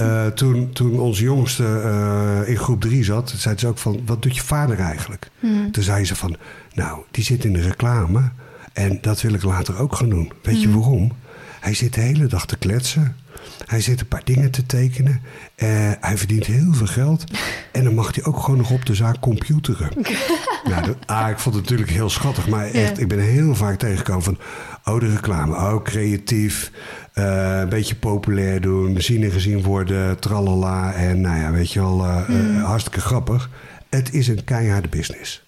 Uh, toen, toen onze jongste uh, in groep 3 zat, zei ze ook van... wat doet je vader eigenlijk? Hmm. Toen zei ze van, nou, die zit in de reclame... en dat wil ik later ook gaan doen. Weet je hmm. waarom? Hij zit de hele dag te kletsen. Hij zit een paar dingen te tekenen. Uh, hij verdient heel veel geld. En dan mag hij ook gewoon nog op de zaak computeren. nou, dat, ah, ik vond het natuurlijk heel schattig. Maar echt, ik ben heel vaak tegengekomen van... Oh, de reclame. Oh, creatief. Uh, een beetje populair doen. Zien en gezien worden. Tralala. En nou ja, weet je wel, uh, mm. hartstikke grappig. Het is een keiharde business.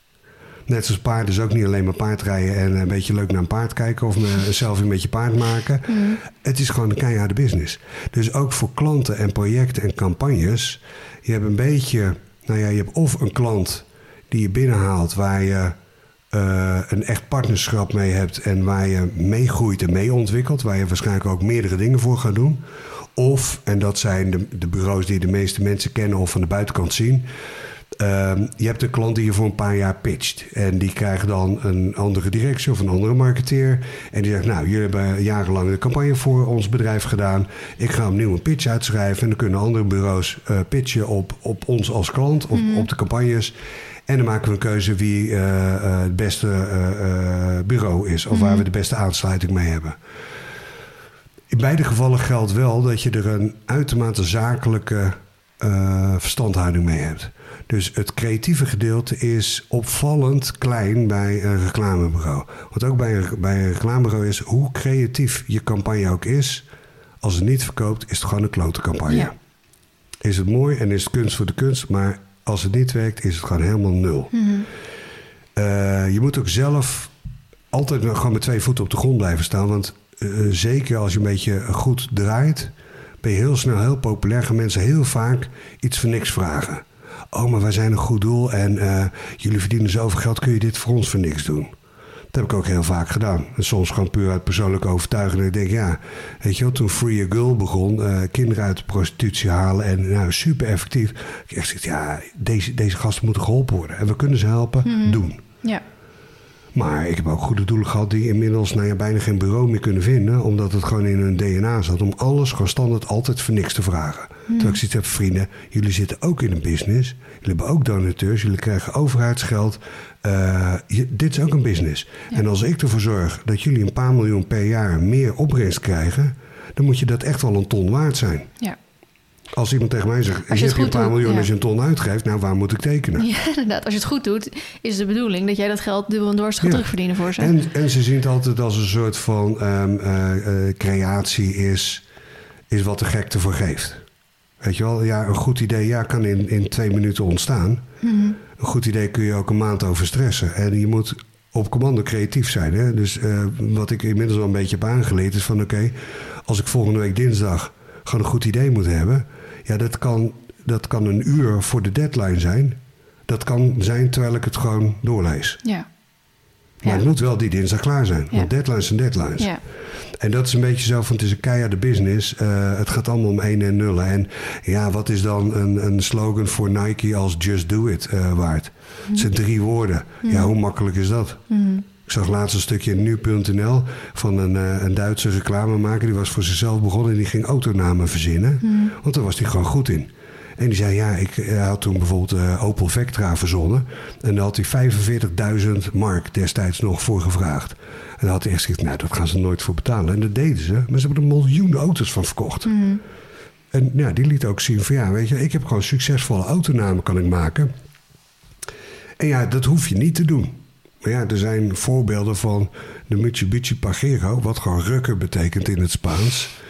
Net zoals paarden is ook niet alleen maar paardrijden en een beetje leuk naar een paard kijken of zelf een beetje paard maken. Mm. Het is gewoon een keiharde business. Dus ook voor klanten en projecten en campagnes. Je hebt een beetje, nou ja, je hebt of een klant die je binnenhaalt waar je uh, een echt partnerschap mee hebt en waar je meegroeit en mee ontwikkelt, waar je waarschijnlijk ook meerdere dingen voor gaat doen. Of, en dat zijn de, de bureaus die de meeste mensen kennen of van de buitenkant zien. Uh, je hebt een klant die je voor een paar jaar pitcht. En die krijgt dan een andere directie of een andere marketeer. En die zegt, nou, jullie hebben jarenlang de campagne voor ons bedrijf gedaan. Ik ga opnieuw een pitch uitschrijven. En dan kunnen andere bureaus uh, pitchen op, op ons als klant of mm -hmm. op de campagnes. En dan maken we een keuze wie uh, uh, het beste uh, bureau is. Of mm waar mhm. we de beste aansluiting mee hebben. In beide gevallen geldt wel dat je er een uitermate zakelijke verstandhouding mee hebt. Dus het creatieve gedeelte is opvallend klein bij een reclamebureau. Wat ook bij een, bij een reclamebureau is, hoe creatief je campagne ook is... als het niet verkoopt, is het gewoon een klote campagne. Ja. Is het mooi en is het kunst voor de kunst... maar als het niet werkt, is het gewoon helemaal nul. Mm je moet ook zelf altijd gewoon met twee voeten op de grond blijven staan. Want uh, zeker als je een beetje goed draait, ben je heel snel heel populair. Gaan mensen heel vaak iets voor niks vragen. Oh, maar wij zijn een goed doel en uh, jullie verdienen zoveel geld, kun je dit voor ons voor niks doen? Dat heb ik ook heel vaak gedaan. En soms gewoon puur uit persoonlijke overtuiging. ik denk, ja, weet je wel, toen Free a Girl begon, uh, kinderen uit de prostitutie halen en nou, super effectief. Ik echt zeg, ja, deze, deze gasten moeten geholpen worden. En we kunnen ze helpen, mm. doen. Ja. Maar ik heb ook goede doelen gehad die inmiddels nou ja, bijna geen bureau meer kunnen vinden. Omdat het gewoon in hun DNA zat. Om alles gewoon standaard altijd voor niks te vragen. Hmm. Terwijl ik zoiets heb, vrienden, jullie zitten ook in een business. Jullie hebben ook donateurs. Jullie krijgen overheidsgeld. Uh, dit is ook een business. En als ik ervoor zorg dat jullie een paar miljoen per jaar meer opbrengst krijgen. Dan moet je dat echt wel een ton waard zijn. Ja. Als iemand tegen mij zegt, als je, je hebt een paar miljoen als je een ton uitgeeft, nou waar moet ik tekenen? Ja, inderdaad. Als je het goed doet, is de bedoeling dat jij dat geld dubbel en dwars gaat terugverdienen voor ze. En, en ze zien het altijd als een soort van um, uh, uh, creatie is, is wat de gek ervoor geeft. Weet je wel, ja, een goed idee ja, kan in, in twee minuten ontstaan. Mm -hmm. Een goed idee kun je ook een maand over stressen. En je moet op commando creatief zijn. Hè? Dus uh, wat ik inmiddels wel een beetje heb aangeleerd is van... oké, als ik volgende week dinsdag gewoon een goed idee moet hebben... Ja, dat kan, dat kan een uur voor de deadline zijn. Dat kan zijn terwijl ik het gewoon doorlees. Ja. Maar het moet wel die dinsdag klaar zijn. Want deadlines zijn deadlines. Ja. En dat is een beetje zo van het is een keiharde business. Uh, het gaat allemaal om 1 en nullen. En ja, wat is dan een, een slogan voor Nike als Just Do It uh, waard? Mm. Het zijn drie woorden. Mm. Ja, hoe makkelijk is dat? Mm. Ik zag laatst een stukje in nu.nl van een, uh, een Duitse reclamemaker. Die was voor zichzelf begonnen en die ging autonamen verzinnen. Mm. Want daar was hij gewoon goed in. En die zei, ja, ik had toen bijvoorbeeld uh, Opel Vectra verzonnen. En daar had hij 45.000 mark destijds nog voor gevraagd. En dan had hij echt gezegd, nou, dat gaan ze nooit voor betalen. En dat deden ze. Maar ze hebben er miljoenen auto's van verkocht. Mm. En ja, die liet ook zien van, ja, weet je, ik heb gewoon succesvolle autonamen kan ik maken. En ja, dat hoef je niet te doen. Maar ja, er zijn voorbeelden van de Mitsubishi Pajero, wat gewoon rukker betekent in het Spaans.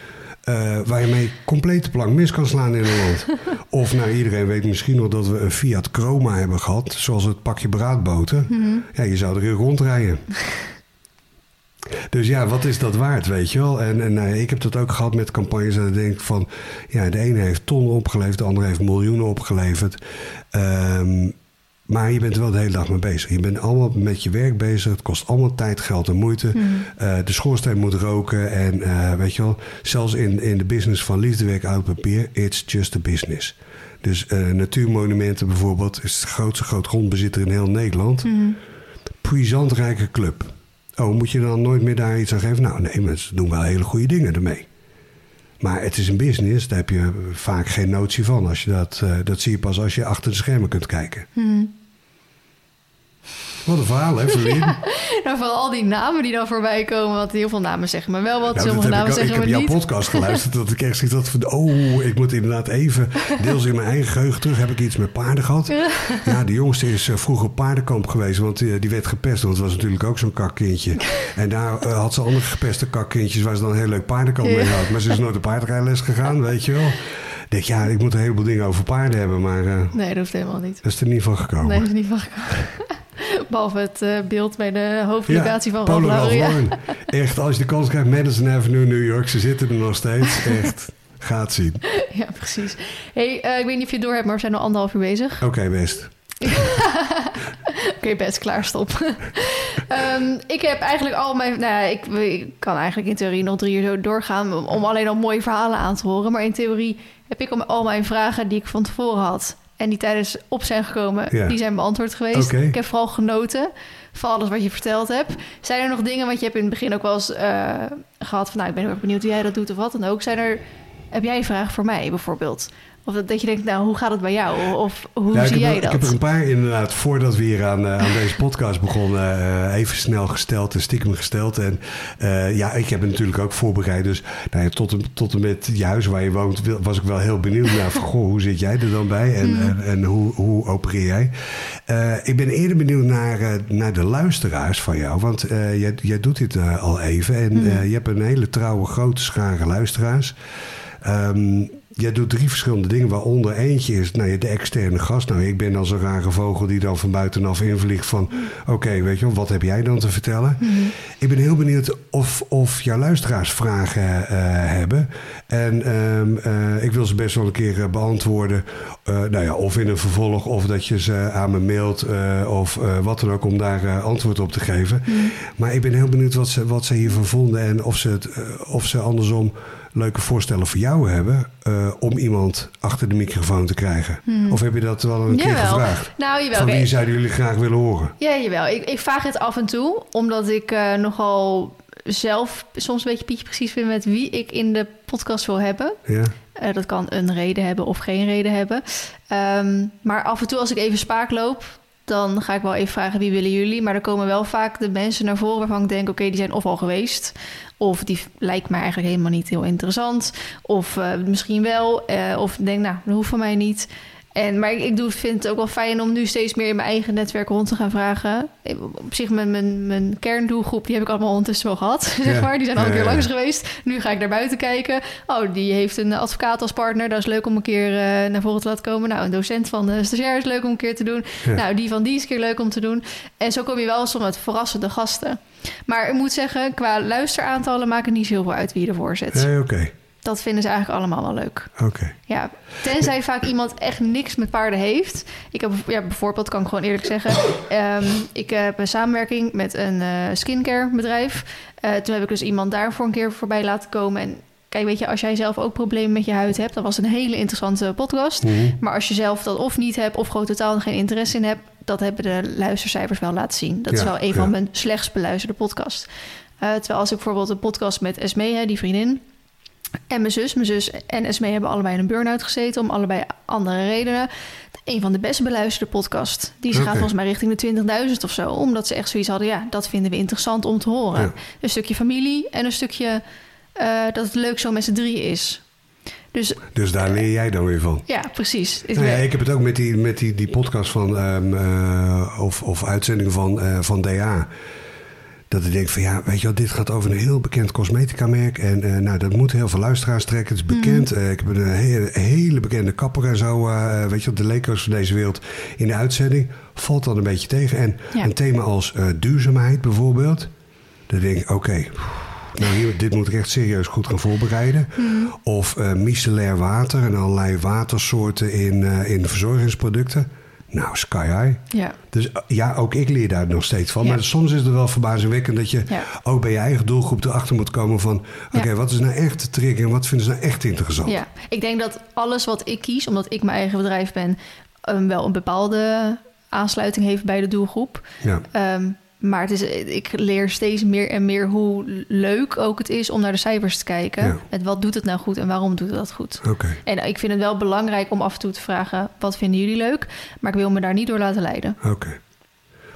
Uh, waar je mee complete plank mis kan slaan in een land. Of nou, iedereen weet misschien nog dat we een Fiat Chroma hebben gehad, zoals het pakje braadboten. Mm Ja, je zou erin rondrijden. Dus ja, wat is dat waard, weet je wel? En, en uh, ik heb dat ook gehad met campagnes. En ik denk van, ja, de ene heeft tonnen opgeleverd, de andere heeft miljoenen opgeleverd. Um, Maar je bent er wel de hele dag mee bezig. Je bent allemaal met je werk bezig. Het kost allemaal tijd, geld en moeite. Eh, de schoorsteen moet roken. En eh, weet je wel, zelfs in, in de business van liefdewerk oud papier, it's just a business. Dus eh, natuurmonumenten bijvoorbeeld is de grootste grootgrondbezitter in heel Nederland. Puissant rijke club. Oh, moet je dan nooit meer daar iets aan geven? Nou, nee, maar ze doen wel hele goede dingen ermee. Maar het is een business, daar heb je vaak geen notie van. Als je dat, dat zie je pas als je achter de schermen kunt kijken. Wat een verhaal, hè, Verlien? Nou, vooral al die namen die dan voorbij komen. Want heel veel namen zeggen me wel wat, Nou, sommige dat heb namen ik, al- ik zeggen heb me jouw niet. podcast geluisterd dat ik echt had van... oh, ik moet inderdaad even... deels in mijn eigen geheugen terug heb ik iets met paarden gehad. Ja, de jongste is eh, vroeger paardenkamp geweest... want eh, die werd gepest, want het was natuurlijk ook zo'n kakkindje. En daar eh, had ze andere gepeste kakkindjes... waar ze dan een heel leuk paardenkamp mee had. Maar ze is nooit op paardrijles gegaan, weet je wel. Ik denk, ja, ik moet een heleboel dingen over paarden hebben... maar eh, Nee, dat hoeft helemaal niet. dat is er niet van gekomen. Nee, dat is niet van gekomen. Behalve het eh, beeld bij de hoofdlocatie van Polo Ralph Lauren. Echt, als je de kans krijgt, Madison Avenue, New York, ze zitten er nog steeds. Echt, gaat zien. ja, precies. hey, eh, ik weet niet of je het door hebt, maar we zijn al anderhalf uur bezig. Oké, best. Oké, best klaar, stop. Ehm, ik heb eigenlijk al mijn... Nou, ik, ik kan eigenlijk in theorie nog drie uur zo doorgaan... om alleen al mooie verhalen aan te horen. Maar in theorie heb ik al- al mijn vragen die ik van tevoren had... en die tijdens op zijn gekomen, Ja. die zijn beantwoord geweest. Ik heb vooral genoten van alles wat je verteld hebt. Zijn er nog dingen, want je hebt in het begin ook wel eens eh, gehad... van nou, ik ben heel erg benieuwd hoe jij dat doet of wat dan ook. Zijn er... Heb jij een vraag voor mij bijvoorbeeld? Of dat, je denkt, nou, hoe gaat het bij jou? Of hoe ik, zie heb, jij er- dat? ik heb er een paar inderdaad, voordat we hier aan, eh, aan deze podcast begonnen, eh, even snel gesteld en stiekem gesteld. En eh, ja, ik heb het natuurlijk ook voorbereid. Dus nou ja, tot, en, tot en met je huis waar je woont, was ik wel heel benieuwd naar van, goh, hoe zit jij er dan bij? En, Hmm. en, en hoe, hoe opereer jij? Ik ben eerder benieuwd naar, naar de luisteraars van jou. Want jij, jij doet dit al even. En Hmm. je hebt een hele trouwe, grote schare luisteraars. Ehm, jij doet drie verschillende dingen, waaronder eentje is nou, de externe gast. Nou, ik ben als een rare vogel die dan van buitenaf invliegt van... oké, weet je wel, wat heb jij dan te vertellen? Ik ben heel benieuwd of, of jouw luisteraars vragen eh, hebben. En ehm, eh, ik wil ze best wel een keer eh, beantwoorden. Nou ja, of in een vervolg, of dat je ze aan me mailt... of wat dan ook, om daar antwoord op te geven. Maar ik ben heel benieuwd wat ze, wat ze hiervan vonden... en of ze, het, of ze andersom leuke voorstellen voor jou hebben... eh, om iemand achter de microfoon te krijgen. Of heb je dat wel een keer gevraagd? Nou, jawel. Van wie zouden jullie graag willen horen? Ja, jawel. Ik, ik vraag het af en toe, omdat ik eh, nogal zelf soms een beetje pietje precies vind met wie ik in de podcast wil hebben. Ja? Eh, dat kan een reden hebben of geen reden hebben. Ehm, maar af en toe als ik even spaak loop, dan ga ik wel even vragen wie willen jullie. Maar er komen wel vaak de mensen naar voren waarvan ik denk, oké, die zijn of al geweest. Of die lijkt me eigenlijk helemaal niet heel interessant. Of eh, misschien wel. eh, of denk, nou, dat hoeft van mij niet. En, maar ik, ik doe, vind het ook wel fijn om nu steeds meer in mijn eigen netwerk rond te gaan vragen. Eh, Op zich, mijn, mijn, mijn kerndoelgroep, die heb ik allemaal ondertussen wel gehad. Zeg maar. Die zijn al een keer langs geweest. Nu ga ik naar buiten kijken. Oh, die heeft een advocaat als partner. Dat is leuk om een keer naar voren te laten komen. Nou, een docent van de stagiair is leuk om een keer te doen. Ja. Nou, die van die is een keer leuk om te doen. En zo kom je wel soms met verrassende gasten. Maar ik moet zeggen, qua luisteraantallen maakt het niet zo heel veel uit wie ervoor zet. Nee, oké. Dat vinden ze eigenlijk allemaal wel leuk. Oké. Ja, tenzij vaak iemand echt niks met paarden heeft. Ik heb ja, bijvoorbeeld, kan ik gewoon eerlijk zeggen... ehm, ik heb een samenwerking met een eh skincare bedrijf. Eh, toen heb ik dus iemand daarvoor een keer voorbij laten komen. En kijk, weet je, als jij zelf ook problemen met je huid hebt... dan was een hele interessante podcast. Mhm. Maar als je zelf dat of niet hebt... of gewoon totaal geen interesse in hebt... dat hebben de luistercijfers wel laten zien. Dat is wel een van mijn slechtst beluisterde podcast. Eh, terwijl als ik bijvoorbeeld een podcast met Esmee, hè, die vriendin... En mijn zus, mijn zus en Esme hebben allebei in een burn-out gezeten... om allebei andere redenen. Een van de best beluisterde podcasts. Die gaat volgens mij richting de 20.000 of zo. Omdat ze echt zoiets hadden, ja, dat vinden we interessant om te horen. Ja. Een stukje familie en een stukje eh, dat het leuk zo met z'n drieën is. Dus Dus daar leer jij dan weer van. ja, precies. Ik Nou ja, ik heb het ook met die, met die, die podcast van, ehm, eh, of, of uitzendingen van, eh, van DA. Dat ik denk van ja, weet je wel, dit gaat over een heel bekend cosmetica-merk. En eh, nou, dat moet heel veel luisteraars trekken. Het is bekend. Eh, ik heb een hele, hele bekende kapper en zo. eh, weet je wel, de leko's van deze wereld in de uitzending. Valt dan een beetje tegen. En Ja. een thema als eh, duurzaamheid bijvoorbeeld. Dan denk ik, oké, nou hier, dit moet ik echt serieus goed gaan voorbereiden. Of eh micellair water en allerlei watersoorten in, eh, in verzorgingsproducten. Nou, sky high. Ja. Dus eh, ja, ook ik leer daar nog steeds van. Ja. Maar soms is het wel verbazingwekkend dat je Ja. ook bij je eigen doelgroep erachter moet komen van... oké, wat is nou echt de trigger en wat vinden ze nou echt interessant? Ja, ik denk dat alles wat ik kies, omdat ik mijn eigen bedrijf ben, um, wel een bepaalde aansluiting heeft bij de doelgroep. Ja. Ehm, maar het is, ik leer steeds meer en meer hoe leuk ook het is om naar de cijfers te kijken. Ja. Met wat doet het nou goed en waarom doet het dat goed? Oké. En ik vind het wel belangrijk om af en toe te vragen: wat vinden jullie leuk? Maar ik wil me daar niet door laten leiden. Oké.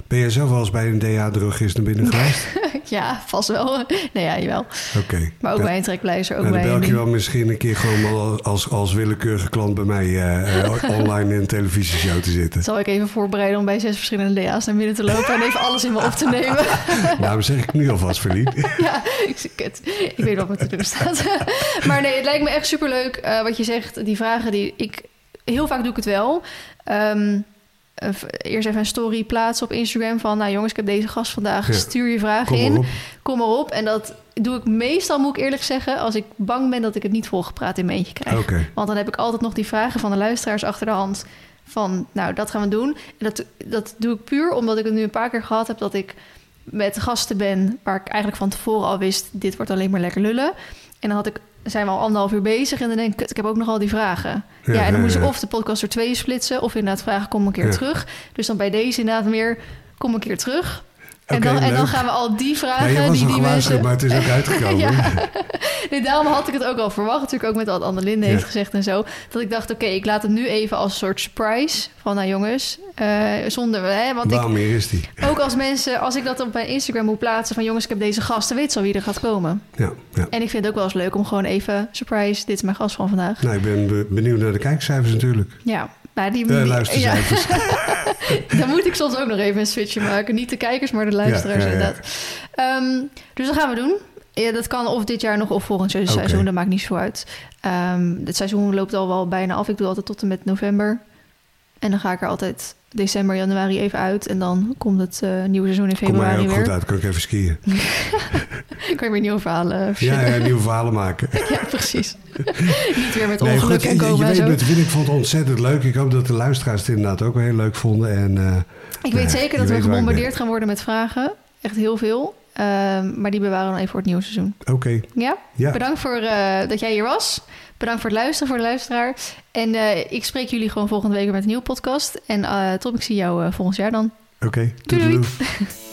Ben jij zelf wel eens bij een DA-drogist naar binnen geweest? ja, vast wel. nee, ja, jawel. Oké. Maar ook bij een trekpleister, ook Nou, dan bij bel ik je wel misschien een keer gewoon als, als willekeurige klant bij mij eh, eh, online in een televisieshow te zitten. Zal ik even voorbereiden om bij zes verschillende DA's naar binnen te lopen en even alles in me op te nemen? Daarom zeg ik nu alvast, Verliet. ja, ik, kut. ik weet wat me te doen staat. maar nee, het lijkt me echt superleuk eh, wat je zegt. Die vragen die ik... Heel vaak doe ik het wel. Eh, eerst even een story plaatsen op Instagram van... nou jongens, ik heb deze gast vandaag. Ja. Stuur je vragen Kom in. Kom maar op. En dat doe ik meestal, moet ik eerlijk zeggen... als ik bang ben dat ik het niet volgepraat in mijn eentje krijg. Want dan heb ik altijd nog die vragen van de luisteraars achter de hand. Van, nou, dat gaan we doen. En dat, dat doe ik puur omdat ik het nu een paar keer gehad heb... dat ik met gasten ben waar ik eigenlijk van tevoren al wist... dit wordt alleen maar lekker lullen. En dan had ik, zijn we al anderhalf uur bezig... en dan denk ik, ik heb ook nog al die vragen. Ja, Ja, en dan ik ja. of de podcast door twee splitsen... of inderdaad vragen, kom een keer Ja. terug. Dus dan bij deze inderdaad meer, kom een keer terug... En, dan, en dan gaan we al die Ja, vragen je was die die mensen... maar het is ook uitgekomen. Ja. Nee, daarom had ik het ook al verwacht. Natuurlijk ook met wat Annelinde heeft Ja. gezegd en zo. Dat ik dacht, oké, ik laat het nu even als een soort surprise. Van, nou jongens, eh, zonder... Hè, want ik, Waarom meer is die? ook als mensen, als ik dat op mijn Instagram moet plaatsen... van jongens, ik heb deze gast, dan weet ze al wie er gaat komen. Ja, ja. En ik vind het ook wel eens leuk om gewoon even... surprise, dit is mijn gast van vandaag. Nou, ik ben be- benieuwd naar de kijkcijfers natuurlijk. Ja, nou, die, De luistercijfers. Ja, dan moet ik soms ook nog even een switchje maken. Niet de kijkers, maar de luisteraars Ja, ja, inderdaad. Ehm, dus dat gaan we doen. Ja, dat kan of dit jaar nog of volgend seizoen. Dat maakt niet zo uit. Ehm, het seizoen loopt al wel bijna af. Ik doe altijd tot en met november. En dan ga ik er altijd december, januari even uit. En dan komt het eh, nieuwe seizoen in Kom februari ook weer. goed uit, kan ik even skiën. kan je weer nieuwe verhalen Ja, verzinnen. ja, nieuwe verhalen maken. Ja, precies. niet weer met Nee, ongeluk goed, en je, je komen en weet, ik vond het ontzettend leuk. Ik hoop dat de luisteraars het inderdaad ook heel leuk vonden. En, eh, Ik weet Ja, zeker dat we gebombardeerd gaan worden met vragen. Echt heel veel. Ehm, maar die bewaren we dan even voor het nieuwe seizoen. Oké, Ja? ja. Bedankt voor eh, dat jij hier was. Bedankt voor het luisteren voor de luisteraar. En eh, ik spreek jullie gewoon volgende week weer met een nieuwe podcast. En eh Tom, ik zie jou volgend jaar dan. Oké, Doei.